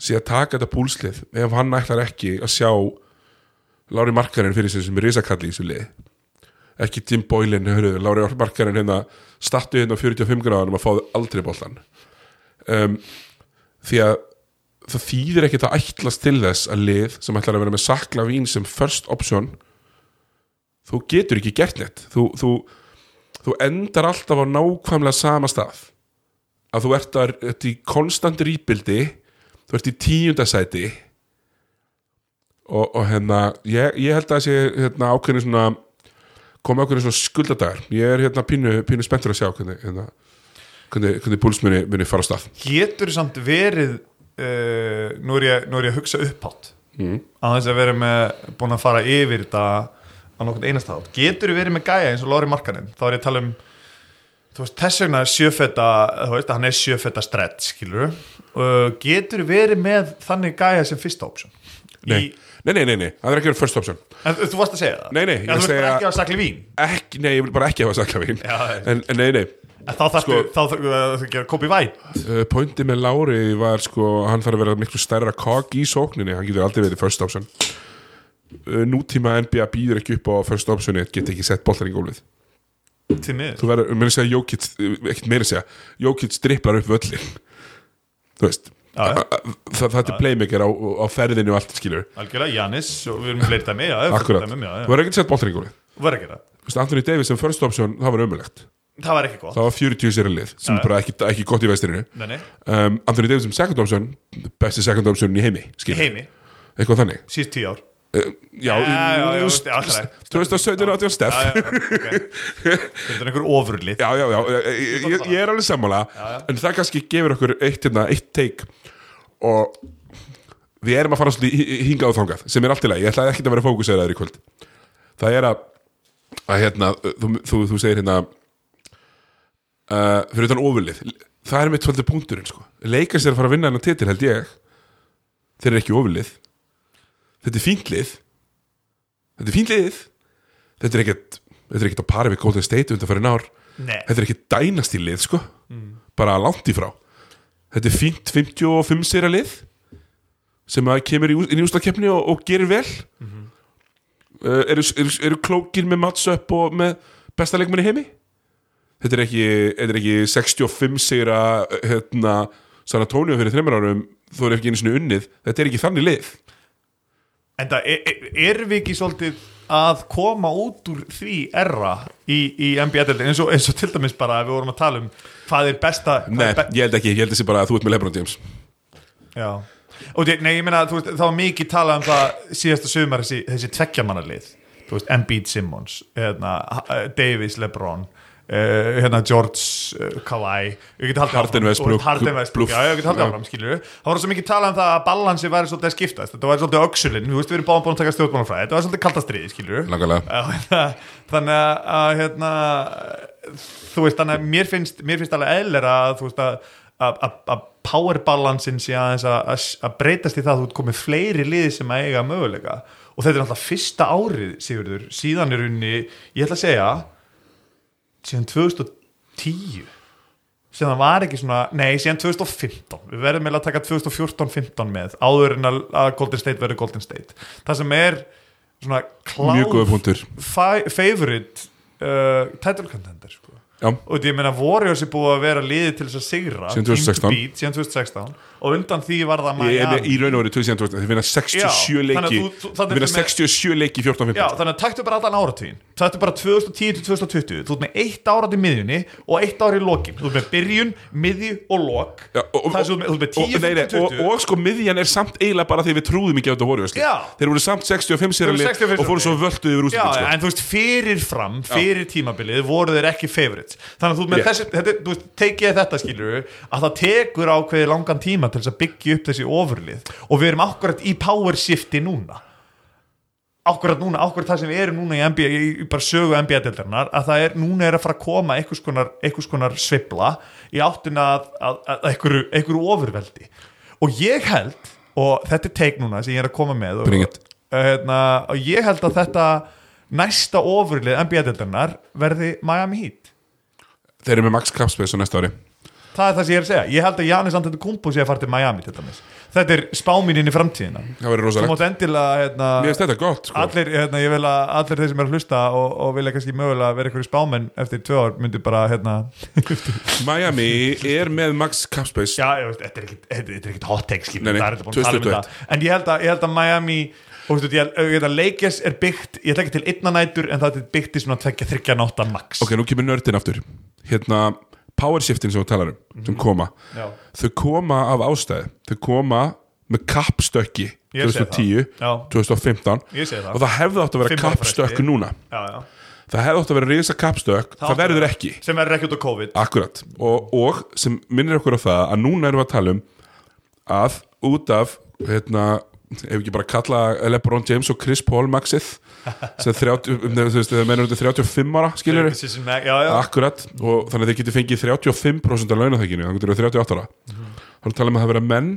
sé að taka þetta púlslið ef hann ætlar ekki að sjá Lári Markarinn fyrir sig sem er risakalli í þessu lið ekki Tim Boylan hörðu, Lári Markarinn hérna stattu hérna á 45 gráðanum að fáðu aldrei boltan um, því að það þýðir ekkert að ætlast til þess að lið sem ætlar að vera með sakla vín sem first option þú getur ekki gert neitt. Þú, þú, þú endar alltaf á nákvæmlega sama stað. Að þú ert, að, ert í konstant rýpildi þú ert í tíundasæti og, og hérna ég, ég held að það sé hérna, ákveðin svona koma ákveðin svona skuldadagar ég er hérna pínu, pínu spenntur að sjá hvernig, hérna, hvernig, hvernig púls muni, muni fara á stað. Getur samt verið uh, nú, er ég, nú er ég að hugsa upphátt. Mm. að þess að vera með búin að fara yfir þetta á nokkurn einast þátt getur verið með gæja eins og Lóri Markanen þá er ég að tala um veist, þess vegna sjöfetta þú veist, hann er sjöfetta stretch skilur uh, getur verið með þannig gæja sem fyrsta option nei. nei, nei, nei, nei, það er ekki verið first option. En þú varst að segja það? Nei, nei, ég þú veist segja- ekki að sakli vín ekki, nei, ég vil bara ekki hafa sakla vín Já, en, en nei, nei. En þá Sko- þá þarftu að gera kopi væn uh, pointi með Lári var sko hann þarf að vera miklu stærra kog í sókninni. Hann getur aldrei verið first option. Uh, nútíma NBA býður ekki upp á first optioni, get ekki sett boltar í gólfið. Til miður þú verður, mér að segja Jókits ekkert meira að segja, Jókits dripplar upp völlin þú veist Já, já. a- a- það, það er playmaker á, á ferðinu og allt skilur, algjörlega, Janis og við erum já, já, akkurat, þú verður ekki sett gólfið. Þú verður að gera það. Anthony Davis sem first option, það var ömulegt það var ekki gott. Það var 40 sér lið, sem er bara ekki, ekki gott í vestirinu nei, nei, um, Anthony Davis sem second option besti second option í heimi, skilur heimi, eitthvað þannig. Síðust tíu ár já, Já, já, já, þú- veist, já, alltaf leið. 2017 átti á Steff þetta er einhver ofurlið. Já, já, já, ég, er alveg sammála en það kannski gefur okkur eitt, hérna, eitt take. Og við erum að fara svolítið hi- hingað og þangað sem er allt í lagi, ég ætlaði ekki að vera fókuseraður í kvöld. Það er að, að hérna, þú, þú, þú segir hérna uh, fyrir utan ofurlið. Það er mitt svolítið punkturinn sko. leikast er að fara að vinna hennar titil held ég. Þeir eru ekki ofurlið þetta er fínt lið. Þetta er fínt lið. Þetta er ekkert þetta er ekkert á pari við Golden State undan fyrir nár Nei. þetta er ekkert dænast í lið sko. Bara langt í frá. Þetta er fínt 55 sér að lið sem að kemur inn í úslakefni og, og gerir vel. Uh, eru, eru, eru klókir með matchup og með besta leikmann í heimi? Þetta er ekki, þetta er ekki 65 sér að hérna, San Antonio fyrir þreymur árum þó er ekki einu sinni unnið. Þetta er ekki þannig lið En það er, er, erum við ekki svolítið að koma út úr því erra í, í NBA-deldin eins, eins og til dæmis bara að við vorum að tala um hvað er besta hvað Nei, er be ég held ekki, ég held þessi bara að þú ert með Lebron James. Já. Og nei, ég meina, veist, það var mikið talað um það síðasta sumar þessi, þessi veist, Embiid Simmons hérna, Ha- Davis, LeBron uh, hérna George uh, geti haldið Harden Westbrook, það var svo mikið talað um það að balansi væri svolítið að skiptast. Þetta væri svolítið þú veist, við erum báðum búin að taka stjórnmálafræði. Þetta var svolítið kaltastriði, skilur Langalega þannig að, að hérna, þú veist þannig að mér finnst, mér finnst alveg eðlera að power balancein sé aðeins að, breytast í það að þú ert komið fleiri liði sem að eiga möguleika. Og þetta er alltaf fyrsta árið Sigurður, síðan er unni ég ætla að segja síðan 2010 síðan var ekki svona, nei síðan 2015 við verðum meðal að taka 2014-15 með áður en að, Golden State verður Golden State. Það sem er svona kláð favorite uh, title contender sko. Og ég meina Warriors er búið að vera liðið til þess að sigra. Síðan 2016. Team to beat, síðan 2016 og undan því var það Miami. í raun og verið 2020 Þið vinna 67 Já, þannig að leiki. Þið vinna ertu með- 67 leiki í 14-15 Já, þannig að taktu bara allan áratvín Taktu bara 2010 til 2020 Þú ert með eitt árat í miðjunni og eitt ár í lokin. Þú ert með byrjun, miðju og lok. Það er svo með- þú ert með 10, og, nei, nei, 15, og, 20 og sko miðjan er samt eiginlega bara því við trúðum ekki á þetta. Já. Þeir voru samt 65 sér Þeir voru 65 og fóru svo völdu yfir úrslit sko. en þú veist, fyrir fram, fyrir tímabilið voru þeir ekki favorites. Þannig að þú veist, tekið þetta skilur að það tekur ákveði langan tíma til þess að byggja upp þessi ofurlið. Og við erum akkurat í power shifti núna. Akkurat núna, akkurat það sem við erum núna í, NBA, í bara sögu NBA-deldarinnar að það er, núna er að fara að koma einhvers konar, einhvers konar svibla í áttina að, að, að einhverju, einhverju ofurveldi. Og ég held, og þetta er teik núna sem ég er að koma með og, it. hérna, og ég held að þetta næsta ofurlið NBA-deldarnar verði Miami Heat. Þeir eru með max cap space á næsta ári það er það sem ég er að segja, ég held að Janis Antetokounmpo sé að fara til Miami til þetta er spáminn inn í framtíðina. Það verður rosalegt. Hérna, Mér finnst þetta gott sko. allir, hérna, ég vil að allir þeir sem er að hlusta og, og vilja kannski mögulega vera einhverju spámenn eftir tvö ár myndi bara hérna, Miami er með max cap space já, veist, þetta er er ekkit hot take Nei, nei, um 2021. þetta. En ég held að, ég held að Miami og þú veist, ég held að Lakers er byggt ég ætla ekki til einna nætur en það er byggt í svona tvekja þryggja nátta max. Ok, nú kemur nördin aftur. Hérna, power shiftin sem þú talar um sem koma, Já. þau koma af ástæði þau koma með kappstökki Ég sé 2010, það. Já. 2015 Ég sé það. og það hefði átt að vera kappstökk núna já, já. það hefði átt að vera risa kappstökk, það, átti að verður ekki sem verður ekki út á COVID Akkurat, og, og sem minnir okkur á það að núna erum við að tala um að út af hérna, ef ekki bara kalla LeBron James og Chris Paul maxið sem 30, um, veist, mennur þetta 35 ára, já. Akkurat, og þannig að þið getur fengið 35% af launaþekinu, þannig að þið eru 38 ára. Þá er að tala um að það vera menn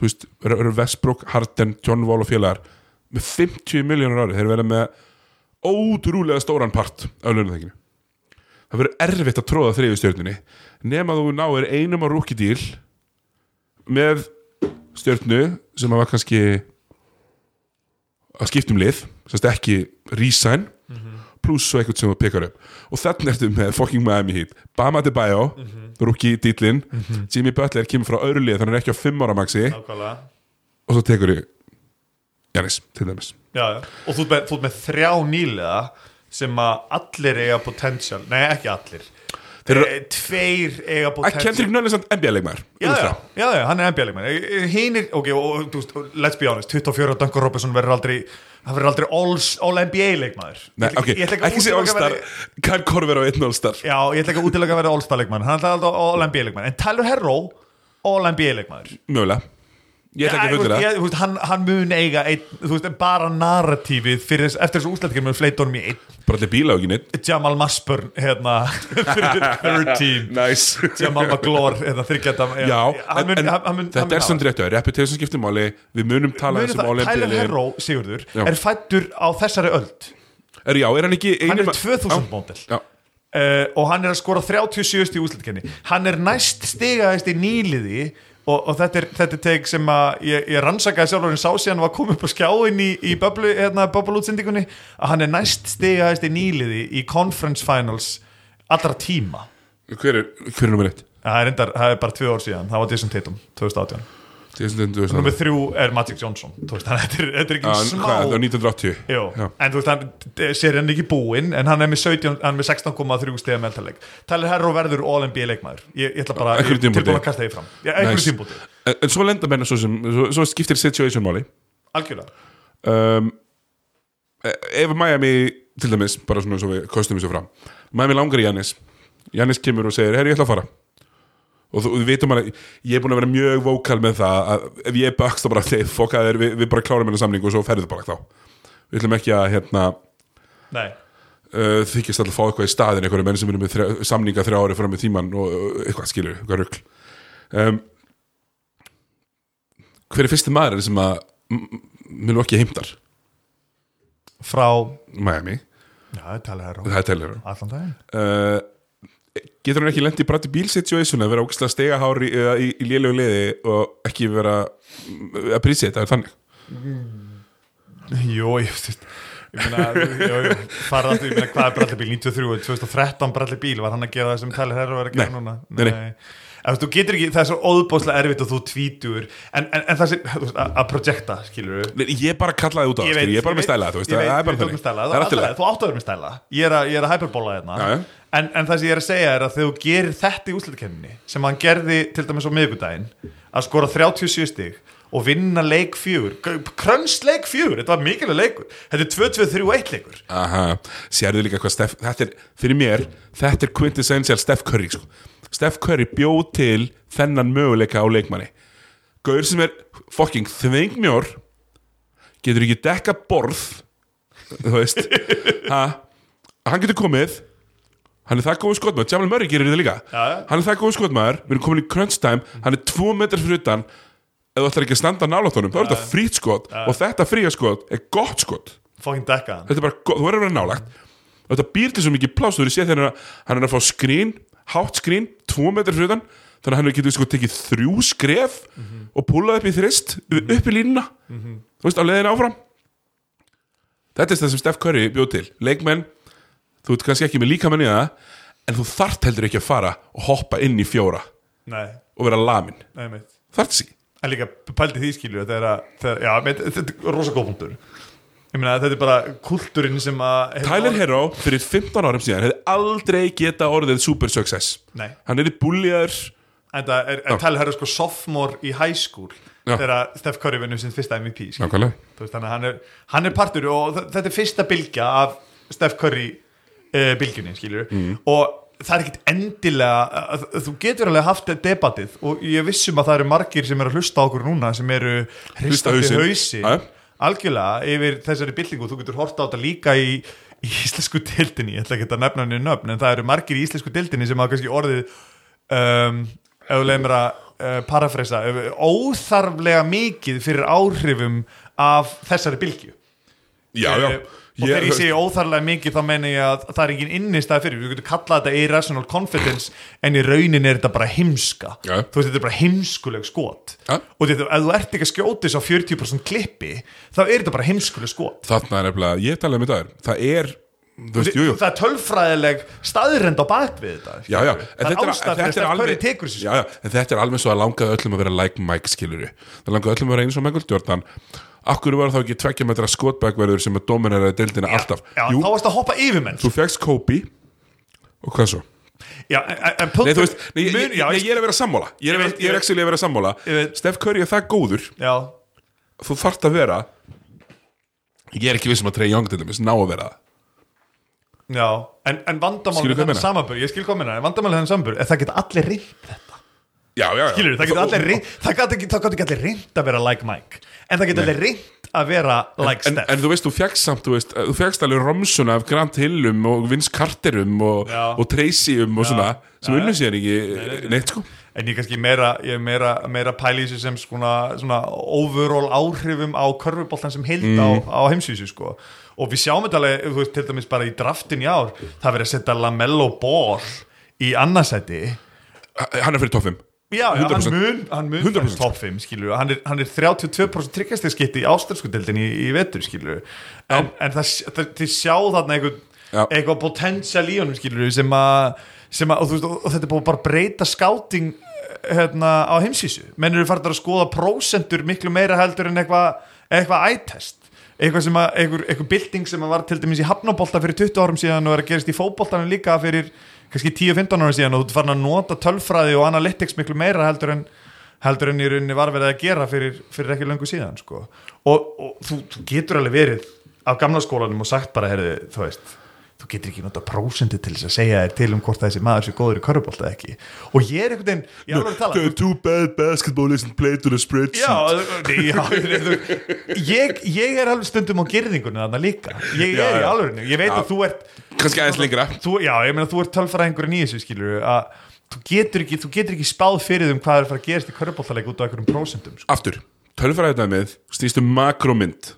þú veist, eru eru Westbrook, Harden, John Wall og félagar með 50 miljónur ári, þeir verða með ótrúlega stóran part af launaþekinu. Það verður erfitt að tróða þriðu stjörnunni nema þú náir einum á rookie deal með stjörnu sem að var kannski að skipta um lið sérst ekki resign pluss svo eitthvað sem þú pekar upp. Og þannig ertu með fucking Miami Heat. Bama de Bayo, rookie dealin Jimmy Butler kemur frá öðru lið þannig er ekki á 5 ára maxi. Nákvæmlega. og svo tekur ég Janis, til dæmis. Já, já. og þú ert með, með þrjá nýlega sem að allir eiga potential nei ekki allir tveir eiga potential Kendrick Nunn er samt NBA-leikmar Já, já, já, hann er NBA-leikmann Hínir, ok, og, og, þú veist, let's be honest 24 og Duncan Robinson verður aldrei hann verður aldrei all-NBA-leikmaður Nei, ok, ekki sé All-Star. Kyle Korver á einn All-Star. Já, ég ætla ekki að útilega að vera all-star-leikmann hann er alltaf all-NBA-leikmann en Tyler Herro, all-NBA-leikmaður Mögulega Ég ætla ekki að fullera ég- þú veist, hann, hann mun eiga ein, þú veist, bara narratífið fyrir, þess- eftir þessu úslættikir mun fleit honum í einn. Bara allir bíla og ekki neitt Jamal Masburn hérna, fyrir third team. Nice. Jamal McGlore hérna, þryggjata Já, hann mun, en, en hann, hann mun, þetta er samt réttu Reputation skiptir máli. Við munum tala þessum það, all Tyler Herro, Sigurður, Já. er fættur á þessari öld. Er já, er hann ekki hann er 2000 módel. Já, uh, og hann er að skora 37 í úslættikenni hann er næst stigaðist í nýliði og, og þetta er, þetta er teik sem að ég, ég rannsakaði sjálfur en sá síðan var komið upp á skjáin í, í bubble, hérna, bubble útsendingunni að hann er næst stigaðist í nýliði í conference finals allra tíma. Hver er, hver er nummer eitt? það er, er bara tvö ár síðan, það var Jason Tatum 2018 2000 Númer þrjú er Magic Johnson. Veist, að þetta er, þetta er ekki smá það var 1980 Jú, Já. en þú veist, hann sér hann ekki búinn en hann er með, 17, hann er með 16,3 stiga meðtaleg Tyler Herro verður All-NBA leikmaður. Ég, ég ætla bara, er tilbúin að kasta því fram. Nice. tímbúti, en, en svo lenda menna svo sem Svo, svo skiptir situation máli. Algjörlega. Um, e- Ef Miami Til dæmis, bara svona svo við kostum þessu fram. Miami langar í Jannis Jannis kemur og segir, herri ég ætla að fara og þú, við veitum að ég er búin að vera mjög vókal með það að ef ég er bökst þá bara þeir fokkaðir, við, við bara klárum hennar samning og svo ferðu bara þá. Við ætlum ekki að hérna uh, þykist alltaf að fá eitthvað í staðin einhverju menn sem eru með þrjá, samninga þrjá ári fram með tíman og uh, eitthvað skilur, eitthvað rugl. Um, hver er fyrsti maður sem að minn ekki heimtar? Frá Miami, Já, það er telur allan daginn. Uh, getur hann ekki lent í brætti bílsituation að vera ógæslega stegahári í, í, í lélegu liði og ekki vera að prísi þetta er þannig? Ég veist Ég meina, hvað er Bradley Bíl 93, 2013 Bradley Bíl, var hann að gera það sem Tyler Herro er að gera Nei, núna? nei, nei. Ef þú getur ekki, það er svo óðbóðslega erfitt og þú tvítur, en, en, en það veist, að að projekta, skilur við ég bara kallaði út á það, ég er bara með stæla þú er bara er alltaf þú áttuður með stæla. Ég er að, ég er að hyperbóla já. En, en það sem ég er að segja er að þegar þú gerir þetta í úslutakefninni sem hann gerði til dæmis á miðvikudaginn að skora 37 stig og vinna leik fjögur krönst leik fjögur, þetta var mikilvæg leikur. Þetta er 2-2-3-1 leikur. Aha, sérðu líka hvað Steff þetta er, fyrir mér, þetta er quintessential Steff Curry, sko. Steff Curry bjóð til þennan möguleika á leikmanni. Gaur sem er fucking þvengmjór getur ekki dekka borð þú veist. Ha, hann getur komið hann er það góð skotmaður, Jamal Murray gerir þetta líka. Já, hann er það góð skotmaður, við erum komin í crunch time. Hann er tvo metrar fyrir utan. Ef þú ætlar ekki að standa nálatónum, þá er þetta frýtt skot. Og þetta fría skot er gott skot. Fucking dekka hann. Þetta er bara, go- þú verður að vera nálagt og þetta býr til svo mikið pláss. Þú verður séð þegar hann er að- fá skrín hátt skrín, tvo metrar fyrir utan. Þannig að hann getur sko tekið þrjú skref og púlað upp í þrist upp í línuna. Þú veist, á leiðinu áfram. Þetta er það sem Steph Curry bjóð til. Leikmenn, þú ert kannski ekki með líkamenn í það en þú þart heldur ekki að fara og hoppa inn í fjóra nei, og vera lamin, nei, þart sig en líka pældi því skilju þetta er rosa góð punktur. Ég meina þetta er bara kultúrin sem að Tyler Hero fyrir 15 árum síðan hefði aldrei geta orðið super success. Nei. hann er í búljaður en það er, er Tyler Herro sko sophomore í high school þegar Steph Curry vinnur sin fyrsta MVP veist, hann er, hann er partur og þetta er fyrsta bylgja af Steph Curry uh, bylgjunni skilur Mm. og það er ekkit endilega að, að, þú getur alveg haft debatið og ég vissum að það eru margir sem eru að hlusta á okkur núna sem eru hristandi Já. algjörlega yfir þessari bylgingu þú getur horta á þetta líka í, í íslensku dildinni, ég ætla ekki að nefna henni nöfn en það eru margir í íslensku dildinni sem hafa kannski orðið um, ef þú leiðum mér að uh, parafreysa óþarflega mikið fyrir áhrifum af þessari bylgju. Já, já. Eh, og þegar ég segi óþarflega mikið þá meina ég að það er engin innistæð fyrir við getum kallað þetta irrational confidence en í raunin er þetta bara heimska Já. þú veist þetta er bara heimskuleg skot Ja. og þetta, ef þú ert ekki að skjótis á 40% klippi þá er þetta bara heimskuleg skot þarna er nefnilega, ég talaði með það það er, veist, jú, jú. það er tölfræðileg staðrend á bak við þetta já, já, það er að Steph Curry tekur þessu já, já, en þetta er alveg svo að langaði öllum að vera like Mike skiluru, það langaði öllum að vera eins og Michael Jordan. Akkur var þá ekki tveggja metra skotbækverður sem að domineraði deildina alltaf? já, jú, þá varst að hoppa yfir menn þú fegst Kobe. Og hvað svo? já, en, en, Nei, þú veist, nei, mun, ég, nei, ég er að vera sammála. Ég er, er actually að vera sammála. Steph Curry er það góður. Já, þú þarft að vera ég er ekki vissum að Trey Young til dæmis ná að vera það já en, en vandamál Skilur með hvað ég þennan samanbur ég skil minna, en vandamál með þennan samanbur er það geta allir reynd já, já, já. skilur, það geta allir reynd það geta ekki, ekki allir reynd að vera like Mike en það geta allir reynd að vera like en, Steph. en þú veist, þú fegst samt þú, veist, þú fegst alveg Romsuna af Grant Hillum og Vince Carterum og, og Tracyum og svona sem Já, unnu já. sér ekki neitt sko. En ég kannski meira, ég er meira, meira þessu sem svona, svona overall áhrifum á körfuboltan sem heild á, Mhm. á heimsvísu sko og við sjáum þetta alveg, þú veist, til dæmis bara í draftin í ár, það verið að setja Lamello Ball í annarsæti hann er fyrir toppum Já, já, hann 100%. mun, hann mun 100%. fara í top 5 skilur, hann er, hann er 32% tryggjastegsskitti í ástralskudeldin í, í vetur skilur en, en það, það, þið sjá þarna einhver, Já. eitthvað potential í honum skilur sem að, sem að og, þú veist, og, þetta er búið að bara breyta skáting hérna á heimsísu menn eru farin að skoða prósentur miklu meira heldur en eitthvað eitthvað ættest eitthvað sem að, eitthvað, eitthvað bylting sem að var til dæmis í hafnabolta fyrir 20 árum síðan og er að gerast í fótboltanum líka fyrir kannski 10-15 árum síðan og þú farin að nota tölfræði og analytics miklu meira heldur en heldur en í rauninni var verið að gera fyrir, fyrir ekki löngu síðan sko. og, og þú, þú getur alveg verið á gamla skólanum og sagt bara heyrðu, þú veist, þú getur ekki nota prósendi til þess að segja þér til um hvort þessi maður sé góður í körfubolta eða ekki. Og ég er einhvern veginn, too bad basketball isn't played on a spreadsheet. Já, nei, já ég, ég er alveg stundum á gerðingunni þarna líka. Ég Já, er í alveg, ég veit Já. að þú ert kannski aðeins lengra. Þú, já, ég meina þú ert tölfræðingurinn í þessu skilur að þú getur ekki, þú getur ekki spáð fyrir þeim hvað er að fara að gerast í körfuboltaleik út á einhverjum prósentum sko. aftur, tölfræðið snýst um makromynd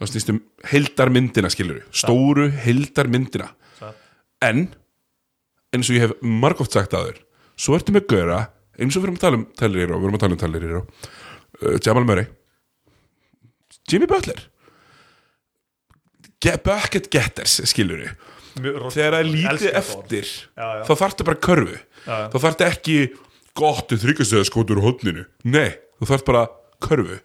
það snýst um heildarmyndina skilur stóru heildarmyndina. Satt. en eins og ég hef margótt sagt að þér svo ertu með gauðra eins og við erum að tala um Tyler Hero, við erum að tala um Tyler Hero uh, Jamal Murray Jimmy Butler. Get, bucket getters skilur þegar það er lítið eftir Já, já. þá þarftu bara körfu. Já, þá þarftu ekki gott þryggastöða skotur úr hodninu nei, þú þarft bara körfu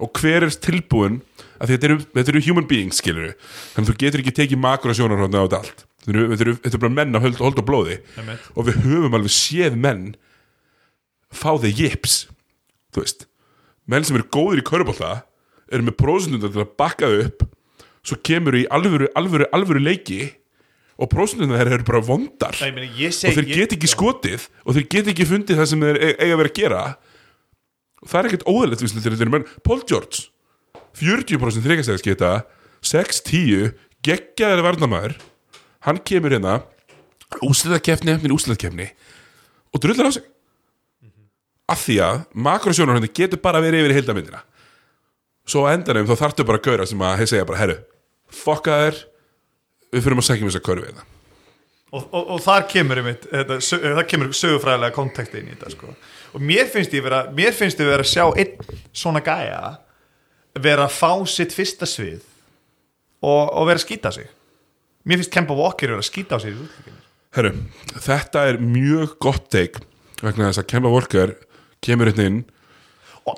og hver er tilbúin að þetta eru, þetta eru human beings skilur þannig að þú getur ekki tekið makro sjónarhóðna á þetta allt. Þetta eru, þetta eru, bara menn að hold, hold og blóði. Einmitt. og við höfum alveg séð menn fá þeir jips þú veist. Menn sem eru góðir í körubólta eru með prósundundar til að bakka þau upp svo kemur í alvöru, alvöru, alvöru leiki og prósundundar þeir eru bara vondar. Nei, meina, ég og seg, þeir get ekki skotið og þeir get ekki fundið það sem þeir e- eiga vera að gera það er ekkert þegar þeir eru menn Paul George 40% þreikastæðis geta 6-10 geggjaðari varnamæður hann kemur hérna úsliðakefni eftir úsliðakefni og drullar á sig. Af því að makrosjónar getur bara verið yfir heildamindina svo á endanum þá þarftu bara að gaura sem að segja bara herru, fokka þér við fyrir að segja um þess að körfi þetta og, og, og þar kemur einmitt, þetta, það kemur sögufræðilega konteksti inn í þetta sko. Og mér finnst ég vera mér finnst ég vera að sjá einn svona gæja vera að fá sitt fyrsta svið og, og vera að skýta sig. Mér finnst Kemba Walker vera að skýta á sig Herru, þetta er mjög gott teik vegna þess að Kemba Walker kemur hérna inn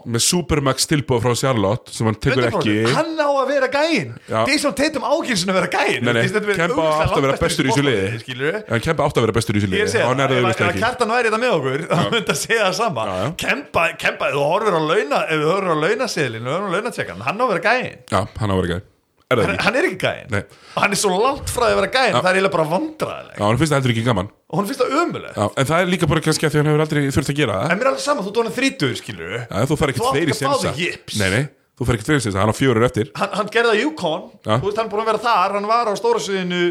með Supermax tilbúð frá Charlotte sem hann tekur ekki. Hann á að vera gæin. Jason Tatum ákynsin að vera gæin Kemba átti að vera bestur í þessu liði. en Kemba átti að vera bestur í þessu liði. hann er auðvitað ef ekki. Kjartan væri þetta með okkur þá myndi að segja það sama. Kemba, ef þú horfir á launa ef þú horfir á launaseðlin, ef þú horfir á launatjekan hann á að vera gæin, Já, hann á að vera gæði Er hann, hann er ekki gæin Nei. og hann er svo langt frá að vera gæin það er eiginlega bara vandræðileg Já, hann finnst það heldur ekki gaman. Og hann finnst það ömulegt Já, en það er líka bara kannski að því hann hefur aldrei þurft að gera það. En mér er alveg saman, þú dóna þrítur skilur Já, þú fær ekkert að fá sensa. Nei, nei, þú fær ekkert fleiri sensa, hann á fjórir eftir. Hann, hann gerði það Yukon, Já. þú veist hann er búin að vera þar hann var á stóra sviðinu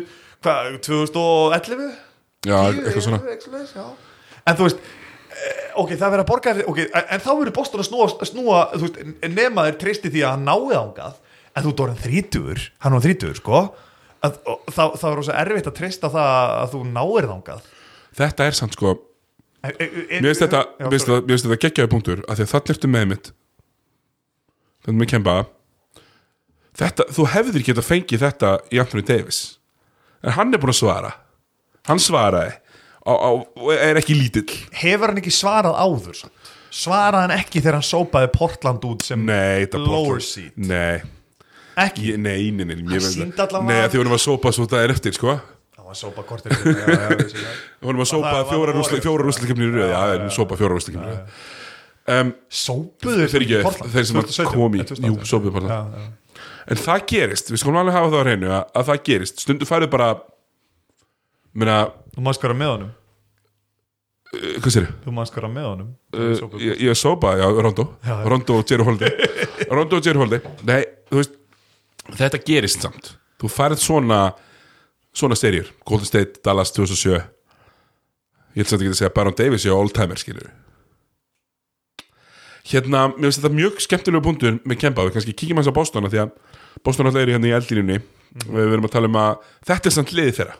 hvað, 2011? Já, eitthvað svona. en þú veist eh, ok, það er verið að borga þér- ok, en, þá verður Boston að snúa, snúa þú veist, nema þeir treysti því að hann náði ángað en þú dórið þrítur hann var þrítur, sko að, og, þá, þá er rosa erfitt að treysta það að þú náir þángað Þetta er samt sko Mér finnst þetta, mér finnst þetta, mér finnst þetta geggjaði punktur af því að það ertu með mitt. Þetta með kemba. Þetta, þú hefðir geta fengið þetta í Anthony Davis. En hann er búin að svara. Hann svaraði. Og er ekki lítill. Hefur hann ekki svarað áður svaraði hann ekki þegar hann sópaði Portland út sem Nei, þetta lower seed? Nei, ekki, ég, nei, nei, nei, Hann sýndi allavega- Nei, því honum var sópa svo það er eftir, sko. Hann var sópa kortir. Honum var sópa það var fjórar Warriors. fjóra röð. Já, það er sópa fjóra úrslikefnir í röð. um, sópuðu Þeir sem að 2017, kom í eh, 2018. Jú, sópuðu bara Já, já. En það gerist, við skulum alveg hafa það á hreinu að, að það gerist, stundu færið bara minna, þú maður skora með honum? Uh, hvað sér þú maður skora með honum? Ég, ég sópa, já, Rondo. Rondo og Jerry Holiday. Rondo og Jerry Holiday. Nei, þú veist, þetta gerist samt. Þú færið svona svona serjur, Golden State, Dallas 2007 ég ætla samt ekki að segja Baron Davis ég all timer, skilur hérna, mér finnst þetta mjög skemmtilegu punktur með Kemba, við kannski kíkjum hans á Boston af því að Boston alltaf er hérna í eldlínunni við erum að tala um að þetta er samt liðið þeirra.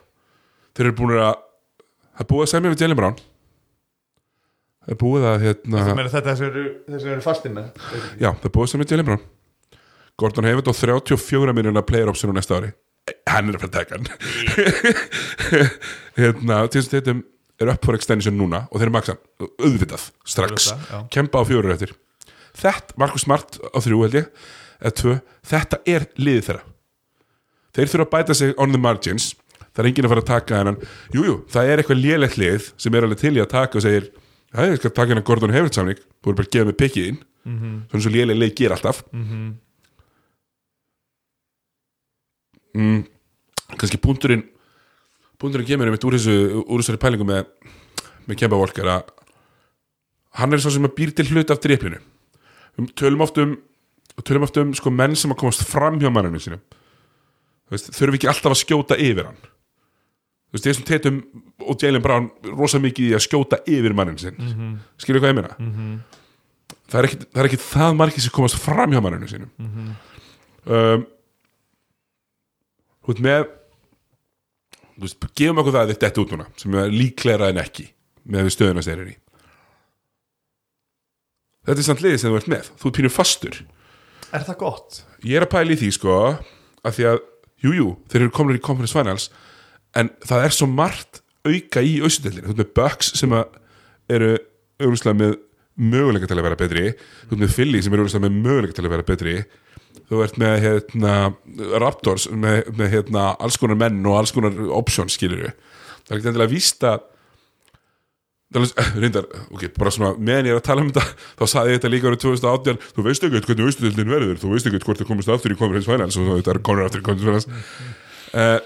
Þeir eru búin að það er búið að semja við Jalen Brown. Það er búið að hérna, þetta þessi eru, eru fastinn já, það er búið að semja Jalen Brown Gordon Hayward á 34 miljonar player option á næsta ári. Hann er að fara að taka hann. Hérna, til þess að þetta er upp for extension núna og þeir eru maksan, auðvitað, strax. Auðvitað, kempa á fjóru eftir. Þetta, Markus Smart á þrjú held ég eða tvö, þetta er liðið þeirra. Þeir þurfa að bæta sig on the margins. Það er enginn að fara að taka hennan jújú, jú, það er eitthvað lélegt lið sem er alveg til í að taka og segir hæ, ég skal taka hennan Gordon Hayward samning. Þú er bara að gefa mig pikkið inn. Mm -hmm. svona svo léleg leik ger alltaf. Mm, kannski punkturinn punkturinn kemur einmitt úr þessu úr þessari pælingu með með Kemba Walker að hann er svo sem að býr til hlut af driplinu við tölum oft um tölum oft um sko menn sem að komast fram hjá manninu sínum Þú þurfum ekki alltaf að skjóta yfir hann þú veist, þessum Tatum og Jalen Brown rosa mikið í að skjóta yfir mannin sinn mm -hmm. skilur hvað ég meina -hmm. það, er ekki, það er ekki það margir sem komast fram hjá manninu sínum -hmm. um, veist með þú veist, gefum okkur það að þetta er út núna sem er líklegra en ekki með við stöðuna þeir eru í. Þetta er samt liðið sem þú ert með. Þú pínur fastur. Er það gott? ég er að pæla í því sko að því að, jújú, jú, þeir eru komin í conference finals en það er svo margt auka í austudeldinu, þú ert með Bucks sem eru auðvitað með möguleika til að vera betri. Þú ert með Philly sem eru auðvitað með möguleika til að vera betri þú ert með hérna, Raptors með, með hérna, alls konar menn og alls konar options skilur það er ekki endilega víst að það reyndar, ok, bara svona meðan ég er að tala um þetta, þá saði ég þetta líka árið 2018, þú veist ekkert hvernig austuðildin verður þú veist ekkert hvort það komist aftur í conference finals og þetta er konur aftur í conference finals. Uh,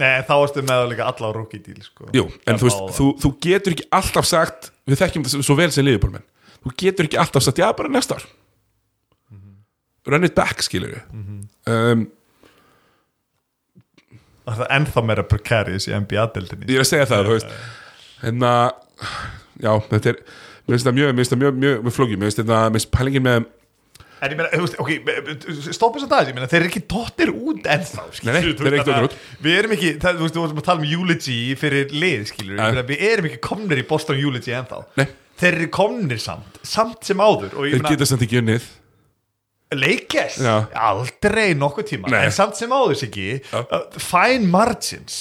Nei, þá ertu með líka alla á rookie deal sko. Jú, en þú veist, þú, þú getur ekki alltaf sagt, við þekkjum þetta svo vel sem liðbólmenn, þú getur ekki alltaf sagt, já, bara næsta ár run it back, skilur við um, Það er ennþá meira precarious í NBA-dildinni ég er að segja það, þú veist. Hérna, já, þetta er mér finnst það mjög, mér finnst það mjög, mjög, mjög flókið, mér finnst þetta, mér finnst pælingin með En ég meina, þú veist, ok, stoppum svo það, ég meina, þeir eru ekki dottir út ennþá, Nei, nei, þeir eru ekki dottir út. Við erum ekki, það, þú veist, þú veist að tala um eulogy fyrir lið, skilur, meina, við erum ekki komnir í Boston eulogy ennþá. Nei. Þeir eru komnir samt, samt sem áður, og ég Þeir geta samt ekki unnið leikes, Já. aldrei nokkuð tíma, Nei. en samt sem áður, ekki, Já. uh, fine margins,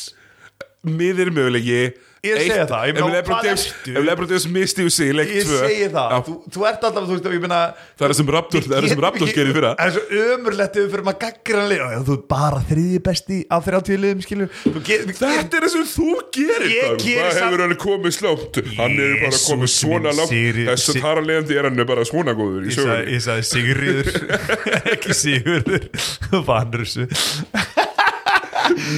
Miðir mögulegi Ég er segja það, ég Ef Lebron James misti úr sig í leik ég 2 segi það, þú, þú ert alltaf, þú veist, ég meina, Það er sem Raptors Það er sem Raptors gerir fyrra. Það er svo ömurlegt ef við fyrir maður lið. Þú ert bara þriði besti af skilur Þú get, Þetta er það sem þú gerir Ég Það hefur hann komið slótt Hann er bara komið svona Sigri- Þess að þar að leiðandi er hann bara svona góður Ég sagði, ég Sigriður Ekki Sigurður. Þessu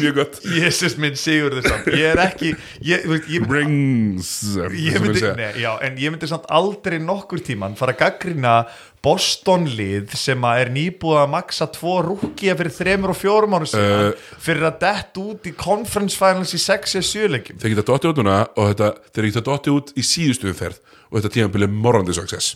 Mjög gott. Jésús minn Sigurður samt. Ég er ekki ég, veist, ég, Rings ég myndi, nei, já, En ég myndi samt aldrei nokkur tíman fara að gaggrina Boston lið sem að er nýbúið að maksa tvo rúkja fyrir þremur og fjórum árum síðan fyrir að dett út í conference finals í 6 eða 7 leikjum. Þeir geta dottið út núna og þetta, þeir geta dottið út í síðustu umferð og þetta tímanbili morrandi success.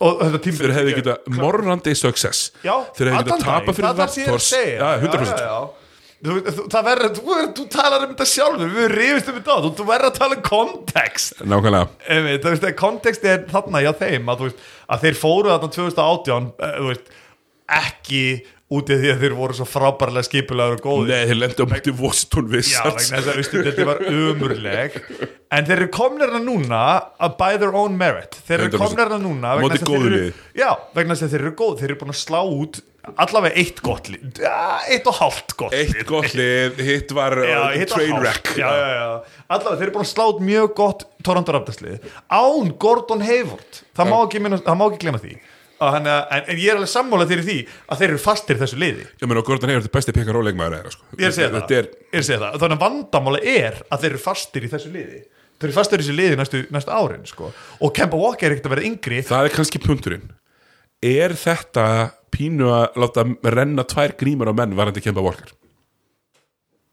Og þetta tíma Þeir hefði geta morrandi success. Já, Þeir hefði geta tapa fyrir að Raptors segja. Já, 100% já, já, já. Þú, þú, það verður, þú, þú talar um þetta sjálfur við rifist um þetta, þú, þú verður að tala um kontekst Nákvæmlega. Einmitt, þú veist, kontekst er þarna hjá þeim að, veist, að þeir fóru þarna 2018 eh, veist, ekki út af því að þeir voru svo frábærlega skipulegur og góðir. Nei, þeir lendi á mætti Washington Já, Wizards. vegna þess að úrslitin var umurleg En þeir eru komnir hérna núna by their own merit. Þeir eru 100%. komnir hérna núna. Já, vegna þess að þeir eru góð Þeir eru búin að slá út allavega eitt gott lið Eitt og hálft gott Eitt lið. gott lið, hitt var Já, uh, hitt og train hálft. wreck já, já, já. Allavega, þeir eru búin að slá út mjög gott Toronto Raptors lið Án Gordon Hayward Það má ekki, minna, það má ekki glemma því hann, en, en ég er alveg sammála þeir í því að þeir eru fastir þessu liði Ég meina, Gordon Hayward er besti pick and roll leikmaður þeirra, sko. Ég er að segja það, er, er. Þannig að vandamáli er að þeir eru fastir í þessu liði Þeir eru fastir í þessu liði næstu, næstu árin sko. og Kemba Walker er ekkert að vera yngri það er kannski punturinn Er þetta pínu að láta renna tvær grímur á menn varandi Kemba Walker?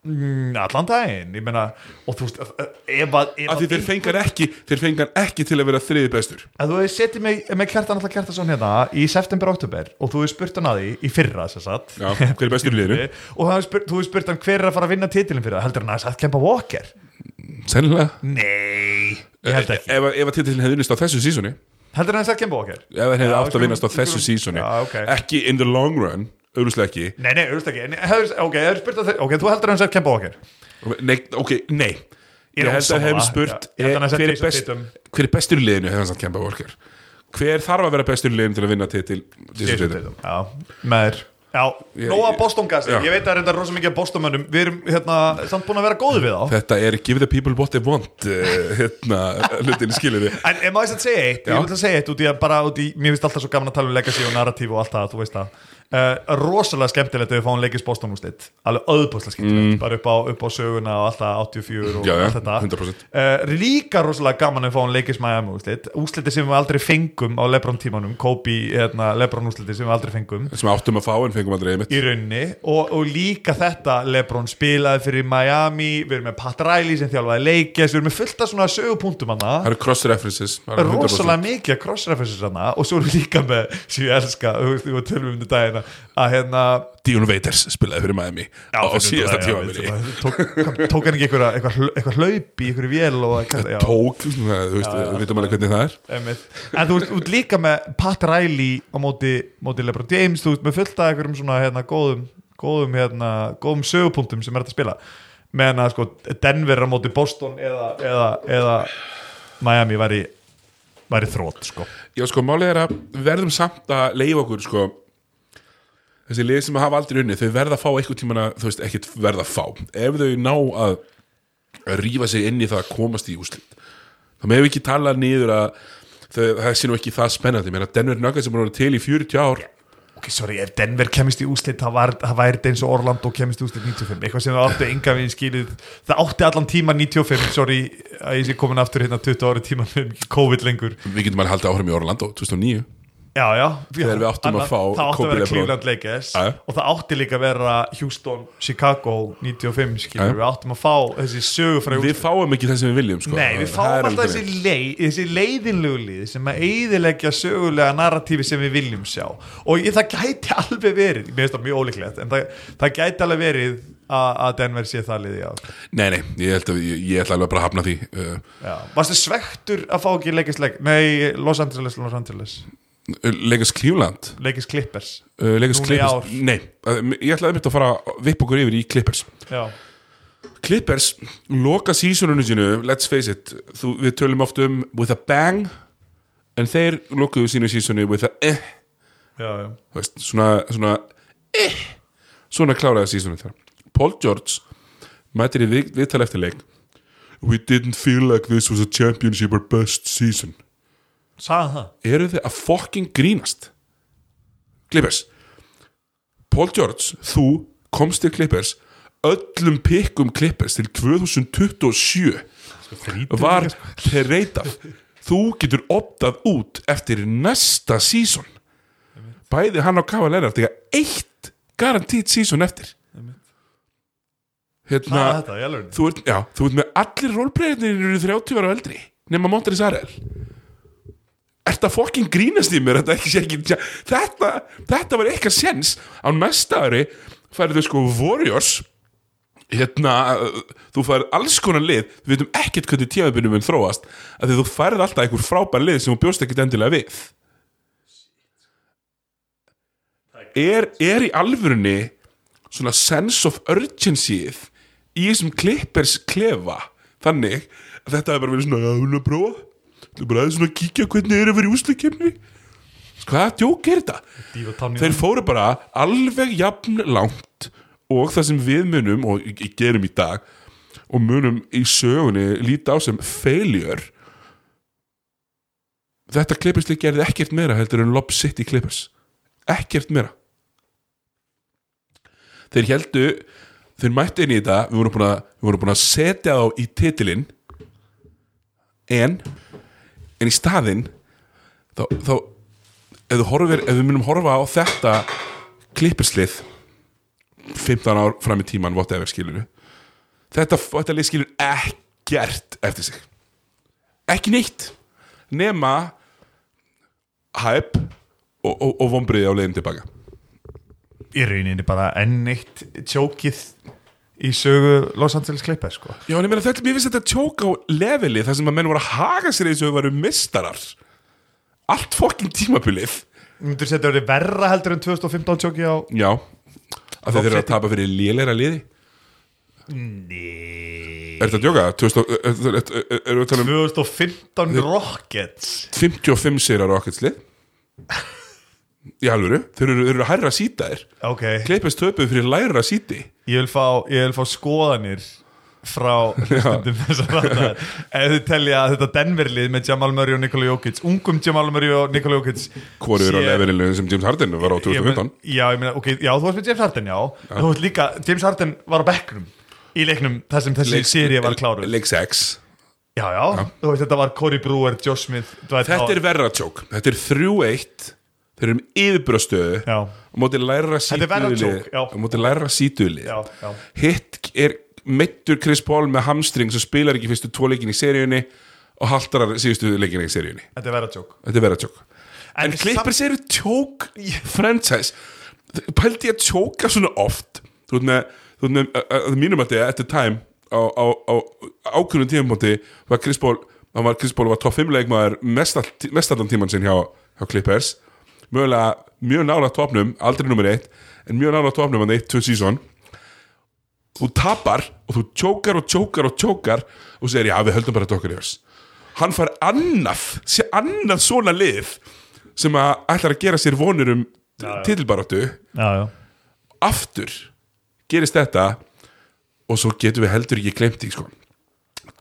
mm, allan daginn ég meina, og þú veist ef að, ef Af því að, þeir fengar ekki þeir fengar ekki til að vera þriði bestur. Að þú hefur setið mig með kjartan alltaf kjartason hérna í september-oktober og þú hefur spurt hann að því í fyrra Já, hver er bestur liðinu? og spurt, þú hefur spurt hann hver er að fara að vinna titilin fyrir það. Heldur hann að það er Kemba Walker? Sennilega. Nei, ég held ekki. Ef, ef að titilin hefði vinnist á þessu sísoni heldur hann að það er Kemba Walker Ef það hefði átt að vinnast á þessu sísoni. Ekki in the long run, auðvitað ekki. Nei, nei, auðvitað ekki. En hefur, ok, hefur spurt að ok, þú heldur að það er Kemba Walker Nei, ok, nei. Ég held að hefum spurt að eh, hver, er best, hver er bestur í liðinu hefði hann sagt Kemba Walker Hver þarf að vera bestur í liðinu til að vinna titil Jason Jason Tatum? Já, Ég- nóga ég- Boston gas Já. Ég veit að það er enda rosa mikið af Bostonmönnum. Við erum hérna, samt búin að vera góði við þá. Þetta er give the people what they want uh, hérna, hlutin skilur þið En maður þess að segja eitt, ég vil að segja eitt út í að bara út í, mér finnst alltaf svo gaman að tala um legacy og narratív og allt það, þú veist það uh, rosalega skemmtilegt að við fáum leikis Boston úrslit alveg öðbúslega skemmtilegt, bara upp á, upp á söguna og alltaf 84 og Mm. Allt þetta. 100%. uh, líka rosalega gaman að við fáum leikis Miami úrslit, úrsliti sem við aldrei fengum á Lebron tímanum, Kobe hérna, Lebron úrsliti sem við aldrei fengum. Sem áttum að fá en fengum aldrei einmitt. Í rauninni. Og, og líka þetta Lebron spilaði fyrir Miami við erum með Pat Riley sem þjálfaði leikis við erum með fullt af svona sögupunktum hana Það eru cross references það eru 100%. rosalega mikið cross-references hana og svo erum við líka með, sem ég elska þetta dagina að hérna Dion Waiters spilaði fyrir Miami á, á finnum síðasta þetta, já, veistu, tók, hann ekki eitthvað, eitthvað, hl- eitthvað hlaup í eitthvað vél og eitthvað, já, tók, þú veist, við veitum alveg hvernig það er. En þú veist, út líka með Pat Riley á móti, móti Lebron James, þú veist, með fullt af einhverjum svona hérna góðum, góðum hérna, góðum sögupunktum sem er hægt að spila. Meðan að sko Denver á móti Boston eða, eða, eða Miami væri væri þrótt sko. Já, sko, málið er að verðum samt að leifa okkur, sko þessi lið sem hafa aldrei unni, þau verða að fá eitthvað tímana, þú veist, ekkert verða að fá. Ef þau ná að að rífa sig inn í það að komast í úslit þá meðum við ekki tala niður að þau, það sé nú ekki það spennandi. Mér að Denver Nuggets sem búin að til í 40 ár. Ok, sorry, ef Denver kemist í úslit það, væri eins og Orlando kemist í úslit 95, eitthvað sem það átti enga við skilið, það átti allan tíma 95 sorry, að ég sé komin aftur hérna 20 ári tíma með COVID lengur við getum alveg haldið áhrum í Orlando 2009 Já, já, Þegar við áttum að Annað- fá Það átti að vera. Cleveland Lakers já. og það átti líka að vera Houston, Chicago 95 skilur, já. við áttum að fá þessi sögufræði Við fáum ekki það sem við viljum sko. Nei, við fáum alltaf þessi, leið, þessi leiðinlegu lið sem að eiðilegja sögulega narratífi sem við viljum sjá og ég, það gæti alveg verið mér finnst það mjög ólíklegt en það, það gæti alveg verið að að Denver sé það liði á Nei, nei, ég held að ég, ég ætla alveg bara að hafna því uh, Já. Varstu svektur að fá ekki leikist leik Nei, Los Angeles, Los Angeles Legas Cleveland? Leikist Clippers. Uh, Legas Núna í Clippers. Nei, ég ætla að fara að vippa okkur yfir í Clippers. Já, Clippers loka sísoninu sínu let's face it, þú, við tölum oft um with a bang en þeir lokuðu sínu sísonu with a eh, já, já. Veist, svona svona, eh, svona kláraði sísonu þar. Paul George mætir í við, viðtal eftir leik. We didn't feel like this was a championship or best season Sagði það? eru þið að fucking grínast? Clippers. Paul George, þú komst til Clippers. Öllum pikkum Clippers til 2027 var treytað þú getur optað út eftir næsta sísón bæði hann á Kava Lennart eitt garantít sísón eftir. Hérna þetta, ég alveg þú ert, já, þú ert með allir rólbreyðinir eru 30 ára og eldri nema Monteris Arel Ert að fokkin grínast í mér? Þetta, ekki, þetta, þetta var eitthvað sens á næsta ári færðu sko Warriors. Hérna, þú færð alls konar lið, við veitum ekkert hvernig tímabunum mun þróast, því þú færð alltaf einhver frábær lið sem þú bjóst ekkert endilega við. Er, er í alvörunni svona sense of urgencyð í þessum klippers klefa þannig að þetta er bara verið svona að hún að prófa þú bara aðeins svona að kíkja hvernig er að vera í úsleikefni hvaða djók er þetta? Þeir fóru bara alveg jafn langt og það sem við munum og gerum í dag og munum í sögunni líta á sem failure. Þetta klippislið gerði ekkert meira heldur en Lob City Clippers. Ekkert meira. Þeir heldu þeir mættu inn í þetta við vorum búin að, við vorum búin að setja þá í titilinn. En en í staðinn þá, þá ef, horfir, ef við munum horfa á þetta klipperslið 15 ár fram í tíman whatever skilur þetta, þetta lið skilur ekkert eftir sig. Ekki neitt nema hype og, og, og vombriði á leiðin tilbaka Í rauninni bara enn eitt tjókið í sögu Los Angeles Clippers sko. Já, en ég meina þetta, mér finnst þetta tjók á leveli þar sem að menn voru að haga sér eins og þau varu mistarar allt fokkin tímabilið Myndur setja verið verra heldur en 2015 tjókið á Já, að þeir eru að tapa fyrir léleira liði Nei Er þetta að djóka? 2000 er- er- er- er- Erum við að tala um 2015 Rockets 55 sérar Rockets lið Í alvöru, þeir eru, þeir eru að hærra sítaðir. Ok, Kleipast töpuð fyrir læra síti. Ég vil fá, ég vil fá skoðanir frá stundum þessar rættar ef þið telja að þetta Denverlið með Jamal Murray og Nikola Jokic ungum Jamal Murray og Nikola Jokic Hvoru eru á levelinu sem James Harden var á Ég men- 2015 Já, ég meina, ok, já, þú varst með James Harden, já, en þú veist líka, James Harden var á bekknum í leiknum þar sem þessi Leik- séri var kláruð. Leik 6 Já, já, þú veist, þetta var Corey Brewer, Josh Smith Þetta er verra tjók Þetta er 3-1 Þeir eru um yfirbröðstöðu Á móti læra er já. Á móti læra Hitt er meittur Chris Paul með hamstring sem spilar ekki fyrstu tvo leikin í seríunni og haltar síðustu leikin í seríunni. Þetta er verða tjók. Er En, En Clippers eru tjók franchise. Pældi ég að tjóka svona oft? Þú veit með, með að- mínum að þetta the time á, á, á ákveðnum tímamóti var Chris Paul hann var Chris Paul var top 5 leikmaður mest allan tíman sinn hjá, hjá Clippers mögulega mjög nála topnum aldrei nummer 1 en mjög nála topnum hann 1-2 season. Þú tapar og þú tjókar og tjókar og tjókar og segir já við höldum bara þetta okkur í oss hann far annað sé annað svona lið sem að ætlar að gera sér vonur um já aftur gerist þetta og svo getum við heldur ekki glemt því sko.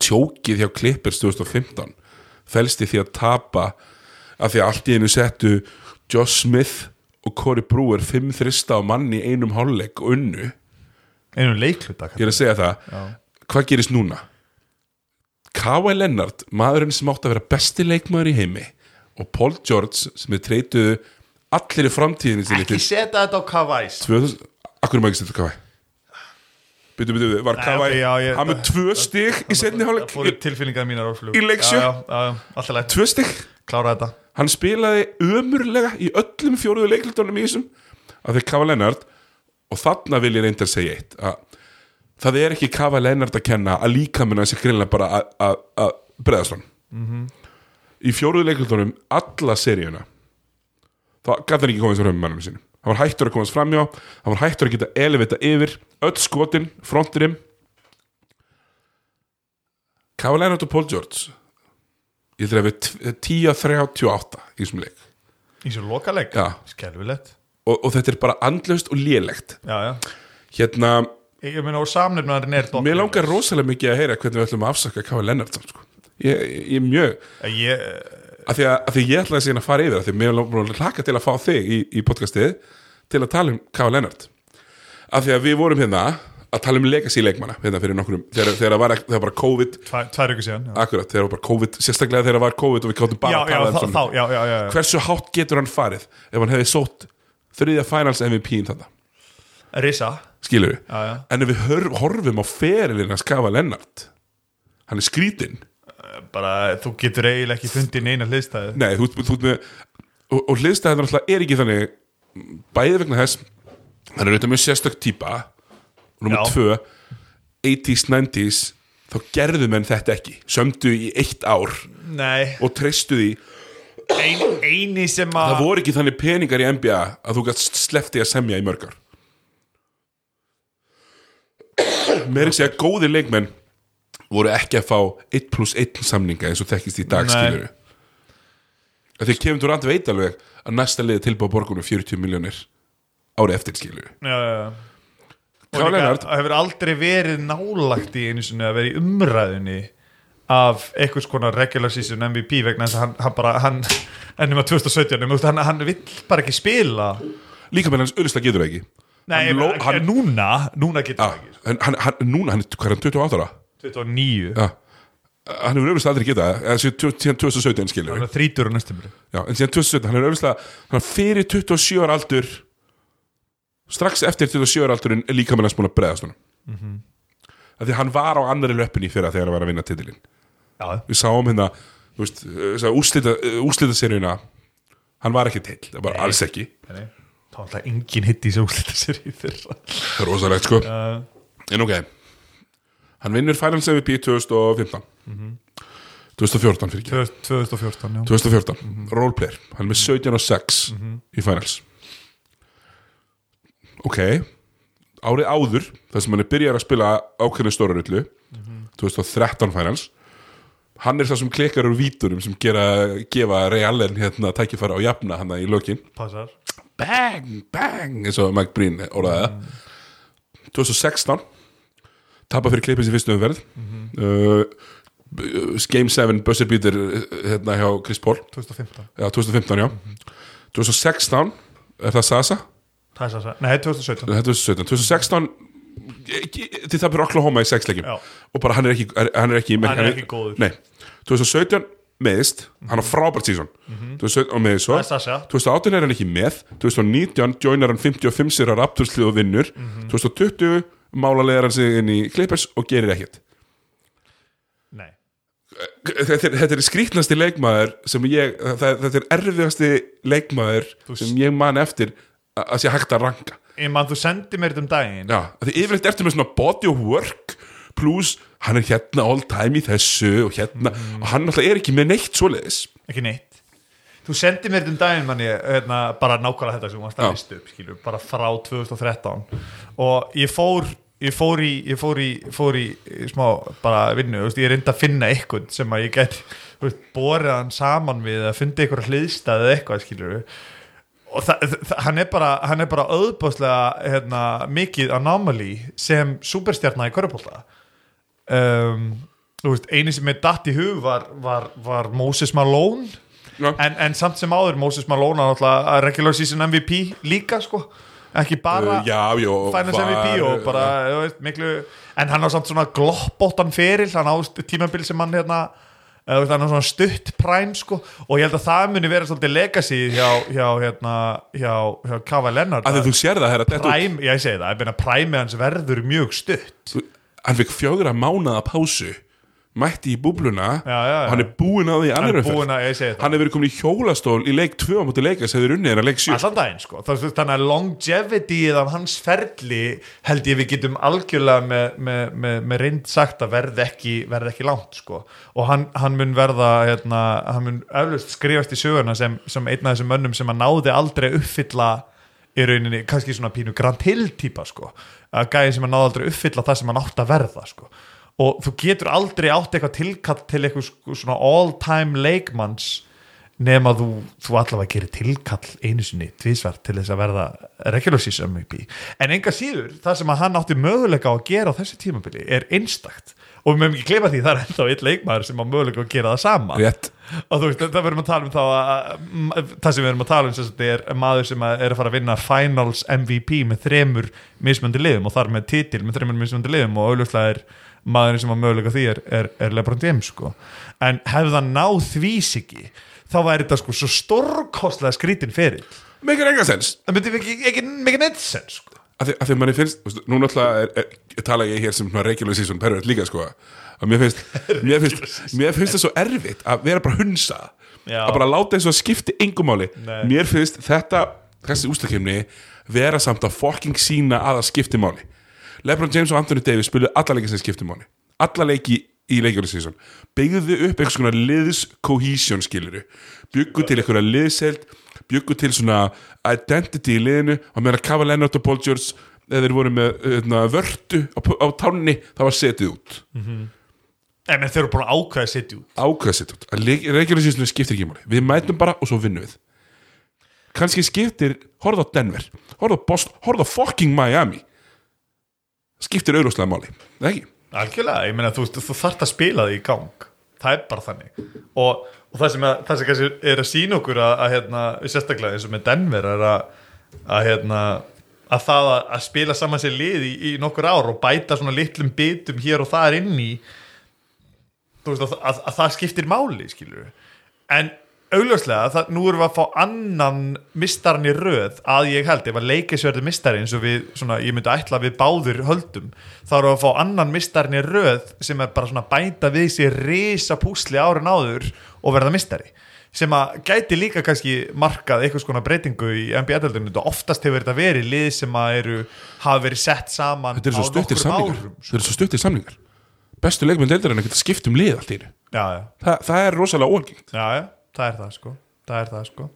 tjókið hjá Clippers 2015 felst í því að tapa af því að allt í einu settu Josh Smith og Corey Brewer fimm þrista á manni í einum hálfleik og unnu. Einum leikluta ég er að segja það. Já. hvað gerist núna? Kawhi Leonard, maðurinn sem átti að vera besti leikmaður í heimi og Paul George sem er treytuðu allir í framtíðinni sinni ekki til setja þetta á Kavais 2000 Akkur maður ekki setja Kawhi? Byttu, byttu, var Kawhi já, ég- Hann með tvö stig í setni það hálfleik fóru tilfinningar mínar á flug. Í leik sjö? já, já, já, alltaf lægt, Tvö stig? Klára þetta Hann spilaði ömurlega í öllum fjóruðu leiklutunum í þessum af því Kawhi Leonard og þarna vil ég reyndar segja eitt að það er ekki Kawhi Leonard að kenna að líkamina þessi greinlega bara að- að að breðast hann Mhm. í fjóruðu leiklutunum alla seríuna þá gæti hann ekki komast frá með mannum sinum hann var hættur að komast framjá hann var hættur að geta elevita yfir öll skotin, frontirim Kawhi Leonard og Paul George ég ætla að við 10-38 í þessum leik í svo lokaleg, skelvilegt og, og þetta er bara andlaust og lélegt já, já hérna, ég meina og samnefnarinn er mér langar rosalega mikið að heyra hvernig við ætlum að afsaka K.V. Lennart sko. ég, ég, er mjög ég, af því að, ég ætlaði síðan að fara yfir af því að mér langar hlaka til að fá þig í, í podcastið til að tala um K.V. Lennart af því að við vorum hérna að tala um legacy leikmanna hérna fyrir nokkrum þegar, þegar það var, þegar var COVID tvær, ykkur síðan já, akkurat, þegar var bara COVID, sérstaklega þegar það var COVID og við káttum bara já, að já, tala um þá, svona. já, já, já, já. hversu hátt getur hann farið ef hann hefði sótt þriðja finals MVP-in þetta, Risa skilur við já, já. en ef við hör, horfum á ferilinn að skafa Lennart hann er skrítinn bara þú getur eiginlega ekki fundið neina hliðstæði nei, þú, þú, þú og, og hliðstæðan alltaf er ekki þannig bæði vegna þess hann er auðvitað mjög sérstök típa og nummer Já. tvö 80s, 90s þá gerðu menn þetta ekki. Sömdu í eitt ár nei, og treystu því. Ein, eini sem það að voru ekki þannig peningar í NBA að þú gætt slefti að semja í mörgar meiri segja góðir leikmenn voru ekki að fá 1 plus 1 samninga eins og þekkist í dag skilur því kemur þú rand veit alveg að næsta liði tilbúið borgunum 40 miljónir ári eftir skilur já, já, já. Og það hefur aldrei verið nálagt í einu sinni að vera í umræðunni af einhvers konar regular season MVP vegna þess að hann, hann bara hann, ennum að 2017 um, hann, hann vill bara ekki spila. Líka með hans auðvitað getur ekki. Nei, Hann ló- hann, hann- núna núna getur ja, það ekki en hann, hann, núna, hann er hvað er hann 28 ára? 29, ja. hann hefur auðvitað aldrei getað eða síðan síðan 2017 skilur hann er þrítur á næstum Já, en síðan 2017, hann er auðvitað hann er fyrir 27 ára aldur strax eftir 27 ára aldurinn er líka með hans búin að breðast honum. Mm -hmm. því hann var á annari löppinni fyrra þegar hann var að vinna titilinn. Já, við sáum hérna seríuna hann var ekki til, það var Nei. alls ekki. Nei, þá er alltaf engin hitt í þessu úslita sér í fyrra. Það er rosalegt sko. Uh, en ok, hann vinnur Finals MVP 2015 2014 fyrir ekki 2014, já. 2014, roleplayer. Hann er með 17 og 6 í finals ok. Árið áður, þar sem hann er byrjar að spila ákveðinu stóra rullu 2013 finals hann er það sem klikkar úr vítunum sem gera, gefa Realen hérna tækifæra á jafna hann í lokin. Passar. Bang, bang eins og Mike Breen orðaði það. 2016 tapa fyrir Clippers í fyrstu umverð uh, Game 7 buzzer beater hérna hjá Chris Paul. 2015 já, 2015 já. 2016 er það Sasa Að Nei, 2017 Nei, 2017, 2016 ekki- til það fyrir Oklahoma í sexleikim og bara hann er ekki hann er ekki, Hann er ekki góður. nei, 2017 meðist, hann á frábært sísón 2017 og meðist svo. Það er Sasha. 2018 er hann ekki með. 2019 joinar hann 55 sér á Raptorslið og vinnur. 2020 mála hann sig inn í Clippers og gerir ekkert. Nei. Þetta er, er skrítnasti leikmaður sem ég, þetta er erfiðasti leikmaður sem ég man eftir að sé hægt að ranka. Ég man, þú sendi mér þetta um daginn. Já, því yfirleitt ertu með svona body of work plus hann er hérna all time í þessu og hérna, og hann alltaf er ekki með neitt svoleiðis. Ekki neitt. Þú sendi mér þetta um daginn manni hérna, bara nákvæmlega þetta sem Já. listu upp skilur, bara frá 2013 og ég fór ég fór í, ég fór í, fór í, smá bara vinnu, veist, ég reyndi að finna eitthvað sem að ég borið hann saman við að fundi eitthvað hliðstæð eða eitthvað skilur og hann er bara hann er bara auðbáslega hérna, mikið anomaly sem superstjarnar í körpólta um, eini sem er datt í hug var, var, var Moses Malone. Já. en, en samt sem áður Moses Malone er náttúrulega regular season MVP líka sko, ekki bara Uh, já, já, finance var- MVP og bara þú veist, miklu, en hann á samt svona gloppóttan feril, hann á tímabil sem hann hérna hann er svona stutt præm sko, og ég held að það muni vera svolítið legacy hjá, hjá, hérna, hjá, hjá Kava Lennart að þú sér það herra, þetta, præm, ég segi það, ég meina præmi hans verður mjög stutt. Hann fikk fjögra mánaða pásu mætti í búbluna Já, já, já. og hann er því annar er búin að, ég segi það hann hefur verið komin í hjólastól í leik 2 á móti leika sem þið unnið er að leik 7 allan daginn sko. Þannig að longevity af hans ferli held ég við getum algjörlega með, með, með, með reynd sagt að verð ekki, verð ekki langt sko. Og hann, hann mun verða hérna, hann mun eflaust skrifast í söguna sem, sem einn af þessum mönnum sem að náði aldrei uppfylla í rauninni, kannski svona pínu Grant Hill típa sko, að gæði sem að náði aldrei uppfylla það sem hann átt að verða sko og þú getur aldrei átt eitthvað tilkall til eitthvað svona all time leikmanns nema þú, þú allavega gerir tilkall einu sinni, tvísvar til þess að verða regular season MVP en enga síður, það sem að hann átti möguleika á að gera á þessu tímabili er einstakt. Og við mögum ekki gleyma því það er ennþá einn leikmaður sem á möguleika að gera það sama. Rétt. Og þú veist, það verðum að tala um þá að, að það sem við erum að tala um sem sagt, er maður sem að er að fara að vinna finals MVP með þremur mismöndi liðum og þar með titil með þremur mismöndi liðum og auðvitað er maðurinn sem að möguleika því er, er, er Lebron James sko. en hefði það náð því siki þá væri þetta sko svo stórkostlega skrítin fyrir meikir enga sens það myndi ekki, ekki, ekki neitt sen sko. að því, að því manni finnst, veist, nú náttúrulega er, tala ég hér sem regular season pervert líka sko, að mér finnst mér finnst, mér finnst það svo erfitt að vera bara hunsa, Já. að bara láta eins og að skipti engum máli, Nei. mér finnst þetta, þessi úslakefni vera samt að fucking sína að það skipti máli Lebron James og Anthony Davis spiluðu alla leiki sem skipti máli. Alla leiki í leikjörðu season. Byggðu upp einhvers konar liðs cohesion skiluru, byggu til einhverja liðselt, byggu til svona identity í liðinu. Og meðan Kava Leonard og Paul George eða þeir voru með öðna, vörtu á, á tánni það var setið út. En þeir eru að ákveða að setja út. Ákveða setið út, að season skiptir ekki máli, við mætum bara og svo vinnum við. Kannski skiptir horfðu á Denver, horfðu á Boston. Horfðu á fucking Miami skiptir auðvitað máli, eða ekki? algjörlega, ég meina þú, þú þarft að spila því í gang. Það er bara þannig. Og, og það sem, að, það sem er að sína okkur að, að hérna, sérstaklega eins og með Denver er að, að hérna að það að, spila saman sér lið í, í nokkur ár og bæta svona litlum bitum hér og þar inn í þú veist að, að, að það skiptir máli skilur en augljóslega, það, nú erum við að fá annan mistarinn í röð að ég held, ef að leikisverði mistari eins og við, svona, ég myndi ætla að við báður höldum, þá erum við að fá annan mistarinn í röð sem er bara svona bæta við sér risa púsli árin áður og verða mistari. Sem að gæti líka kannski markað eitthvað skona breytingu í NBA-döldunum og oftast hefur þetta verið lið sem að eru hafa verið sett saman Þetta er á svo stuttir samlingar árum sko. Þetta svo stuttir samlingar Bestu leikmenn deildarinn að geta skipt um lið allt í einu. Já, já, Þa, Það er rosalega óalgengt það er það sko. Það er það sko.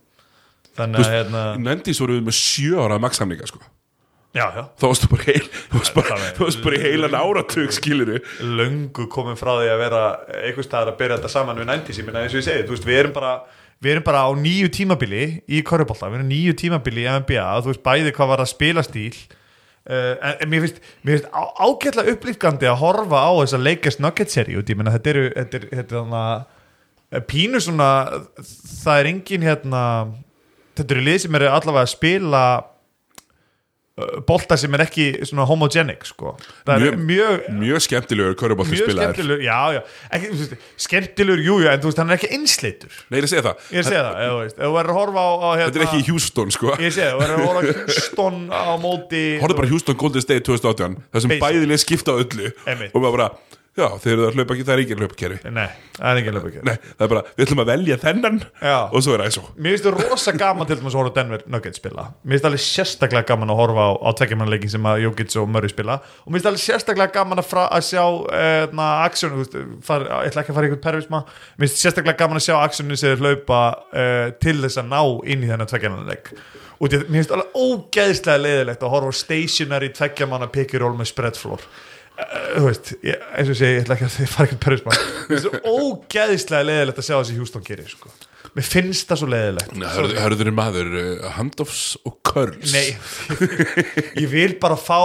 Þú þannig að hérna, Nendis voru við með sjö ára max-samlinga sko. já, já. Þá varstu bara heil Þú varst bara, Það þú varst bara í heilan áratug skiluru löngu komin frá því að vera einhvers staðar að byrja þetta saman við 90s ég minna eins og ég segi, þú veist, við erum bara við erum bara á nýju tímabili í korrubólta, við erum nýju tímabili í NBA þú veist, bæði hvað var að spila stíl. Uh, en, en mér finnst, finnst á, ágætlega upplýfgandi að horfa á þessa Lakers Nuggets seri út, ég menna þetta eru þetta er, þetta er pínu svona, það er engin hérna, þetta eru lið sem eru allavega að spila uh, bolta sem er ekki svona homogenic sko, er mjög Mjög skemmtilegur körubólti mjög spilaðir skemmtilegur, já, já. Ekki, skemmtilegur, jú, jú, en þú veist, hann er ekki einsleitur. Nei, ég segja það. Ég sé það, ef þú verður að horfa á, á hérna, Þetta er ekki Houston sko. Ég sé það, þú verður að horfa á Houston á móti Horfðu bara Houston Golden State 2018 Það sem bæðileg skipta öllu Einmitt. Og bara, já, þeir eru að hlaupa ekki Það er ekki hlaupakerfi. Nei, það er ekki ekki Nei, það er bara, við ætlum að velja þennan Já. Og svo er svo Mér finnst það rosa gaman til þess að horfa Denver Nuggets spila. Mér finnst alveg sérstaklega gaman að horfa á, á tveggjumannleikin sem að Jokic og Murray spila. Og mér finnst alveg sérstaklega gaman að, fra, að sjá aksjónu, þú veist, far, ég ætla ekki að fara í einhvern pervisma Mér finnst sérstaklega gaman að sjá aksjónu þeir hlaupa uh, til þess að ná inn í þennan tveggjumannleik og mér finnst alveg ógeðslega leiðilegt að horfa á stationary tveggjamanna pick-and-roll með spread floor Uh, þú veist, ég, eins og sé ég ætla ekki að þið fara ekki pervisma mér finnst það ógeðslega leiðilegt að sjá þessi Houston gerir sko. mér finnst það svo leiðilegt Sorry. Hörður er maður, uh, handoffs og curls? Nei, ég vil bara fá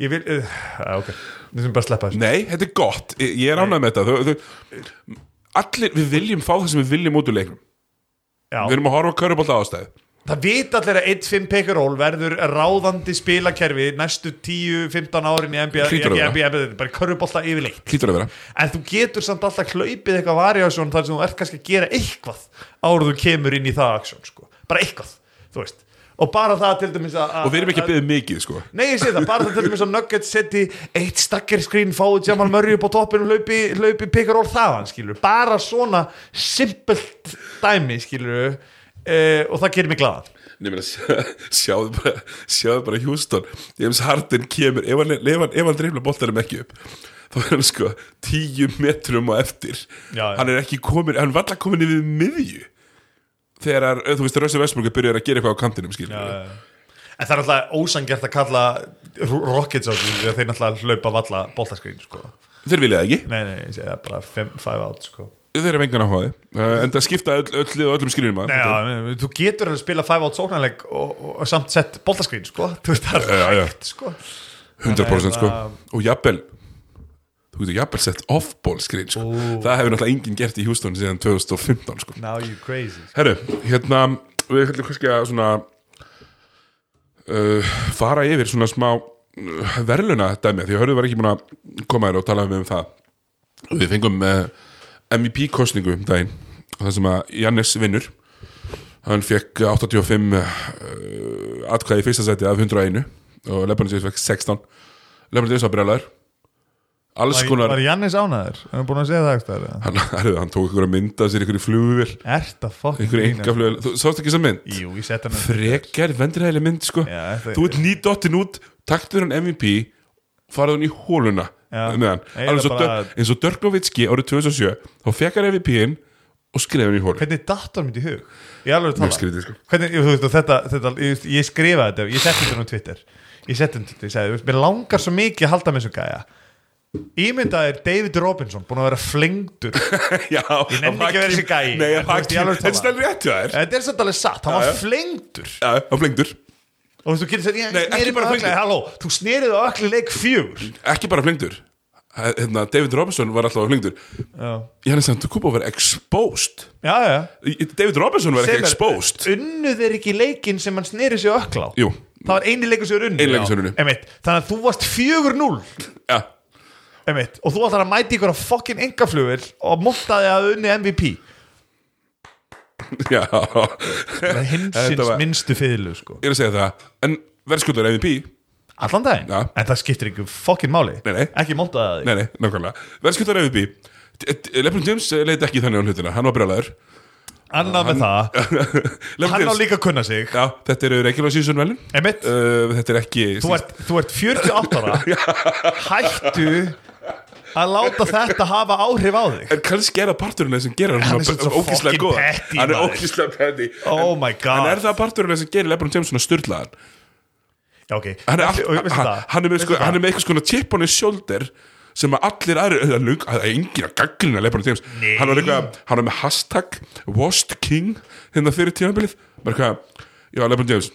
ég vil, uh, ok. Við þurfum bara að sleppa þessu. Nei, þetta er gott, ég ég er ánægð með þetta. Þau, þau, Allir, við viljum fá það sem við viljum út úr leiknum. Já, Við erum að horfa á körubólta ástæð það vita allir að 1-5 pick and roll verður ráðandi spilakerfi næstu 10-15 árin í NBA. NBA, bara körfubólta yfirleitt. En þú getur samt alltaf hlaupið eitthvað variásjón þar sem þú ert kannski að gera eitthvað áður þú kemur inn í það aksjón sko. bara eitthvað, þú veist. Og bara það til dæmis að og við erum ekki að byggja mikið sko. Nei, ég sé það, bara það til dæmis að Nuggets setji eitt stakker skrín, fáið Jamal Murray upp á toppinu og hlaupi, hlaupi pikaról þaðan, skilur bara svona simpelt dæmi, skilur uh, og það gerir mig Nei, meina, sjá- sjáðu bara sjáðu bara Houston. James Harden kemur, ef hann, ef hann, ef hann dreifla boltarum ekki upp þá er hann sko tíu metrum á eftir. Já, já. hann er ekki komin, hann var alltaf komin yfir miðju. Þegar, þú veist, Rössi Vestbrunga byrjar að gera eitthvað á kantinum, skilur En það er alltaf ósangjart að kalla Rockets á því að þeir náttúrulega hlaupa valla boltaskrín, sko. Þeir vilja ekki, Nei, nei, það bara 5 out, sko þeir eru engan áhugaði. Uh, en það skipta öll, öll, öllum nei, þú getur að spila 5 out sóknarleik og, og, og samt sett boltaskrín, sko. Það er hægt, sko. 100% sko. og jafnvel þú getur jafnvel sett off-ball screen sko. það hefur náttúrulega enginn gert í Houston síðan 2015 sko. Now you crazy. Herru, hérna við ætlum kannski að svona uh, fara yfir svona smá uh, verðluna dæmi því að hörðu var ekki búin að koma þér og tala um það. Við fengum uh, MVP kostningu um daginn. Það sem að Jannis vinnur hann fekk 85 uh, atkvæði í fyrsta sæti af 101 og Lebron James fekk 16 Lebron James var brjálæður alls Var, konar var Jannis ánæður? Er hann búin að segja það það? hann, hann, tók að mynda sér ykkur í flugvél. Ert að fucking ykkur grínast? enga flugvél, þú sást ekki þessa mynd? Jú, ég sett hann frekar vendræðileg mynd sko. Já, þú ert nýdottin út, taktur hann MVP farað hann í hóluna Eins og Dörknovitski árið 2007 þá fekk hann MVP-in og skrifa hann í hóluna Hvernig hann mitt í hug? Ég alveg tala. Skrítið sko. Hvernig, veist, þetta, þetta ég, ég skrifaði þetta, ég setti þetta á Twitter. Ég setti þetta, ég veist, mér langar svo mikið að halda með þessum gæja. Ímyndað er David Robinson búin að vera flengdur. Já, Ég nenni ekki að vera þessi gæi. nei, þetta er rétt Þetta er svolítið alveg satt, hann var já. flengdur. Já, hann flengdur, Og þú getur ég Nei, ekki bara á flengdur. halló, þú snerið á ökli leik fjögur. Ekki bara flengdur hérna, David Robinson var alltaf flengdur Já, Jannis Antetokounmpo var exposed. Já, já. David Robinson var ekki er- exposed. Unnuð er ekki leikinn sem hann sneri sig á ökla á? Jú, Það var eini leikur er er unninn. Einmitt. Þannig að þú varst 4-0 já, einmitt, og þú ætlar að mæti ykkur að fokkin engaflugil og montaði að unni MVP já. Það hinsins var- minnstu fyrirlu sko. ég er að segja það. En verðskuldur MVP Allan daginn, Já. en það skiptir ykkur fokkin máli. Nei, nei. Ekki því Nei, nei, nákvæmlega. Verðskuldar MVP Lebron James leit ekki þannig á hlutina. Hann var brjálæður Annað með það, Lebron hann á líka að kunna sig. Já, þetta eru regular season velin uh, Þetta er ekki þú, ert, þú ert 48 ára. Hættu að láta þetta hafa áhrif á þig. En kannski er það parturinn sem gerir Hann ógíslega góð Hann er ógíslega petty. Oh my god En er það parturinn sem gerir Lebron James svona styrlaðan Já, ok, Hann er, all, hann, það? hann er með, sko, hann er með eitthvað svona chip on his shoulder sem að allir aðri það er engin að gagglina Lebron James. Hann er eitthvað, hann er með hashtag Washed King hérna fyrir tímabilið. Bara eitthvað, já Lebron James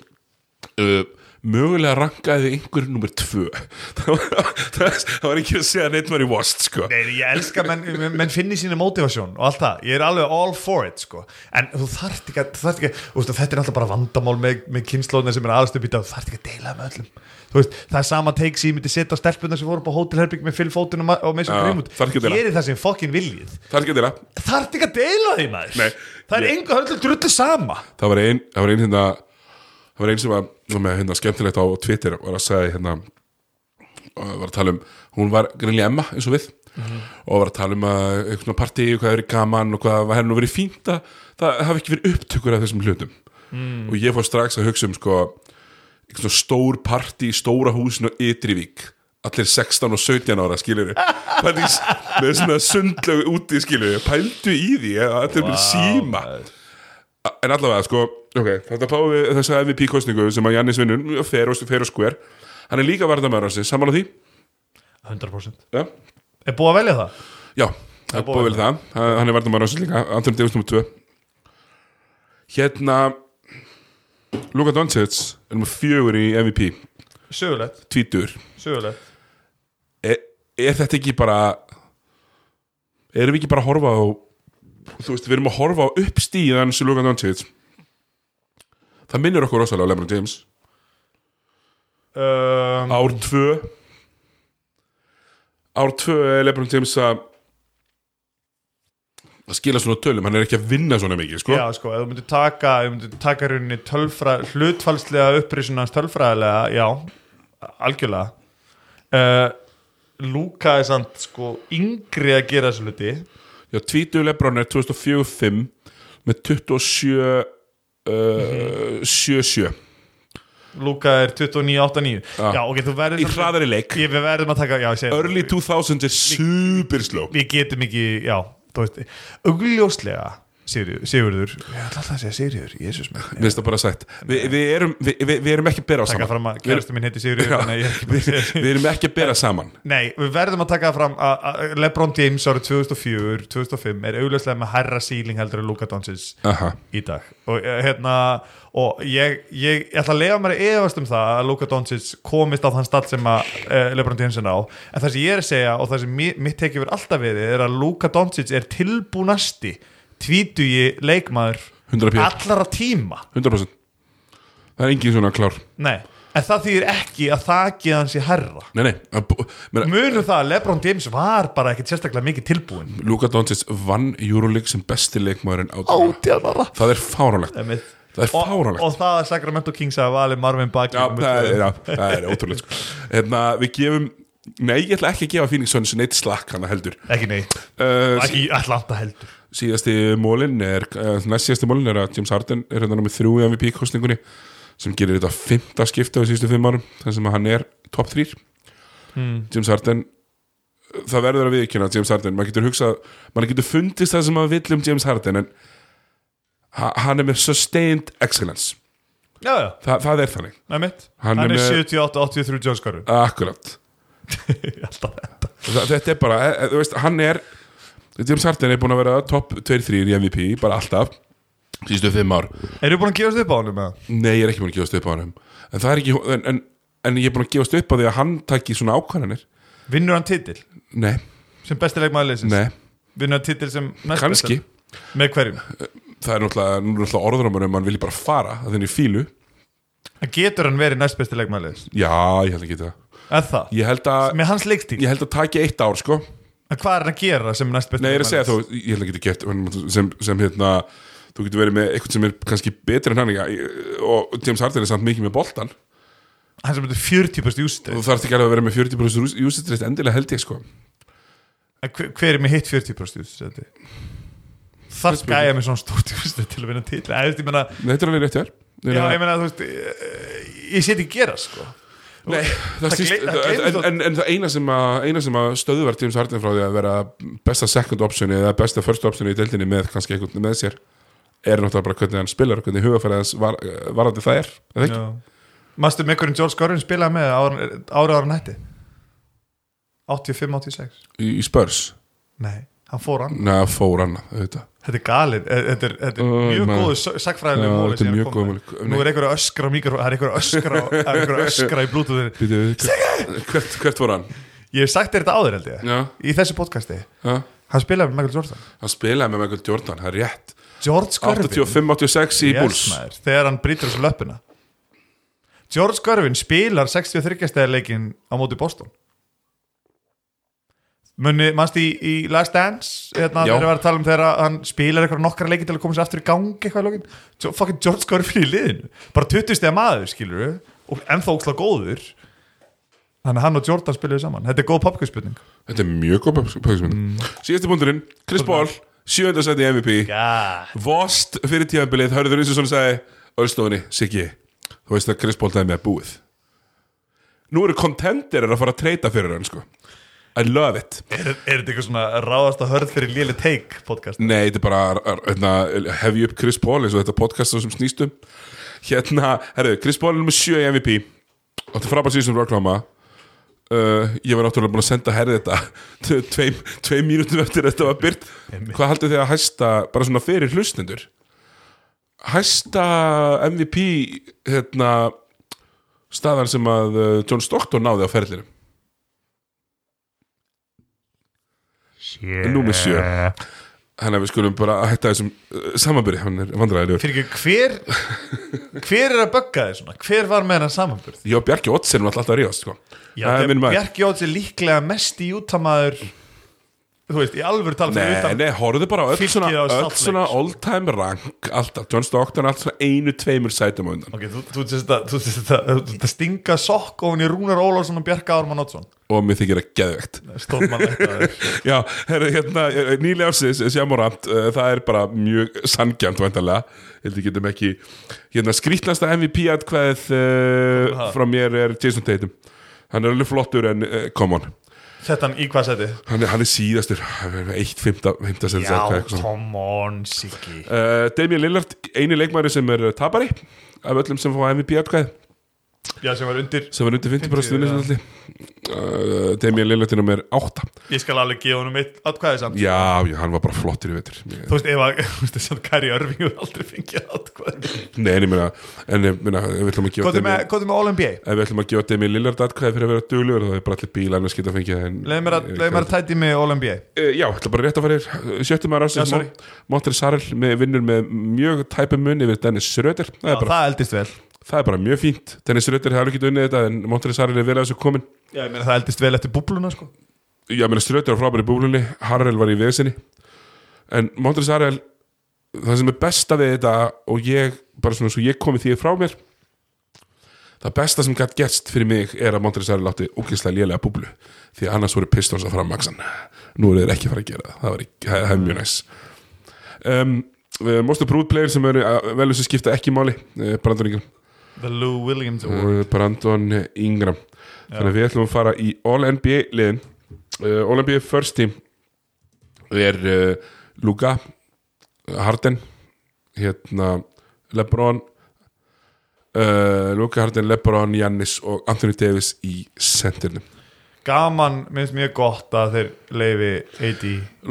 uh, mögulega rankaði einhver nummer tvö. Það var, ekki að segja neitt var í Washed sko. Nei, ég elska menn, menn- menn finni sína motivasjón og allt það, ég er alveg all for it sko. en þú þarft ekki að, þarft ekki að veist, þetta er alltaf bara vandamál með, með kynnslóðina sem er dag, þú þarft ekki að deila með öllum. Veist, það er sama teik sem ég myndi setja á stelpuna sem voru upp á hótelherbygg með Foden og, þarf ekki að deila. gerir það sem fokkin viljið. Er ekki að dela þarft ekki að deila því maður. Nei, það er ég- engu höllu drullu sama. Það var ein, það var ein hérna það var ein sem var með hérna skemmtilegt á Twitter og var að segja hérna og var að tala um, hún var greinlega Emma eins og við og var að tala um að eitthvað svona partí, hvað er gaman og hvað var henni nú verið fínt að það hafi ekki verið upptökur af þessum hlutum. Og ég fór strax að hugsa um sko eitthvað svona stór partí í stóra húsinu Ytrivík allir 16 og 17 ára skilur með svona sundlögu úti skilur pældu í því að allir wow, síma en allavega sko ok, þetta fáum við þessa MVP kostningu sem að Jannis vinnur, fair og, fair og square. Hann er líka varðamæður hans, saman á því 100% já, er búið að velja það? já það er búið vel það, Hann- hann er varðamæður hans líka Anthony Davis nr. 2 hérna Luka Doncic er nummer fjögur í MVP sögulegt, tvítur sögulegt. Er, er þetta ekki bara erum við ekki bara að horfa á þú veist, við erum að horfa á uppstíðan sem Luka Doncic það minnir okkur rosalega á Lebron James um, ár tvö ár tvö er Lebron James að að skila svona tölum, hann er ekki að vinna svona mikið sko. Já, sko, ef þú myndir taka, ef þú myndir taka rauninni tölfræ, hlutfalslega upprisun hans tölfræðilega, já, algjörlega. Uh, Lúka er samt, sko, yngri að gera þessu hluti. Já, tvítu Lebron er 2004-05 með 27 uh, 7-7 Lúka er 29-8-9. Já. Já, ok, þú verður... í hraðari leik Ég, við verðum að taka, já, ég segi early 2000 er super slow Við getum ekki, já, þú veist, augljóslega, Sigurður, ég ætla alltaf að segja Sigurður, Jésús finnst það bara Vi, við, erum, við, við, við erum ekki að bera Taka saman. Við erum ekki að bera saman. Nei, við verðum að taka fram að LeBron James árið 2004, 2005 er augljóslega með herra síling heldur en Luka Aha. í dag. Og eh, hérna og ég, ég, ég ætla að lega mér að efast um það að Luka Doncic komist á þann stall sem að uh, LeBron James er á. En það sem ég er að segja og það sem mi- mitt tekið verið alltaf verið er að Luka Doncic er tilbúnasti tvítugi leikmaður 100 pjör, allara tíma. 100% Það er engin svona klár. Nei, en það þýðir ekki að þakið hans í herra Nei, nei, að munum það að LeBron James var bara ekkit sérstaklega mikið tilbúin Luka Doncic vann Euroleague sem besti leikmaðurinn átjánara Það er fáránlegt. Það er fáránlegt. og það að Sacramento Kings að vali Marvin Bagley Já, það er, það er ótrúlega sko. Hérna, við gefum Nei, ég ætla ekki að gefa Phoenix Suns neitt slakk hana heldur. Ekki neitt, uh, ekki Atlanta heldur Síðasti mólin er Næst síðasti mólin er að James Harden er hérna með þrjú í MVP-kostningunni sem gerir þetta fymta skipta á síðustu fimm árum þar sem að hann er top 3 hmm. James Harden það verður að viðkynna James Harden. Maður getur hugsað, maður getur fundist það sem maður vill um James Harden en ha- hann er með sustained excellence. Já, já, Þa, það er þannig, mitt Hann hann, er er með- 78-83 John Scarru akkurat. Þetta er bara, e, e, þú veist, hann er James Harden er búin að vera top 2-3 í MVP, bara alltaf síðustu fimm ár, eru búin að gefast upp á hann með nei ég er ekki búin að gefast upp á hann en það er ekki, en, en, en ég er búin að gefast upp á því að hann taki svona ákvæðanir vinnur hann titil? Nei, sem besti leikmaður leysins nei, vinnur hann titil sem næst kannski. Besti? með hverjum, það er náttúrulega, er náttúrulega orðurum um hann vilji bara fara, að þenni fílu en getur hann verið næst besti leikmaður leysins já, ég held það. Eða það, ég held að, með hans leikstíl? ég held að taki eitt ár sko en hvað er hann að gera sem næst besti Nei, ég er að segja þó, ég held að geta gett sem, sem hérna, þú getur verið með eitthvað sem er kannski betri en hann ég- og James Harden er samt mikið með boltan hann sem betur 40% og úsið þú þarf ekki alveg að vera með 40% úsistrist endilega held ég sko. Hver, hver er með hitt 40% úsið það skæja með svona stórt úsið til að vinna þú ég Nei, Þetta er alveg rétt Já, ég meina, þú veist, ég, ég sé ekki gera, sko. Nei, það það en, en, en það eina sem að, að stöðuvar James Harden frá því að vera besta second optioni eða besta first optioni í deildinni með kannski einhvern með sér er náttúrulega bara hvernig hann spilar og hvernig hugafærið hans var, varandi það er eða ekki? Mastu með hverjum George Scorrin spilaði með ára ára nætti? 85-86? Í, í Spurs? Nei, hann fór hann. Nei, fór hann auðvitað Þetta er galið, Eh, þetta er, þetta er mjög maður. góðu sagfræðileg móli þetta er mjög hann góð með. Nú er einhver að öskra á mikrofón, það er einhver að öskra, það er einhver að öskra í blútuðinu. Býtu, hvert, hvert fór hann? Ég hef sagt þér þetta áður held ég, Já, í þessu podcasti. já Hann spilaði með Michael Jordan. Hann spilaði með Michael Jordan, það er rétt George Scorvin. 85-86 í Yes, Bulls maður, þegar hann brýtur þessu löppina George Scorvin spilar 63 stæðar leikin á móti Boston Munni, mannst í, í Last Dance? Hérna, þegar var að tala um þegar hann spilar eitthvað nokkra leiki til að koma sér aftur í gang eitthvað í lokin. Jo- fucking George Scorvin í liðinu. Bara 20 stæða maður, skilur við og ennþá óksla góður. Þannig að hann og Jordan spiluðu saman. Þetta er góð popkvistspurning Þetta er mjög góð pöksmynd Mm. Síðasti punkturinn, Chris Paul Sjönda seti í MVP yeah. Vost fyrir tíðanbilið, hörður eins og svona sagði Ölstofunni, Siggi Þú veist að Chris Paul dæmi er búið. Nú eru contenderir að fara að treyta fyrir hann sko I love it. Er, er þetta eitthvað svona ráðast að hörð fyrir léli take podcast? Nei, þetta er bara hérna, hefði upp Chris Paul eins og þetta podcast sem snýstum Hérna, herru, Chris Paul er nummer 7 í MVP og þetta frábært síðan ráklama uh, Ég var náttúrulega búin að senda herði þetta tveim, tveim mínútum eftir þetta var byrt Hvað haldið þið að hæsta, bara svona fyrir hlustendur? Hæsta MVP hérna staðan sem að uh, John Stockton náði á ferðlinum Númer sjö Þannig að við skulum bara hætta þessum uh, samanbyrði, hann er vandræðilegur Fyrir ekki, hver hver er að bögga þið svona? Hver var með hennar samanburð? Ég og Bjarki Otts erum alltaf að ríðast sko. Já, Það er minn maður. Bjarki Óts er líklega mest í útamaður þú veist, í alvöru tala Nei, nei, horfðu bara á öll Fylkir svona, á öll Salt svona Lake, all time rank alltaf, John Stockton alltaf svona einu, tveimur sætum á undan. Ok, þú- þú sést að- þú sést að þú sést að stinga sokk ofin í Rúnar Ólafsson og Bjarka Ármann Oddsson. Og mér þykir það geðvegt. Stórmannlegt að þér Já, herri, hérna, eh, nýlega ásins eh, Sjamorant, eh, það er bara mjög sangjant vantanlega, heldur getum ekki hérna, skrýtlasta MVP atkvæðið uh, frá mér er Jason Tatum. Hann er alveg flottur en uh, come on. Þetta hann í hvað seti? hann er, hann er síðastur eitt fymta, fymta sem Já, come on, Siggi. Uh, Damien Lillard, eini leikmæri sem er uh, tapari af öllum sem fá MVP atkvæð Já, sem var undir sem er undir 50% 50, vinnisalli uh, Damien Lillard er nummer 8 Ég skal alveg gefa honum eitt atkvæði samt. Já, já, hann var bara flottur í vetur. Mér- Þú veist, ef að, þú veist, þess að Kari Örving hefur aldrei fengið atkvæði. Nei, en ég meina, en ég meina, við ætlum að gefa er með, er með All-NBA? ef við ætlum að gefa Damien Lillard atkvæði fyrir að vera duglegur þá er bara allir bíl annars geta fengið en, Leðum mér að, að tæti með All-NBA Já, ætla bara rétt að fara þér Sjöttum maður Það, er bara- mjög fínt. Dennis Schröder hefur ekki unnið þetta en Montre Sarel er vel að þessu komin Já, ég meina það eldist vel eftir búbluna, sko. Já, meina Schröder var frábæri í búlunni Harrell var í vesinni. En Montre Sarel það sem er besta við þetta og ég, bara svona svo ég komi því frá mér það besta sem gætt gerst fyrir mig er að Montre Sarel átti ógeðslega lélega búblu því að annars voru Pistons að fara maksan nú er þeir ekki að fara að gera það. Var, ekki- það, er mjög næs. Um, Most approved player sem eru uh, velum sem skipta ekki máli Brandon Ingram The Lou Williams Award. Brandon Ingram. Þannig að við ætlum að fara í All-NBA liðin. Uh, All-NBA first team er uh, Luka Harden hérna Lebron uh, Luka Harden, Lebron, Jannis og Anthony Davis í centernum Gaman, minnst mjög gott að þeir leifi AD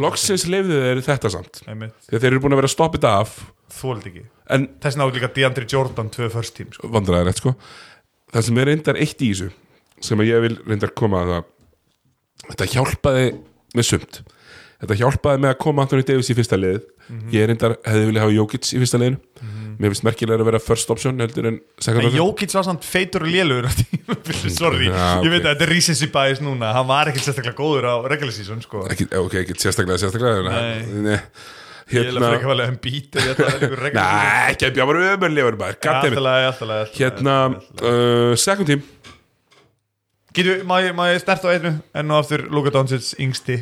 Loksins lefðu þeir þetta samt. Þegar þeir eru búin að vera þetta af þóld ekki. En Þess vegna átt líka DeAndre Jordan tvö first team, sko. Vandræðilegt sko. Það sem er reyndar eitt í þessu sem að ég vil reyndar koma að það þetta hjálpaði með sumt. Þetta hjálpaði með að koma Anthony Davis í fyrsta liðið ég reyndar hefði viljað hafa Jokic í fyrsta liðinu. Mér finnst merkilega að vera first option heldur en second En option. Jókits var samt feitur og tímabili, sorry, Já, ég ok. veit að þetta er recency bias núna, hann var ekkert sérstaklega góður á regular season, sko. Ekki, ok, ekki sérstaklega sérstaklega Nei. Nei. Hérna, ég hef bítið, ég ætla að freka Nei, ekki að bjá bara ömurlegur Hérna, uh, second team. Getur, má ég starta á einu? Enn og aftur Luka Donsins yngsti.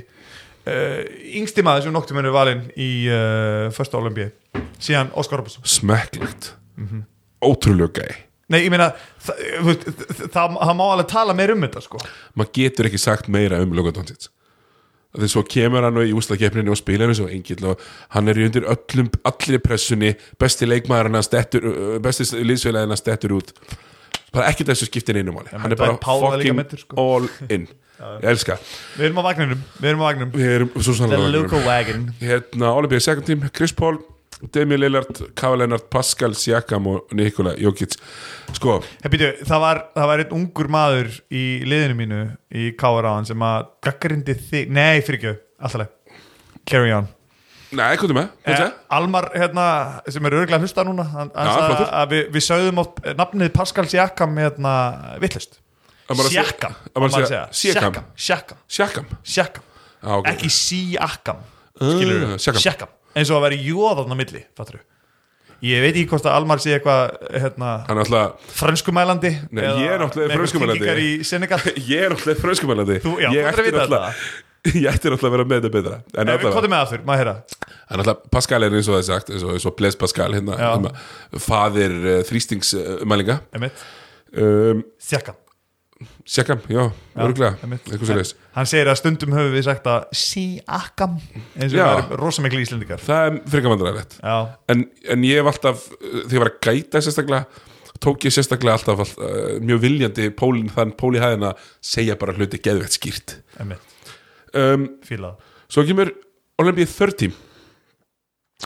Uh, yngsti maður sem noktið mennur valinn í uh, första Olympi síðan Óskar Robinson Smekklegt, mm -hmm. ótrúlega gæi. Nei, ég meina, það, það, það, það má alveg tala meir um þetta sko. Maður getur ekki sagt meira um Luka Donsins þegar svo kemur hann í úslakeppninni og spilar eins og engill og hann er í undir öllum, allir pressunni. Besti leikmaður hann stettur uh, besti liðsfélagin hann stettur út. Bara ekki þessu skiptin einu máli. Ja, hann er bara fucking meiddur, sko. all in. Ég elska. Við erum á vagninum, við erum á vagninum við erum svo The sannlega Luka Wagon. Hérna Olimpíu second team Chris Paul Damian Lillard, Kava Leonard, Pascal Siakam og Nikola Jokic. Sko, Hey, býtu, það, var, það var einn ungur maður í liðinu mínu í Káaraðan sem að gaggarindi þig, nei fyrir ekki alltaf carry on. Nei, hvað er með? eh, Eh, Almar, hérna, sem er örgulega hlusta núna hann, flottur. að við, við sögðum oft nafnið Pascal Siakam hérna, vittlust Siakam Siakam. Siakam, Siakam. Ok. ekki Siakam Uh, skilur Siakam. Siakam eins og að vera jóðan á milli, fattur ég veit ekki hvort að Almar sé eitthvað hérna, alltaf... franskumælandi Nei, ég er náttúrulega franskumælandi ég er náttúrulega franskumælandi ég ætti náttúrulega að vera með þetta betra. En hvað er með aftur, maður hérna Pascal er eins og það er sagt eins og Blaise Pascal hérna, hérna fadir eh, þrýstingsmælinga. Sjakkan Siakam já, leis Hann segir að stundum höfum við sagt að Siakam eins og það er rosamikli íslendingar. Það er Já, en, en ég hef alltaf, þegar ég var að gæta sérstaklega, tók ég sérstaklega alltaf all, uh, mjög viljandi pólinn þann póli hæðina segja bara hluti geðvett skýrt. Um, svo kemur Olympia 30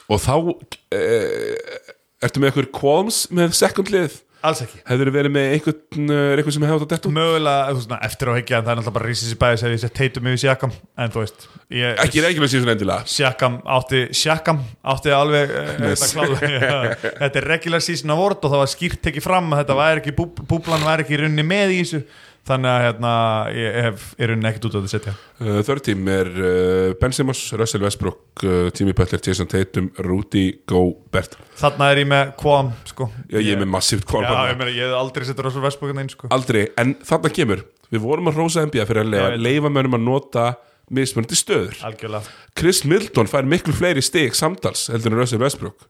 og þá uh, ertu með eitthvað qualms með second lið alls ekki Hefur verið með einhvern, er eitthvað sem hefði átt að detta út? mögulega, svona, eftir á hekja en það er náttúrulega bara rísið sér bæðis ef ég teitum yfir Sjakam en þú veist ég, Ekki reikjulega síðan endilega Sjakam átti Sjakam átti alveg Yes. þetta, klálega, þetta er regular season award og það var skýrt tekið fram að þetta væri ekki búb, búblan væri ekki runni með í þessu þannig að hérna, ég hef í runni ekkert út á þetta setja. Uh, Þörð tím er uh, Ben Simmons, Russell Westbrook uh, Jimmy Butler, Jason Tatum, Rudy Gobert. Þarna er ég með Quam sko. Já, ég er með massíft Já, kvalm ég, meina, ég hef aldrei settur Russell Westbrook inn sko. Aldrei, en þarna kemur. Við vorum að rósa NBA fyrir að leifa, Ég veit. leifa mönnum að nota mismunandi stöður. Algjörlega. Chris Middleton fær miklu fleiri stig samtals heldur en Russell Westbrook.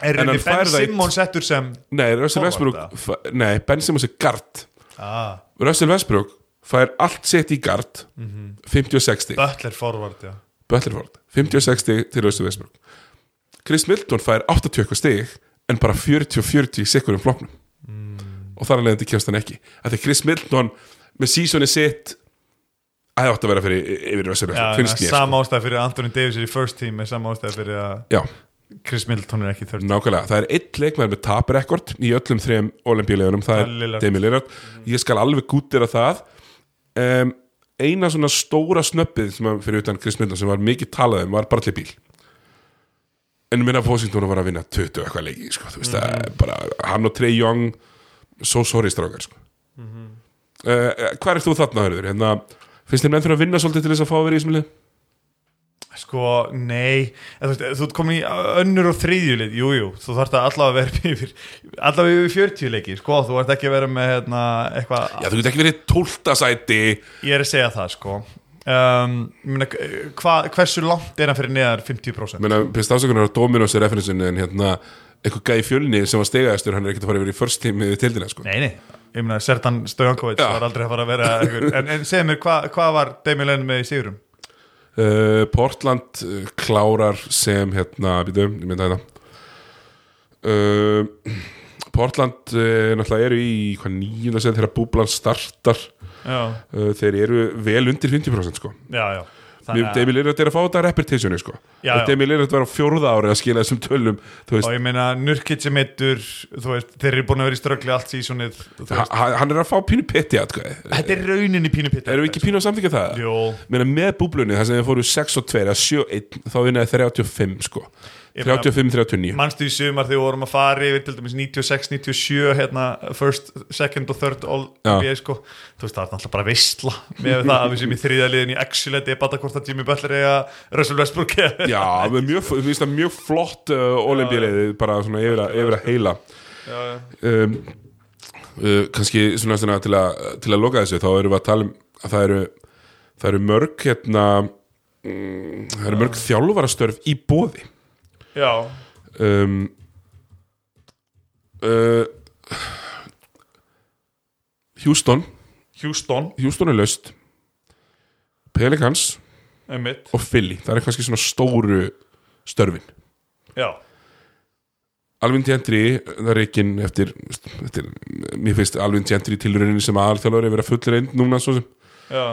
Er runni Ben Simmons settur sem Nei, Russell Westbrook Nei, Ben Simmons er guard ah, Russell Westbrook fær allt sitt í guard 56 stig. Butler forward já. Butlerford, 56 stig til Russell Westbrook. Chris Middleton fær 80 eitthvað stig en bara 40-40 í sekurum floknum og þar að leiðandi kemst hann ekki. Að því Chris Middleton með sísoni sitt að það átti að vera fyrir yfir Russell Westbrook, mér sama ástæð fyrir Anthony Davis er í first team er sama ástæð fyrir að sko. Chris Middleton er ekki í third team nákvæmlega, það er eitt leikmæður með taprekord í öllum þrejum olimpíulegunum, það er Lillard. Demi Lillard ég skal alveg gútira það um, eina svona stóra snöppið sem að fyrir utan Chris Middleton sem var mikið talað um var Bartley Bíl en minna Washington var að vinna 20 eitthvað leiki sko, þú veist, það er bara hann og Trey Young so sorry strákar sko. uh, hvað er þú þarna hörður? Hérna, finnst þér menn fyrir að vinna svolítið til þess að fá að vera í þessum lið? Sko, nei. Þú, veist, þú ert komin í önnur og þriðjulið Jú, jú, þú þarft að allavega vera yfir allavega yfir 40 leiki. Sko, þú ert ekki að vera með hérna, eitthvað Já, þú getur ekki verið tóltasæti Ég er að segja það, sko. Um, meina, hva, Hversu langt er hann fyrir neðar? 50%? Menna, Pist afsökunar á Dominos er referensin en hérna, eitthvað gæði fjölni sem var stegaðastur, hann er ekkert að fara yfir í first team í tildina, sko. Nei, nei. Ég meina, Sertan Stojankovic var aldrei að fara að vera en, en segð mér, hvað hva var Demi Lenn með í sigurum? Uh, Portland uh, klárar sem hérna, býtu, ég mynda þetta uh, Portland uh, náttúrulega eru í hvað nýjunda set þegar búblan startar. Þeir eru vel undir 50% sko. Já, já Demi Lillard er að fá þetta repetitioni sko. Demi Lillard var á fjórða ári að skila þessum tölum Og ég meina, Nurkic er veist, þeir eru búin að vera í ströggli allt sísonið ha- hann er að fá pínu atkvæði. Þetta er rauninni pínu pitta Erum við ekki pínu að samþykja það? Meina, með búblunni, þar sem þeir fóru 6 og 2 eða 7 og 1, þá vinnaði 35 sko 35-39 manstu í sumar þegar við vorum að fara yfir til dæmis 96-97 hérna, first, second og third all. NBA sko, þú veist það er náttúrulega bara veistla með það að við sem í þriða liðin í Excel ég bata hvort að Jimmy Butler eða Russell Westbrook Já, mjög, mér finnst það mjög flott uh, olimpíuleiði, bara svona yfir að, yfir að heila. Já, já. um, uh, kannski svona, svona til, að, til að loka þessu, þá erum við að tala um að það eru, það eru mörg hérna mm, það eru mörg þjálfarastörf í bóði já, um, uh, Houston. Houston. Houston er laust. Pelicans. Einmitt, og Philly. Það er kannski svona stóru störfin. Já, Alvin Gentry, það er ekki eftir, eftir, mér finnst Alvin Gentry tilrauninni sem aðalþjálfur er verið að fullur einn núna svo sem, já.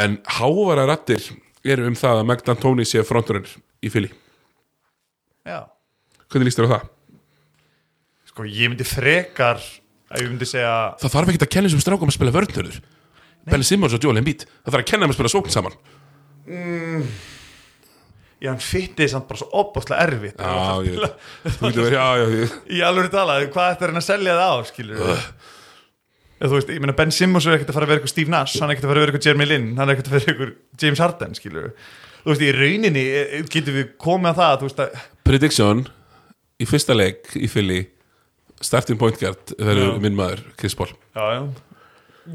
En hávara rattir eru um það að Magdan Tóni sé fronturinn í Philly, já, hvernig líst þér á það? sko ég myndi frekar að ég myndi segja Það þarf ekki að kenna þessum strákum að spila vörnurður Belli Simmons og Joel Embiid. Það þarf að kenna þeim að spila sókn saman. Já, hann fytti samt bara svo opaslega erfitt. Já, ég, verið, já, já, í alveg talað, hvað ætti að reyna að selja það á skilur við þú veist, ég meina Ben Simmons er ekkert að fara að vera eitthvað Steve Nash hann er ekkert að fara að vera eitthvað Jeremy Lin hann er ekkert að vera eitthvað James Harden skilur við þú veist, í rauninni eh, getum við komið að það þú veist að, prediction í fyrsta leik í Philly starting point guard verður minn maður Chris Paul. Já, já.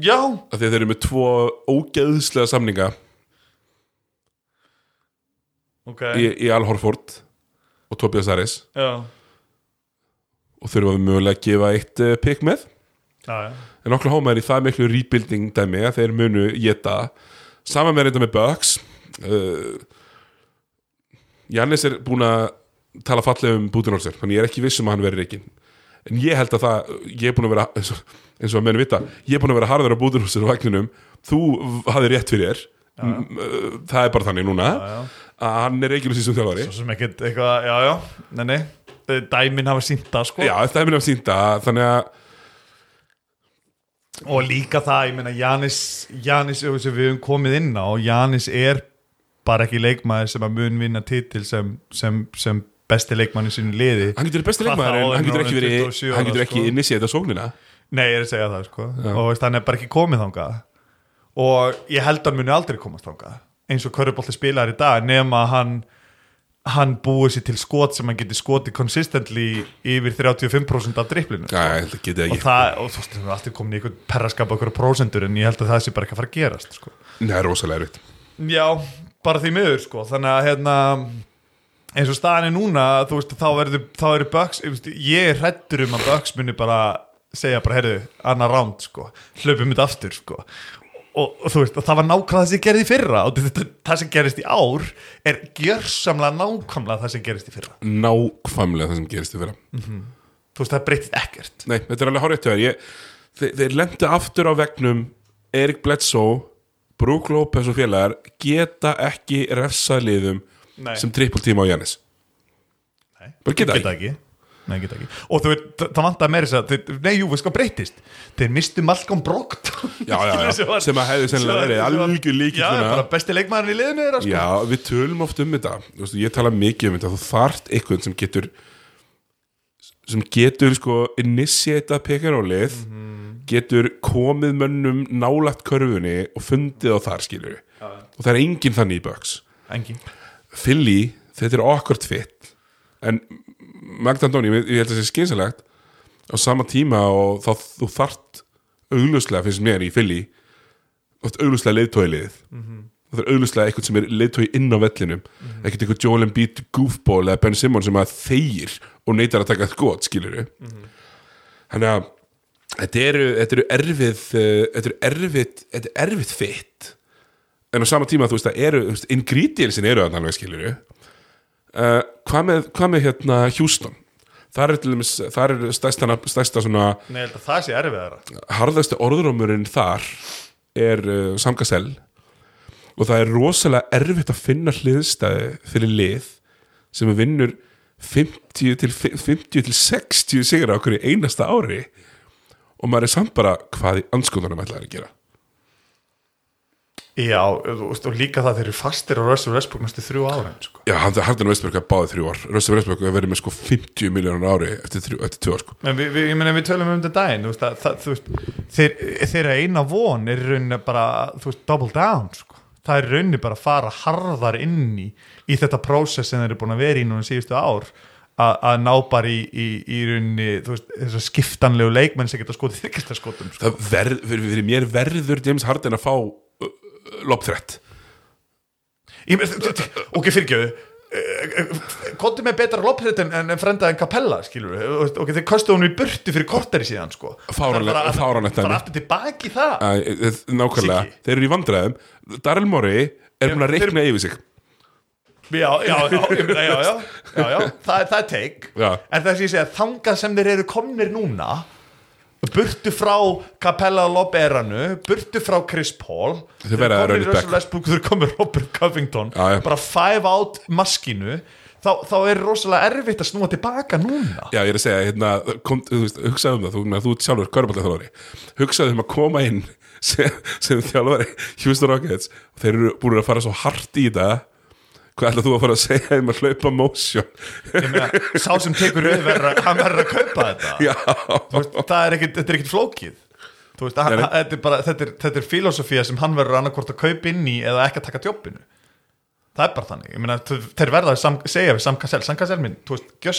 Já, af því að þeir eru með tvo ógeðslega samninga ok. í, í Al Horford og Tobias Harris. Já, og þurfa við mögulega að gefa eitt uh, pick með. Já, já. En Oklahoma er í það miklu rebuilding dæmi að þeir munu geta saman með reynda með Bucks Jannis er búin að tala fallega um Budenholzer þannig ég er ekki viss um að hann verður reikin en ég held að það, ég er búin að vera eins og, eins og að menn vita, ég er búin að vera harður á Budenholzer á vagninum, þú hafði rétt fyrir þér. M- uh, það er bara þannig núna já, já. að hann er og síðan þjálfari svo sem ekkert eitthvað, já, já, nei, nei. Eh, dæmin hafa sínta sko. Já, minn af sínda Þannig að og líka það, ég meina Janis sem við höfum komið inn á Janis er bara ekki leikmaður sem að mun vinna titil sem, sem, sem besti leikmaður í sínu liði hann getur besti leikmaður en hann getur ekki verið 27 Hann getur ekki sko. initiata sóknina nei, ég er að segja það sko Já. og veist, hann er bara ekki komið þangað og ég held að hann muni aldrei komast þangað eins og Körubolti spilar í dag nema að hann hann búið sér til skot sem hann getur skotið consistently yfir 35% af dripplinu að geta og það, og þú veist, það er alltaf komin í einhvern perraskap okkur prósendur en ég held að það sé bara ekki að fara að gerast sko. Nei, rosalega erfitt Já, bara því miður sko. Þannig að hérna eins og staðan er núna, veist, þá verður Bucks, ég er hrættur um að Bucks muni bara segja bara, heyrðu, annar ránd sko, hlaupum þetta aftur sko. Og, og þú veist, og það var nákvæmlega það sem gerði í fyrra. Og þetta, það sem gerist í ár er gjörsamlega nákvæmlega það sem gerist í fyrra. Nákvæmlega það sem gerist í fyrra. Þú veist, það breytist ekkert. Nei, þetta er alveg hárið til þér. Þeir, lendu aftur á vegnum Erik Bledsoe Brook Lopez og félagar geta ekki refsað liðum Nei. sem trippul tíma á Jannis Nei, Bara geta geta ekki. Nei, geta ekki. Og þú veit, það vantar meira þess að þeir- Nei, jú, veist hvað breytist Þeir mistu Malcolm Brogdon Já, já, já, sem að hefði sennilega verið algjör líkill Já, bara besti leikmaðurinn í liðinu þeirra sko. Já, við tölum oft um þetta. Veist, Ég tala mikið um þetta. Þú þarft eitthvað sem getur sem getur sko initiata pekarólið getur komið mönnum nálagt körfunni og fundið á þar skilur og það er enginn þannig í Bucks. Engin Philly, þetta er awkward fit. En Magdandóni, ég ég held að það sé skynsalegt á sama tíma og þá þú þart augljóslega finnst mér í Philly oft augljóslega leiðtói liðið. Það er augljóslega eitthvað sem er leiðtói inn á vellinum. Ekkert eitthvað Joel Embiid goofball eða Ben Simmons sem að þeir og neytar að taka skot, skilur við þannig að þetta eru, þetta eru erfið uh, þetta eru erfið, þetta er erfið fit en á sama tíma þú veist það eru, ingredientsin eru að alveg skilur við uh, hvað, með, hvað með hérna Houston? Þar er til dæmis, þar er stærsta, stærsta svona Nei, ég held að það sé erfiðara. harðasti orðrómurinn þar er uh, samkasell og það er rosalega erfitt að finna hliðstæði fyrir lið sem vinnur 50 til, 50 til 60 sigur á hverju einasta ári og maður er samt bara hvað í anskoðunum ætlaði að gera Já, og líka það þeir eru fastir á Russell Westbrook næstu þrjú ára sko. Já, hann Harden Westbrook er báðið þrjú ár Rössi Westbrook er verið með sko 50 miljónar ári eftir, þrjú, eftir tvö ár sko En við, við, meina, við tölum um þetta daginn veist, að, það, veist, þeir, þeir eina von er rauninni bara, þú veist, double down sko. það er rauninni bara að fara harðar inn í, í þetta prósess sem þeir eru búin að vera í núna síðustu ár að, að ná bara í, í, í rauninni veist, þessar skiptanlegu leikmenn sem geta skotið þykkistaskotum sko. Það verð, fyrir, fyrir mér verður James Harden að fá uh, lopþrætt þú- þú- ok, fyrirgjöðu Konti með betra lopphrit en, en frenda en kapella, skilur við ok, þeir kostu hún í burtu fyrir korteri síðan sko. Að- dæmi. fara aftur tilbaki það Æ, nákvæmlega, Siggi. þeir eru í vandræðum Daryl Morey er búin að reikna yfir sig já, já, já, já, já. Það, er- það teik en það sem ég segja, þangað sem þeir eru komnir núna burtu frá Capella Loberanu, burtu frá Chris Paul Þeir að komnir í Russell. Westbrook, þeir komið Robert Covington. Bara five out maskinu þá, þá er rosalega erfitt að snúa tilbaka núna. Já, ég er að segja, hérna, kom, þú veist, hugsaðu um það, þú, meina, þú sjálfur körbálta þjálfari hugsaðu um að koma inn sem, sem þjálfari Houston Rockets. Og þeir eru búin að fara svo hart í þetta hvað ætlaðu þú að fara að segja um að hlaupa motion? Meina, sá sem tekur við verður að- hann að kaupa þetta. Veist, er ekkit, þetta er ekkit flókið. Veist, hann, nei. þetta er bara þetta er, þetta er filosofía sem hann verður annarkvort að kaupa inn í eða ekki að taka jobbinu. Það er bara þannig, ég meina, þeir verða að sam, segja við Sam Cassell, Sam Cassell minn þú veist, gjör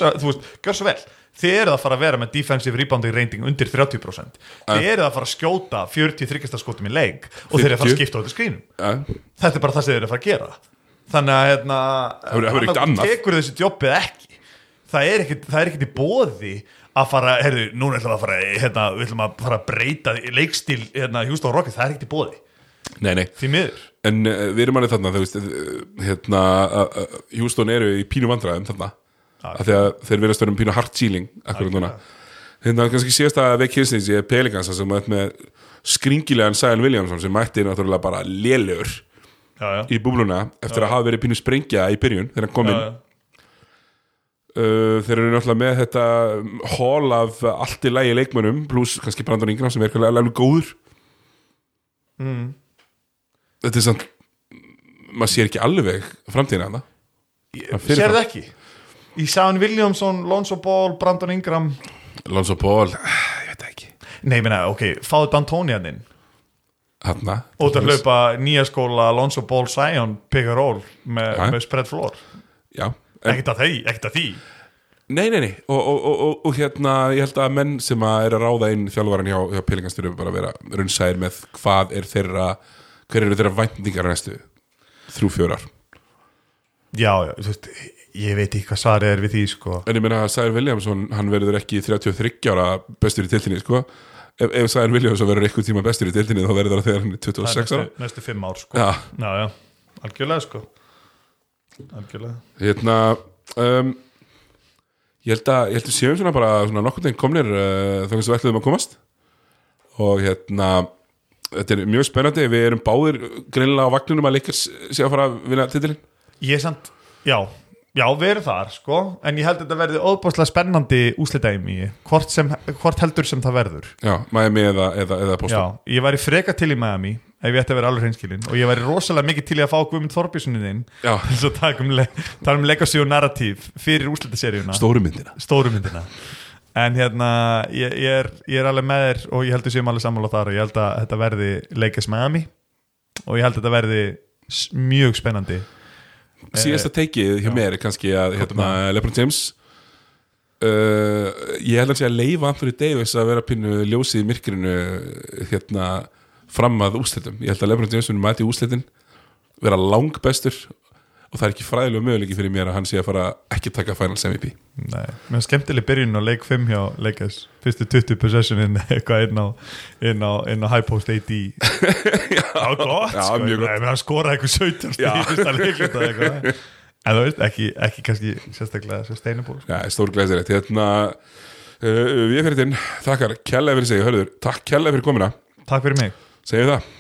svo, vel. Þið eruð að fara að vera með defensive rebounding rating undir 30% þið eruð að fara að skjóta 40-30 skotum í leik og þeir eru að fara að 50. skipta á þetta skrínum þetta er bara það sem þeir eru að fara að gera þannig að hérna, annað. tekur þessi jobbið ekki. Það er ekkert, það er ekkert í bóði að fara, heyrðu, núna ætlum við að fara hérna, við ætlum að fara að breyta leikstíl hérna, Houston Rockets, það er ekkert í bóði nei, nei. Því miður. En uh, við erum alveg þarna, þú veist, hérna, uh, uh, Houston eru í pínu vandræðum þarna, af því að þeir verðast vera um pínu hard ceiling, akkurat núna. Hérna, kannski síðasta veik hilsnins ég er Pelikans sem mætt með skringilegan Sæl Williamson sem mætti náttúrulega bara lélegur já, já. í búbluna eftir að hafa verið pínu sprengja í byrjun þegar hann kom inn. Já, já. uh, þeir eru náttúrulega með þetta hól af allt í lægi leikmönnum pluss kannski Brandon Ingram sem er alveg alveg góður mm. þetta er samt maður sér ekki alveg framtíðina fyrir Sér það ekki? Ísán Williamson, Lonzo Ball, Brandon Ingram Lonzo Ball, ég veit ekki Nei, meina, ok, fáðu D'Antonianinn Hanna út að hlaupa nýja skóla Lonzo Ball and roll með, með spread floor. Ekkert að að því. Nei, nei, nei og, og, og, og, og hérna, ég held að menn sem að er að ráða inn þjálfvaran hjá, hjá Pelingastyrum bara að vera runnsæðir með hvað er þeirra hver eru þeirra væntingar á næstu þrjú fjórar já, já, þú veist, ég veit ekki hvað svarið er við því sko. En ég meina að Sæður Williamson, hann verður ekki 33 ára bestur í deildinni, sko Ef, ef Sæður Williamson verður eitthvað tíma bestur í deildinni þá verður það þegar hann er 26 ára næstu, næstu fimm ár sko. Já, já, já, algjörlega sko. Algjörlega. Hérna um, Ég held að, ég held að séum svona bara svona nokkur tegn komnir uh, þannig sem við ætluðum að komast. Og hérna þetta er mjög spennandi, við erum báðir greinilega á vagninum að leikars sé að fara að vinna titilin ég er samt, já, já, við erum þar sko, en ég held að þetta verði óbúslega spennandi úslitaðum í hvort, sem, hvort heldur sem það verður. Já, Miami eða, eða, eða Já, Boston ég væri freka til í Miami ef ég ætti að vera alveg hreinskilin og ég væri rosalega mikið til í að fá Guðmund Þorbjörnsunin inn Já, þess að taka um, le um legacy og narratív fyrir úrslitaseríuna. Stóru myndina. Stóru myndina. En hérna, ég, ég, er, ég er alveg með þér og ég held að séum alveg sammála þar og ég held að þetta verði Lakers Miami. Og ég held að þetta verði mjög spennandi síðasta teikið hjá mér er kannski að hérna, Lebron James. Uh, ég held að sé að leifa Anthony Davis að vera pínu ljósið í myrkrinu hérna fram að úslitum, ég held að Lebron James muni mæti úslitin, vera lang bestur og það er ekki fræðilega möguleiki fyrir mér að hann sé að fara ekki taka Finals MVP Nei, mér skemmtileg byrjun á leik 5 hjá Lakers, fyrstu 20 possessionin eitthvað inn á, inn á, inn á high post AD Já, gott, Já, sko, mjög gott. Hann skoraði eitthvað 17 stíð í fyrsta leikluta eitthvað. En þú veist, ekki, ekki kannski sérstaklega sustainable sko. Já, stór glæsir hérna uh, við fyrir þinn, þakkar kjærlega fyrir sig, hörður, takk kjærlega fyrir komina Takk fyrir mig. Segjum það